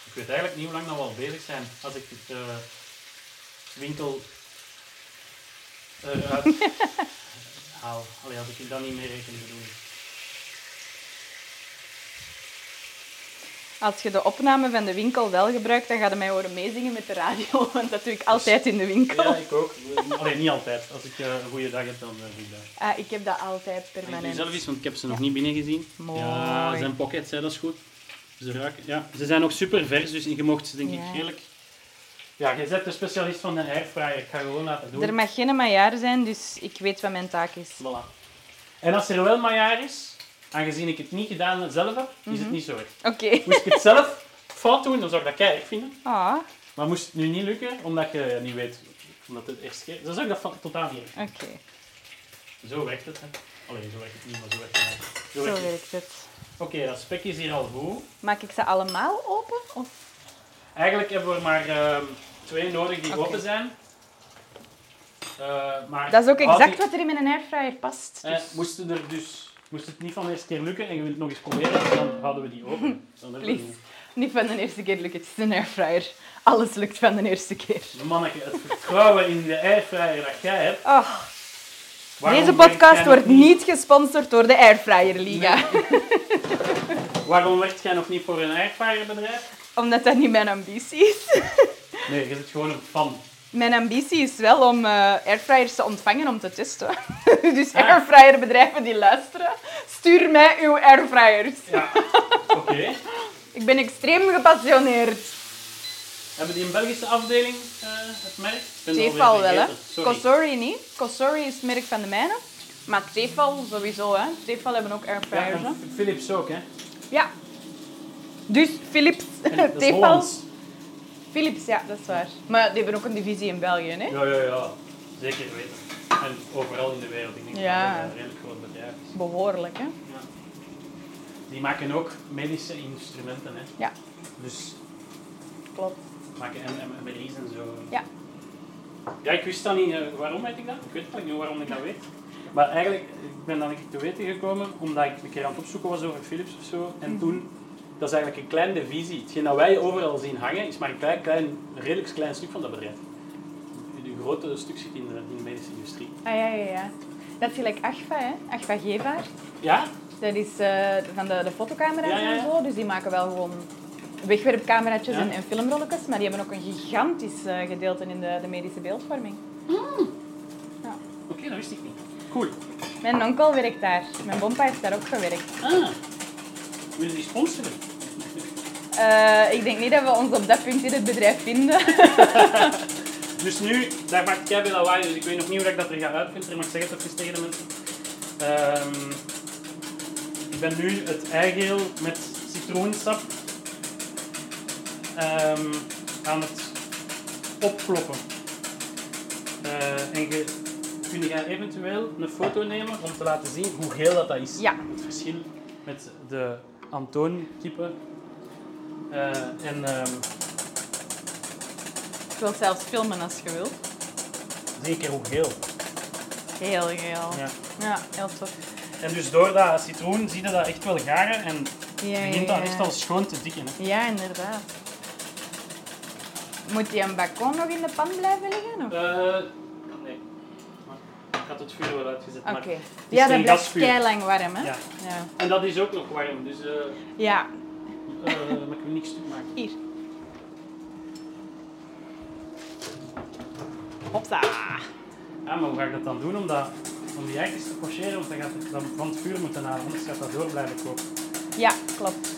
Ik weet eigenlijk niet hoe lang dat we al bezig zijn als ik het eh, winkel eruit <laughs> haal. Allee, als ik dan niet meer rekening doe. Als je de opname van de winkel wel gebruikt, dan ga je mij horen meezingen met de radio. <laughs> Want dat doe ik altijd in de winkel. Ja, ik ook. Allee, niet altijd. Als ik eh, een goede dag heb, dan eh, doe ik dat. Ah, ik heb dat altijd Ik permanent. zelf eens, want ik heb ze nog niet binnen gezien. Mooi. Ja, zijn pockets, hè, dat is goed. Ze ruiken, ja. Ze zijn nog super vers, dus je mocht ze denk ik Ja. redelijk... Ja, je bent de specialist van de airfryer. Ik ga gewoon laten doen. Er mag geen maillard zijn, dus ik weet wat mijn taak is. Voilà. En als er wel maillard is, aangezien ik het niet gedaan zelf heb, is Mhm. het niet zo erg. Oké. Moest ik het zelf fout doen, dan zou ik dat keihard vinden. Ah, Maar moest het nu niet lukken, omdat je niet weet, omdat het eerst keer... Dan zou ik dat van, totaal niet erg. oké. Zo werkt het, hè. Alleen zo werkt het niet, maar zo werkt het. Zo Zo werkt het. werkt het. Oké, dat spek is hier al goed. Maak ik ze allemaal open? Of? Eigenlijk hebben we er maar ehm, twee nodig die open zijn. Eh, maar Dat is ook exact die- wat er in mijn airfryer past. eh, Dus moest, het er dus, moest het niet van de eerste keer lukken en je wilt het nog eens proberen, dan houden we die open. <laughs> Dan Please. niet van de eerste keer lukt het. Het is een airfryer. Alles lukt van de eerste keer. Manneke, het vertrouwen in de airfryer dat jij hebt. Oh, deze podcast wordt niet gesponsord door de Airfryer Liga. <laughs> Waarom werkt jij nog niet voor een airfryer bedrijf? Omdat dat niet mijn ambitie is. <laughs> Nee, je bent gewoon een fan. Mijn ambitie is wel om eh, airfryers te ontvangen om te testen. <laughs> dus Ah. airfryerbedrijven die luisteren, stuur mij uw airfryers. Ja, <laughs> oké. Ik ben extreem gepassioneerd. Hebben die een Belgische afdeling, eh, het merk? Tefal wel, hè. Kosori niet. Kosori is het merk van de mijne. Maar Tefal sowieso, hè. Tefal hebben ook airfryers, en Philips ook, hè. Ja. Dus Philips, <laughs> Tefal. Philips, ja, dat is waar. Maar die hebben ook een divisie in België, hè. Ja, ja, ja. Zeker weten. En overal in de wereld. Ik denk Ja. dat het een redelijk groot bedrijf is. Behoorlijk, hè. Ja. Die maken ook medische instrumenten, hè. Ja. Dus Klopt. maken MRI's en zo. Ja. Ja, ik wist dan niet, eh, waarom weet ik dat? Ik weet eigenlijk niet waarom ik dat weet. Maar eigenlijk, ik ben dan een keer te weten gekomen, omdat ik een keer aan het opzoeken was over Philips of zo. En Mhm. toen, dat is eigenlijk een kleine divisie. Hetgeen dat wij overal zien hangen, is maar een klein, klein, een redelijk klein stuk van dat bedrijf. Het grote stuk zit in de, in de medische industrie. Ah, ja, ja, ja. Dat is gelijk Agfa, hè. Agfa Gevaert. Ja? Dat is eh, van de, de fotocamera's Ja, ja, ja. en zo. Dus die maken wel gewoon wegwerpcameraatjes Ja. en, en filmrolletjes. Maar die hebben ook een gigantisch eh, gedeelte in de, de medische beeldvorming. Oké, dat wist ik niet. Cool. Mijn onkel werkt daar. Mijn bompa heeft daar ook gewerkt. Ah, wil je die sponsoren? Eh, ik denk niet dat we ons op dat punt in het bedrijf vinden. <laughs> Dus nu, daar maakt jij veel lawaai, dus ik weet nog niet hoe ik dat er ga uitfilteren, maar ik zeg het even tegen de mensen. Ehm, ik ben nu het eigeel met citroensap ehm, aan het opkloppen. Eh, en je kun je eventueel een foto nemen om te laten zien hoe geel dat, dat is. Ja. Het verschil met de Antoon-kippen. Eh, en ehm, Ik wil zelfs filmen als je wilt. zeker hoe geel. Heel geel. Ja. Ja, heel tof. En dus door dat citroen zie je dat echt wel garen en Ja, begint ja, dat echt al schoon te dikken. Hè. Ja, inderdaad. Moet die een bacon nog in de pan blijven liggen? Of? Eh, nee. Maar Ik had het vuur wel uitgezet. Oké. maar het is Ja, dat blijft gasvuur. keilang warm, hè? Ja. Ja. En dat is ook nog warm, dus eh Ja, ik wil niks stuk maken. hier. Hopsa. Ja, maar hoe ga ik dat dan doen om, dat, om die eitjes te pocheren? Want dan gaat het dan van het vuur moeten halen, anders gaat dat door blijven koken. Ja, klopt.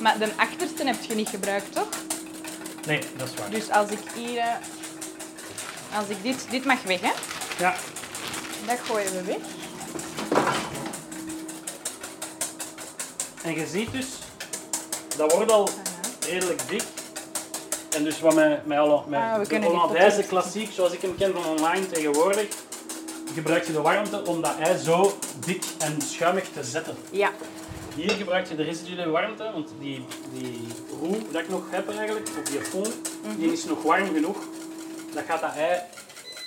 Maar de achterste heb je niet gebruikt, toch? Nee, dat is waar. Dus als ik hier... eh, Als ik dit... Dit mag weg, hè? Ja, Dat gooien we weg. en je ziet dus, dat wordt al redelijk dik. En dus wat met, met, alle, met Ah, de klassiek, zoals ik hem ken van online tegenwoordig, gebruik je de warmte om dat ei zo dik en schuimig te zetten. Ja. Hier gebruik je de residuele warmte, want die, die roe dat ik nog heb eigenlijk, of die fond, die is nog warm genoeg. Dat gaat dat ei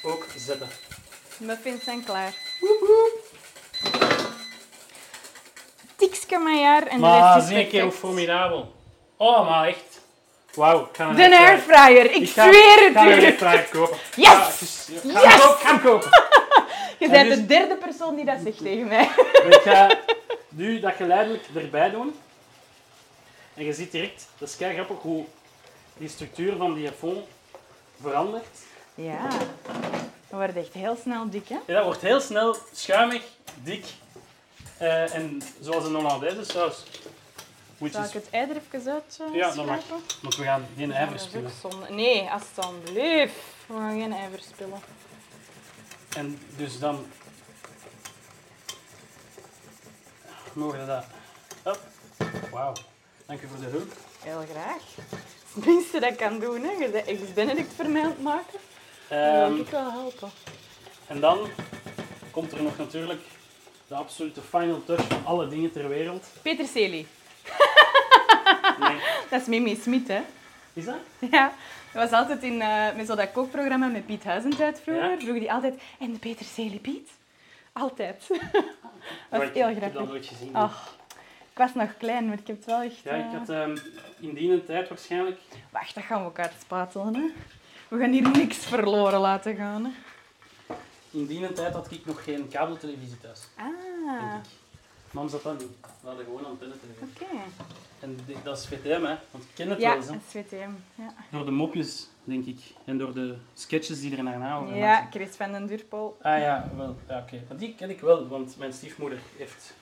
ook zetten. Muffins zijn klaar. Tikske maar jaar en de rest is zie keer hoe formidabel. Oh, maar echt. Wauw, ik ga een De airfryer- ik, Ik ga, zweer ik het ga een u. airfryer kopen. <laughs> Yes! Ja, het is- ja, ga hem Yes! kopen, ga hem kopen. <laughs> Je En bent dus- de derde persoon die dat zegt tegen mij. <laughs> Ik ga nu dat geleidelijk erbij doen. En je ziet direct, dat is kei grappig hoe die structuur van die fond verandert. Ja, dat wordt echt heel snel dik, hè? En dat wordt heel snel schuimig, dik eh, en zoals een Hollandaise saus. Moet Zal ik het ei er even uit uh, Ja, dat mag. Want we gaan geen ei verspillen. Nee, alsjeblieft. We gaan geen ei verspillen. En dus dan mogen we dat. Hop. Wauw. Dank u voor de hulp. Heel graag. Het minste dat ik kan doen, hè. Je bent echt Benedict voor mij aan het maken. Dan wil ik wel helpen. en dan komt er nog natuurlijk de absolute final touch van alle dingen ter wereld. Peterselie. Nee. <laughs> Dat is Mimi Smit, hè. Is dat? Ja. Dat was altijd in, eh, met zo dat kookprogramma met Piet Huizentijd vroeger. Ja. Vroeg die altijd, en de peterselie Piet? Altijd. <laughs> dat was heel Ik heb dat grappig. nooit gezien. Ach, ik was nog klein, maar ik heb het wel echt... Ja, ik eh, had ehm, in die tijd waarschijnlijk. Wacht, dat gaan we ook uitspatelen, hè. We gaan hier niks verloren laten gaan, hè. In die tijd had ik nog geen kabeltelevisie thuis. Ah, Denk ik. Mam zat dat niet. We hadden gewoon antennetelevisie. oké. En dat is VTM, hè? Want ik ken het Ja, wel eens. hè. SWTM. Ja. Door de mopjes, denk ik. En door de sketches die er daarna over ja, Chris van den Durpel. zijn. Ah ja, wel. Ja, oké. Die ken ik wel, want mijn stiefmoeder heeft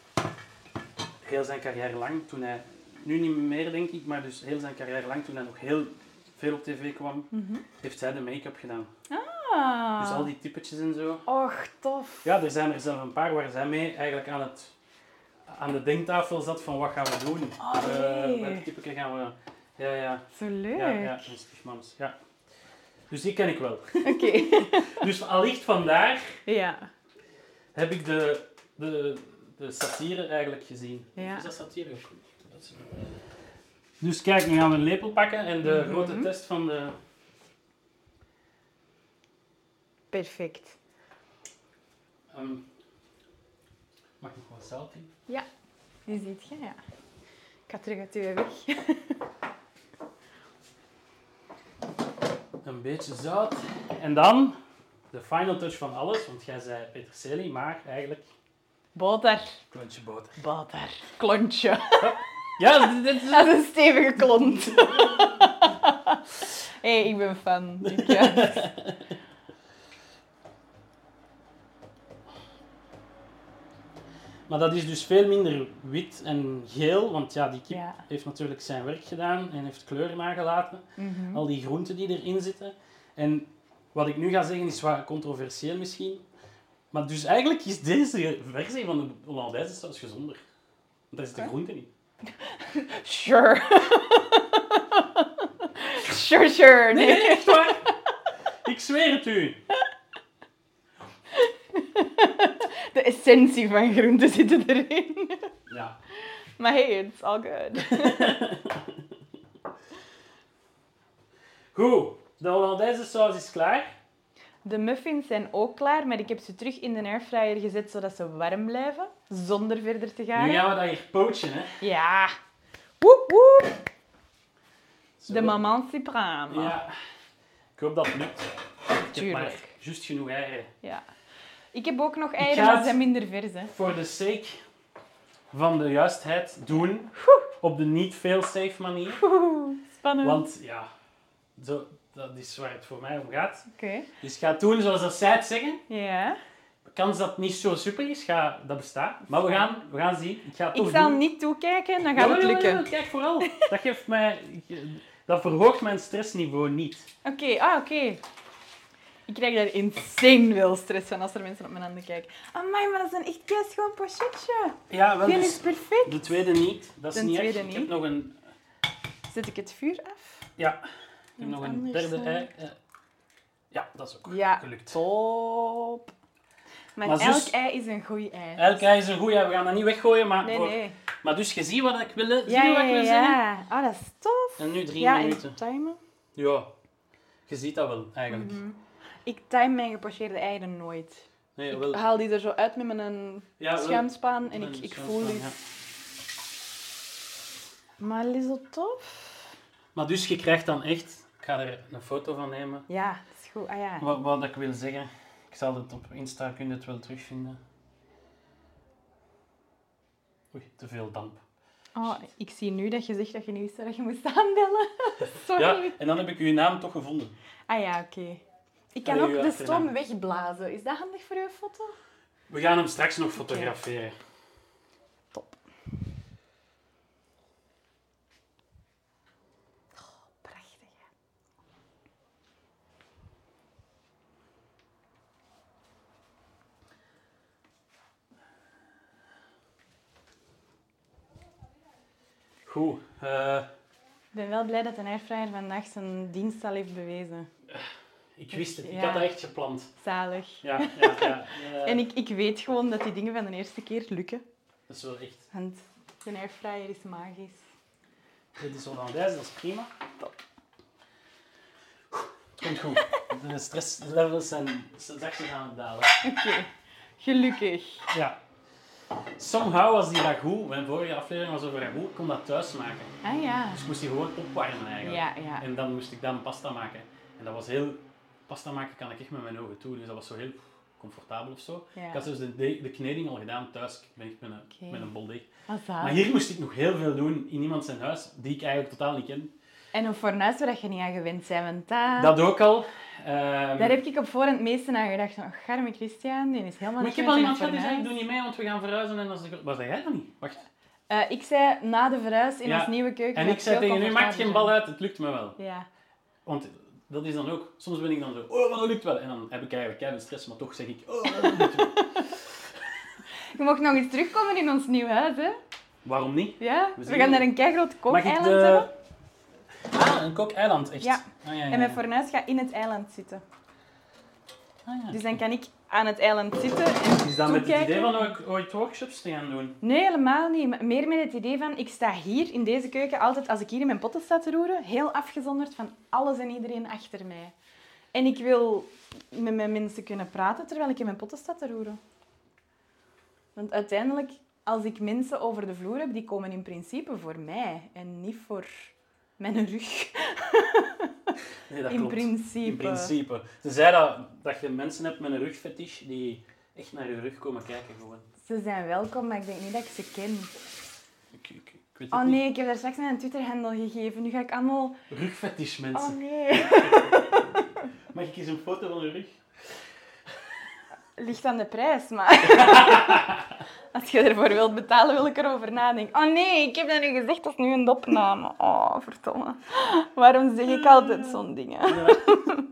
heel zijn carrière lang, toen hij... Nu niet meer, denk ik, maar dus heel zijn carrière lang, toen hij nog heel veel op tv kwam, heeft zij de make-up gedaan. Ah. Dus al die typetjes en zo. Och, tof. Ja, er zijn er zelf een paar waar zij mee eigenlijk aan, het, aan de denktafel zat van wat gaan we doen. Oh, Eh, nee. welk typetje gaan we... Ja, ja. Zo leuk. Ja, ja. Ja. Dus die ken ik wel. <laughs> Oké. <laughs> Dus allicht vandaar ja. heb ik de, de, de satire eigenlijk gezien. Ja. Is dat satire ook? Dat is- Dus kijk, nu gaan we een lepel pakken en de Mhm. grote test van de... Perfect. ehm, mag nog wat zout in? Ja, die ziet je, ja. Ik ga terug uit uw weg. <laughs> Een beetje zout. En dan de final touch van alles, want jij zei peterselie, maar eigenlijk Boter. klontje boter. Boter. Klontje. Ja, dit, dit is... <laughs> Dat is een stevige klont. <laughs> Hé, hey, ik ben fan. Ik, ja. Maar dat is dus veel minder wit en geel, want ja, die kip Ja. heeft natuurlijk zijn werk gedaan en heeft kleur nagelaten. Mhm. Al die groenten die erin zitten. En wat ik nu ga zeggen is wat controversieel misschien. Maar dus eigenlijk is deze versie van de Hollandaise saus gezonder. Want daar zit de groente in. <laughs> <laughs> Sure. sure, sure. Nee, echt waar. Ik zweer het u. De essentie van groenten zit erin. Ja. Maar hey, it's all good. <laughs> Goed, de Hollandaise saus is klaar. De muffins zijn ook klaar, maar ik heb ze terug in de airfryer gezet zodat ze warm blijven, zonder verder te gaan. Nu gaan we dat hier poachen, hè. Ja. Woep woep. Zo. De maman supreme. Ja. Ik hoop dat het lukt. Ik heb maar juist genoeg eieren. Ja. Ik heb ook nog eieren, maar ze zijn minder vers. Hè. Voor de sake van de juistheid doen. Op de niet veel safe manier. Spannend. Want ja, zo, dat is waar het voor mij om gaat. Oké. Dus ga doen zoals dat zij het zeggen. Ja. Kans dat het niet zo super is, ga, dat bestaat. Maar we gaan, we gaan zien. Ik ga het Ik zal doen. niet toekijken, dan gaat Jawel, het lukken. Kijk vooral. Dat geeft mij... Dat verhoogt mijn stressniveau niet. Oké, ah, oké. Ik krijg daar insane veel stress van als er mensen op mijn handen kijken. Amai, maar dat is een echt schoon pochetje. Ja, wel Die dus is perfect. De tweede niet. Dat is De niet tweede echt. Ik heb niet. nog een... Zet ik het vuur af? Ja, ik heb nog een derde eh, ei. eh. Ja, dat is ook Ja, gelukt. top. Maar, Maar elk ei is een goed ei. Elk ei is een goeie. We gaan dat niet weggooien, maar... Nee, voor- nee. Maar dus, je ziet wat ik wil, zie Ja, wat ja, ik wil ja. zeggen? ja. Ah, dat is tof. En nu drie ja, minuten. en timen. Ja, je ziet dat wel, eigenlijk. Mhm. Ik time mijn gepocheerde eieren nooit. Nee, Ik wel. haal die er zo uit met mijn Ja, schuimspaan en ik, ik voel die. ja. Maar is dat tof? Maar dus, je krijgt dan echt... Ik ga er een foto van nemen. Ja, dat is goed. Ah ja. Wat, wat ik wil zeggen. Ik zal het op Insta, kun je het wel terugvinden. Oei, te veel damp. Oh, ik zie nu dat je zegt dat je wist dat je moest aanbellen. <laughs> Sorry. Ja, en dan heb ik uw naam toch gevonden. Ah ja, oké. Ik kan Allee, ook de stoom wegblazen. Is dat handig voor uw foto? We gaan hem straks nog fotograferen. Top. Oh, prachtig. hè. Goed. eh, Ik ben wel blij dat de airfryer vandaag zijn dienst al heeft bewezen. <laughs> ik wist het. Ik had dat echt gepland. Zalig. Ja, ja, ja. <laughs> Eh, En ik, ik weet gewoon dat die dingen van de eerste keer lukken. Dat is wel echt... Want de airfryer is magisch. Dit is Hollandaise, dat is prima. Komt goed. De stresslevels zijn zachtjes aan het dalen. Oké, gelukkig. Ja. Somehow was die ragout, mijn vorige aflevering was over ragout, ik kon dat thuis maken. Ah ja. Dus ik moest die gewoon opwarmen eigenlijk. Ja, ja. En dan moest ik dan pasta maken. En dat was heel... Pasta maken kan ik echt met mijn ogen toe, dus dat was zo heel comfortabel of zo. Ja. Ik had dus de, de, kneding al gedaan thuis. Ik ben echt met een, met een bol deeg. Ah. Maar hier moest ik nog heel veel doen in iemand zijn huis, die ik eigenlijk totaal niet ken. En een fornuis waar je niet aan gewend bent, want dat... Dat ook al. Ehm, Daar heb ik op voorhand het meeste aan gedacht. Oh, garme Christian, die is helemaal maar niet ik heb al iemand gehad die zei, doe niet mee, want we gaan verhuizen. En de... Was dat jij dan niet? Wacht. Eh, ik zei na de verhuis in Ja. ons nieuwe keuken... En ik zei tegen u, maak geen bal uit, het lukt me wel. zijn. Ja. Want dat is dan ook, soms ben ik dan zo, oh, maar dat lukt wel. En dan heb ik eigenlijk keihard stress, maar toch zeg ik, oh, dat lukt wel. <laughs> Je mag nog eens terugkomen in ons nieuw huis, hè? Waarom niet? Ja? We gaan daar een keigroot kookeiland de... hebben. Ah, een kookeiland, echt? Ja. Ah, ja, ja, En mijn fornuis gaat in het eiland zitten. Ah, ja. Dus dan kan ik aan het eiland zitten en Is dat met het idee van ook ooit workshops te gaan doen? Nee, helemaal niet. Meer met het idee van, ik sta hier in deze keuken altijd, als ik hier in mijn potten sta te roeren, heel afgezonderd van alles en iedereen achter mij. En ik wil met mijn mensen kunnen praten terwijl ik in mijn potten sta te roeren. Want uiteindelijk, als ik mensen over de vloer heb, die komen in principe voor mij en niet voor mijn rug. <laughs> Nee, dat in klopt. principe. In principe. Ze zei dat, dat je mensen hebt met een rugfetish die echt naar je rug komen kijken gewoon. Ze zijn welkom, maar ik denk niet dat ik ze ken. Ik, ik, ik weet het Oh niet. nee, ik heb daar straks mijn Twitter-handle gegeven. Nu ga ik allemaal... Rugfetish Oh mensen. nee. <laughs> Mag ik eens een foto van je rug? Ligt aan de prijs, maar... <laughs> Als je ervoor wilt betalen, wil ik erover nadenken. Oh nee, ik heb dat nu gezegd, dat is nu een opname. Oh, verdomme. Waarom zeg ik altijd zo'n dingen? Ja. <laughs>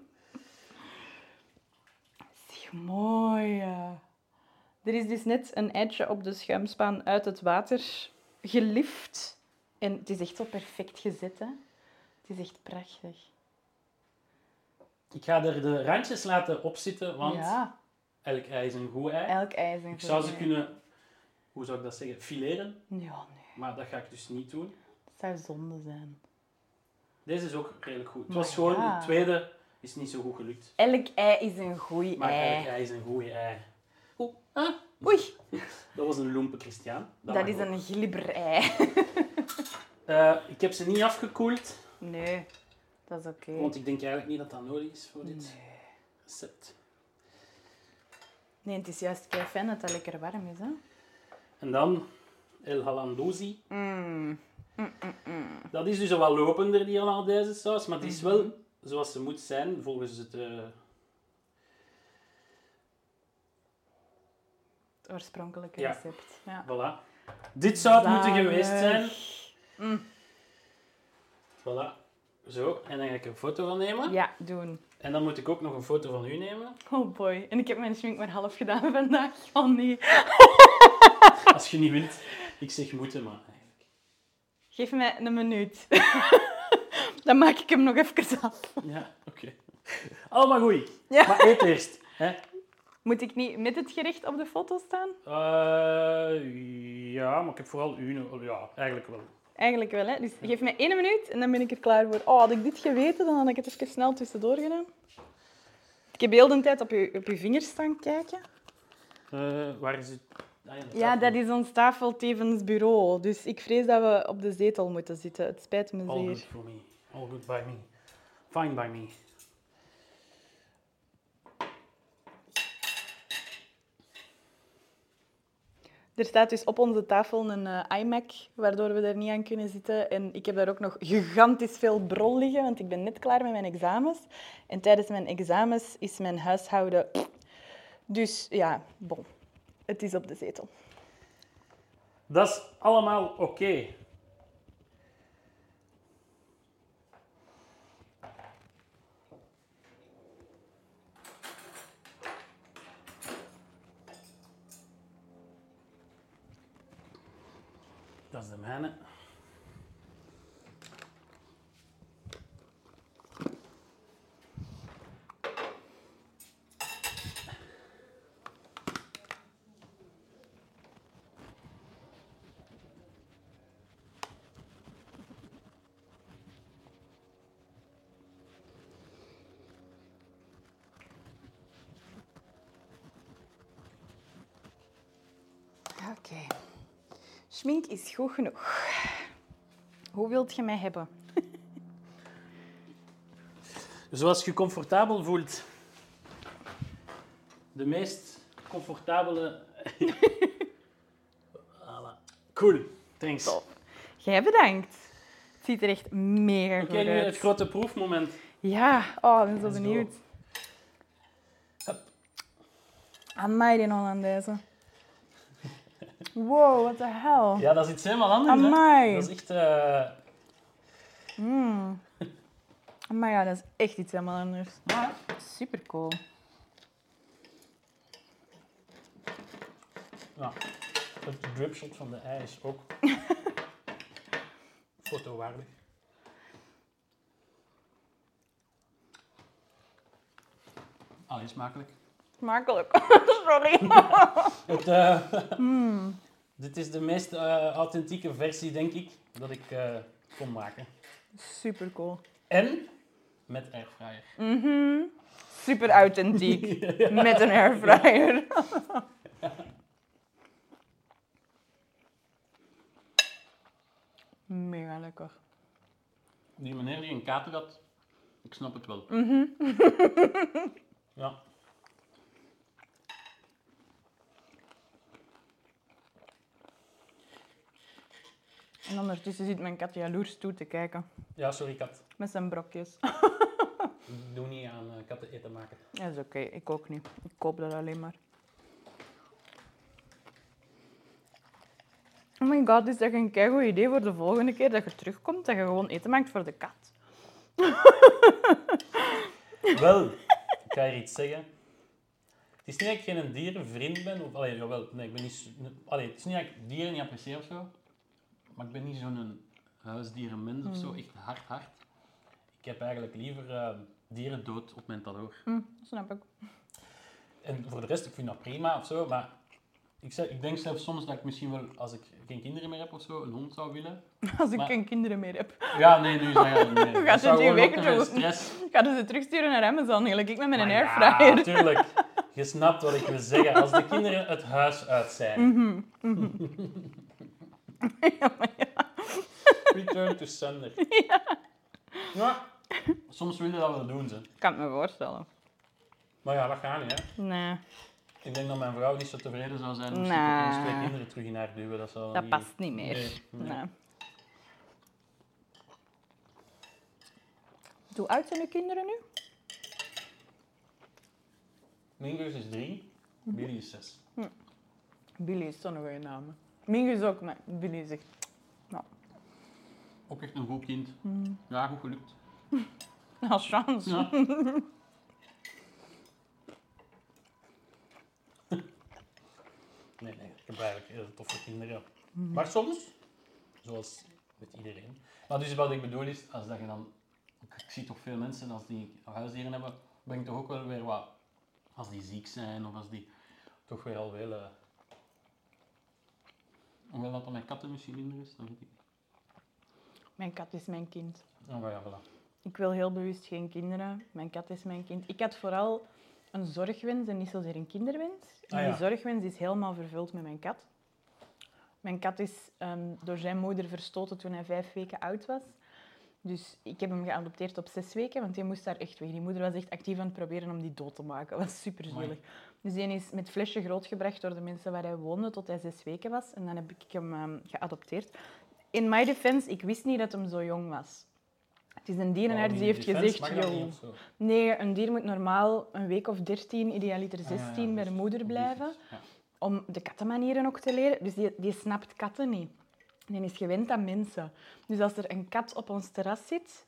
mooi. ja. Er is dus net een eitje op de schuimspaan uit het water gelift. En het is echt zo perfect gezet, hè. Het is echt prachtig. Ik ga er de randjes laten opzitten, want Ja, elk ei is een goed ei. elk ei is een Ik zou ze goed ei. kunnen, hoe zou ik dat zeggen, fileren. Ja, nee. Maar dat ga ik dus niet doen. Dat zou zonde zijn. Deze is ook redelijk goed. Het Maar was gewoon, ja. de tweede is niet zo goed gelukt. Elk ei is een goed Maar ei. elk ei is een goede ei. Oeh, ah, Oei, <laughs> dat was een lompe Christian. dat, mag is ook. een glibber-ei. <laughs> Eh, ik heb ze niet afgekoeld, Nee, dat is oké. want ik denk eigenlijk niet dat dat nodig is voor dit recept. Nee, het is juist kei fijn dat het lekker warm is, hè. En dan El Halandozi. Mm. Dat is dus wel lopender, die Hollandaise saus, maar het Mhm. is wel zoals ze moet zijn volgens het... eh, Het oorspronkelijke Ja. recept. Ja. voilà. Dit zou het moeten geweest zijn. Mm. Voilà. Zo, en dan ga ik een foto van nemen. Ja, doen. En dan moet ik ook nog een foto van u nemen. Oh boy. En ik heb mijn schmink maar half gedaan vandaag. Oh nee. <laughs> Als je niet wilt. Ik zeg moeten, maar eigenlijk. Geef mij een minuut. <laughs> Dan maak ik hem nog even af. Ja, oké. Allemaal goed. Ja. Maar eet eerst. Hè? Moet ik niet met het gerecht op de foto staan? Eh, ja, maar ik heb vooral u. Ja, eigenlijk wel. Eigenlijk wel, hè. Dus geef mij één minuut en dan ben ik er klaar voor. Oh, had ik dit geweten, dan had ik het even snel tussendoor gedaan. Ik heb heel de tijd op je, op je vingers staan kijken. Eh, waar is het? Ah, ja, Ja, dat is ons tafel tevens bureau. Dus ik vrees dat we op de zetel moeten zitten. Het spijt me All zeer. good for me. All good by me. Fine by me. Er staat dus op onze tafel een eh, iMac, waardoor we er niet aan kunnen zitten. En ik heb daar ook nog gigantisch veel brol liggen, want ik ben net klaar met mijn examens. En tijdens mijn examens is mijn huishouden... Dus ja, bon. Het is op de zetel. Dat is allemaal oké. Is de mijne. Oké. Schmink is goed genoeg. Hoe wilt je mij hebben? <laughs> Zoals je comfortabel voelt. De meest comfortabele. <laughs> voilà. Cool. Thanks. Top. Jij bedankt. Het ziet er echt mega Oké, goed nu het uit. grote proefmoment. Ja, oh, ik ben zo benieuwd. Hup. Amai, die Hollandaise. Wow, what the hell. Ja, dat is iets helemaal anders. hè. Amai. Dat is echt. eh, Mm. Maar ja, dat is echt iets helemaal anders. Super cool. ja. Het dripshot van de ei is ook <laughs> fotowaardig. Allee, smakelijk. Smakelijk. <laughs> Sorry. <laughs> Het, eh, <laughs> Dit is de meest eh, authentieke versie, denk ik, dat ik eh, kon maken. Super cool. En met airfryer. Mhm. Super authentiek. Met een airfryer. Mega lekker. Die meneer die een kater had, ik snap het wel. ja. En ondertussen zit mijn kat jaloers toe te kijken. ja, sorry kat. Met zijn brokjes. Ik <laughs> doe niet aan eh, katten eten maken. Dat is oké, ik ook niet. Ik koop dat alleen maar. Oh my god, is dat een keigoed idee voor de volgende keer dat je terugkomt, dat je gewoon eten maakt voor de kat. <laughs> Wel, ik ga je iets zeggen. Het is niet dat ik geen dierenvriend ben. Of, allee, jawel, nee, ik ben niet... Allee, het is niet dat ik dieren niet apprecieer of zo. Maar ik ben niet zo'n huisdierenmens of zo. Echt hard, hard. Ik heb eigenlijk liever eh, dieren dood op mijn taloor. Hm, snap ik. En voor de rest, ik vind dat prima of zo. Maar ik, zeg, ik denk zelfs soms dat ik misschien wel, als ik geen kinderen meer heb of zo, een hond zou willen. <laughs> Als ik Maar- geen kinderen meer heb. Ja, nee, nu zeg je nee. Gaat Dat het je veel doen? stress. <laughs> Ga ze terugsturen naar Amazon, gelijk ik met mijn Maar airfryer. <laughs> Ja, natuurlijk. Je snapt wat ik wil zeggen. Als de kinderen het huis uit zijn. Mhm, <laughs> Ja, maar ja. Return to sender. Ja. Soms willen dat wel doen, ze. Ik kan het me voorstellen. Maar ja, dat gaat niet, hè. Nee, Ik denk dat mijn vrouw niet zo tevreden zou zijn ik Nee. ons twee kinderen terug in haar duwen. Dat, zou dat niet... past niet meer. Nee, nee. Nee. Hoe oud zijn uw kinderen nu? Mingus is drie, Billy is zes. Billy is zo'n goede naam. Mingus ook, maar Billy is echt... Ook echt een goed kind. Mm. Ja, goed gelukt. <laughs> Als chance. Ja. Nee, nee, ik heb eigenlijk heel toffe kinderen. Maar soms, zoals met iedereen. Maar dus wat ik bedoel is, als dat je dan... Ik zie toch veel mensen, als die huisdieren hebben, ben ik toch ook wel weer wat... Als die ziek zijn, of als die toch weer al wel... Hoewel dat dan mijn katten misschien minder is, dan weet ik... Mijn kat is mijn kind. Oh, ja, voilà. Ik wil heel bewust geen kinderen. Mijn kat is mijn kind. Ik had vooral een zorgwens en niet zozeer een kinderwens. En Ah, ja. die zorgwens is helemaal vervuld met mijn kat. Mijn kat is ehm, door zijn moeder verstoten toen hij vijf weken oud was. Dus ik heb hem geadopteerd op zes weken, want die moest daar echt weg. Die moeder was echt actief aan het proberen om die dood te maken. Dat was super zielig. Dus die is met flesje grootgebracht door de mensen waar hij woonde tot hij zes weken was. En dan heb ik hem ehm, geadopteerd. In my defense, ik wist niet dat hem zo jong was. Het is een dierenarts die heeft gezegd... Mag dat "Yo, niet of zo? Nee, een dier moet normaal een week of 13, idealiter Ah, ja, 16 ja, bij de dus moeder blijven. ja. Om de kattenmanieren ook te leren. Dus die, die snapt katten niet. Die is gewend aan mensen. Dus als er een kat op ons terras zit,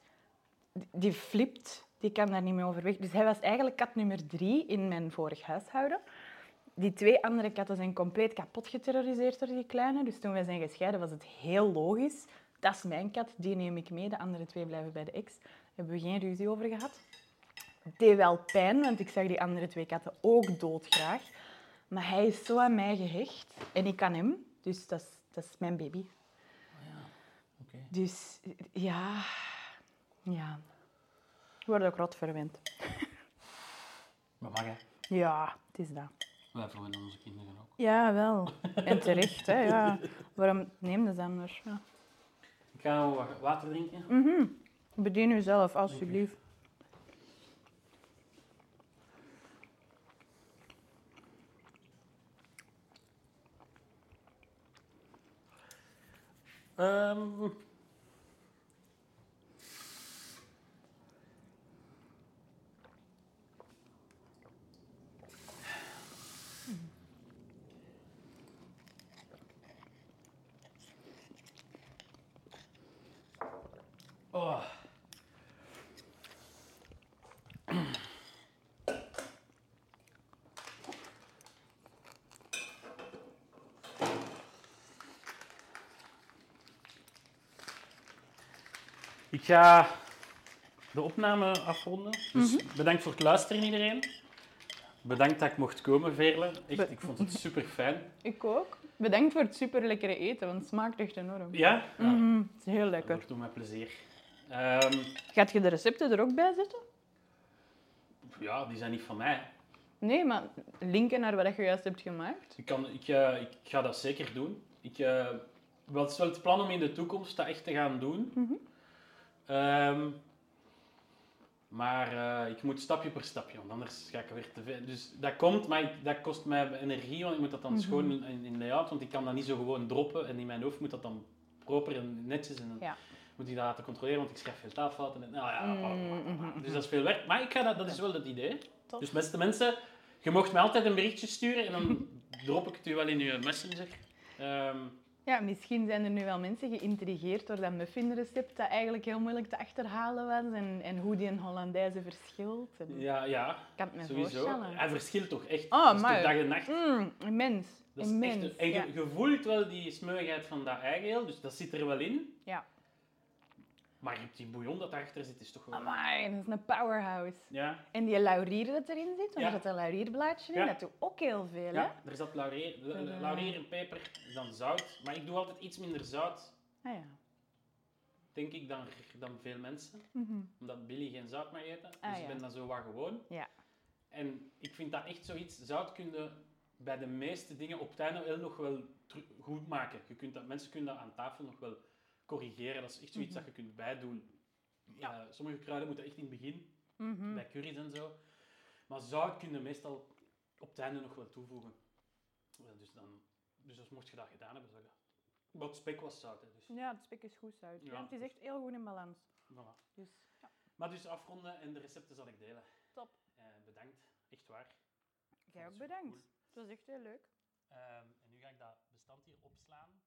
die flipt. Die kan daar niet mee overweg. Dus hij was eigenlijk kat nummer drie in mijn vorig huishouden. Die twee andere katten zijn compleet kapot geterroriseerd door die kleine. Dus toen wij zijn gescheiden was het heel logisch. Dat is mijn kat, die neem ik mee. De andere twee blijven bij de ex. Daar hebben we geen ruzie over gehad. Het deed wel pijn, want ik zag die andere twee katten ook doodgraag. Maar hij is zo aan mij gehecht. En ik aan hem. Dus dat is, dat is mijn baby. Oké. Dus ja... Ja. Ik word ook rot verwend. Maar mag hè? Ja, het is dat. Wij verwennen onze kinderen ook. Ja, wel. En terecht, hè. Ja. Waarom neem ze anders? Ja. Ik ga wat water drinken. Mhm. Bedien uzelf, alsjeblieft. Ehm. Oh. Ik ga de opname afronden. Dus bedankt voor het luisteren iedereen. Bedankt dat ik mocht komen, Veerle. Echt, ik vond het super fijn. <laughs> Ik ook. Bedankt voor het super lekkere eten, want het smaakt echt enorm. Ja? ja Mhm, Het is heel dat lekker. wordt met plezier. Ehm, Gaat je de recepten er ook bij zetten? ja, die zijn niet van mij. Nee, maar linken naar wat je juist hebt gemaakt. Ik, kan, ik, eh, ik ga dat zeker doen. Ik, eh, wel, het is wel het plan om in de toekomst dat echt te gaan doen. Mhm. Ehm, maar eh, ik moet stapje per stapje, want anders ga ik er weer te veel. Dus dat komt, maar ik- dat kost mij energie, want ik moet dat dan Mhm. schoon in, in, layout, want ik kan dat niet zo gewoon droppen. En in mijn hoofd moet dat dan proper en netjes. En Ja. Moet ik dat laten controleren, want ik schrijf veel taalfouten. En, nou ja, Mm, bla. mhm, Dus dat is veel werk. Maar ik ga dat, dat is wel het idee. Dus beste mensen, je mocht mij altijd een berichtje sturen en dan <laughs> drop ik het u wel in uw messenger. Ehm, Ja, misschien zijn er nu wel mensen geïntrigeerd door dat muffinrecept dat eigenlijk heel moeilijk te achterhalen was en, en hoe die een Hollandaise verschilt. En... Ja, ja. Ik kan het me Sowieso. voorstellen. Hij verschilt toch echt. Oh, maar- dag en nacht. Mm, immens. Dat is immens. echt, en je, ja. voelt wel die smeuigheid van dat eigeel, dus dat zit er wel in. ja. Maar je hebt die bouillon dat daarachter zit, is toch wel... Amai, dat is een powerhouse. Ja, En die laurier dat erin zit, want Ja. er zit een laurierblaadje in, Ja. dat doet ook heel veel, ja er zat laurier, Tadaa. laurier en peper, dan zout. Maar ik doe altijd iets minder zout, Ah ja. denk ik, dan, dan veel mensen. Mhm. Omdat Billy geen zout mag eten. Dus Ah, ik ben dan zo wat gewoon. Ja. En ik vind dat echt zoiets, zout kun je bij de meeste dingen op wel nog wel goed maken. Je kunt dat, mensen kunnen dat aan tafel nog wel corrigeren. Dat is echt zoiets dat je kunt bijdoen. Eh, sommige kruiden moeten echt in het begin, Mhm. bij curry's en zo. Maar zout kun je meestal op het einde nog wel toevoegen. Eh, Dus, dan, dus als mocht je dat gedaan hebben, zou je. Maar het spek was zout, hè, dus Ja, het spek is goed zout. Ja. Ja, het is echt heel goed in balans. voilà. Dus, ja. Maar dus afronden en de recepten zal ik delen. Top. Eh, bedankt, echt waar. Jij ook bedankt. cool. Het was echt heel leuk. Ehm, en nu ga ik dat bestand hier opslaan.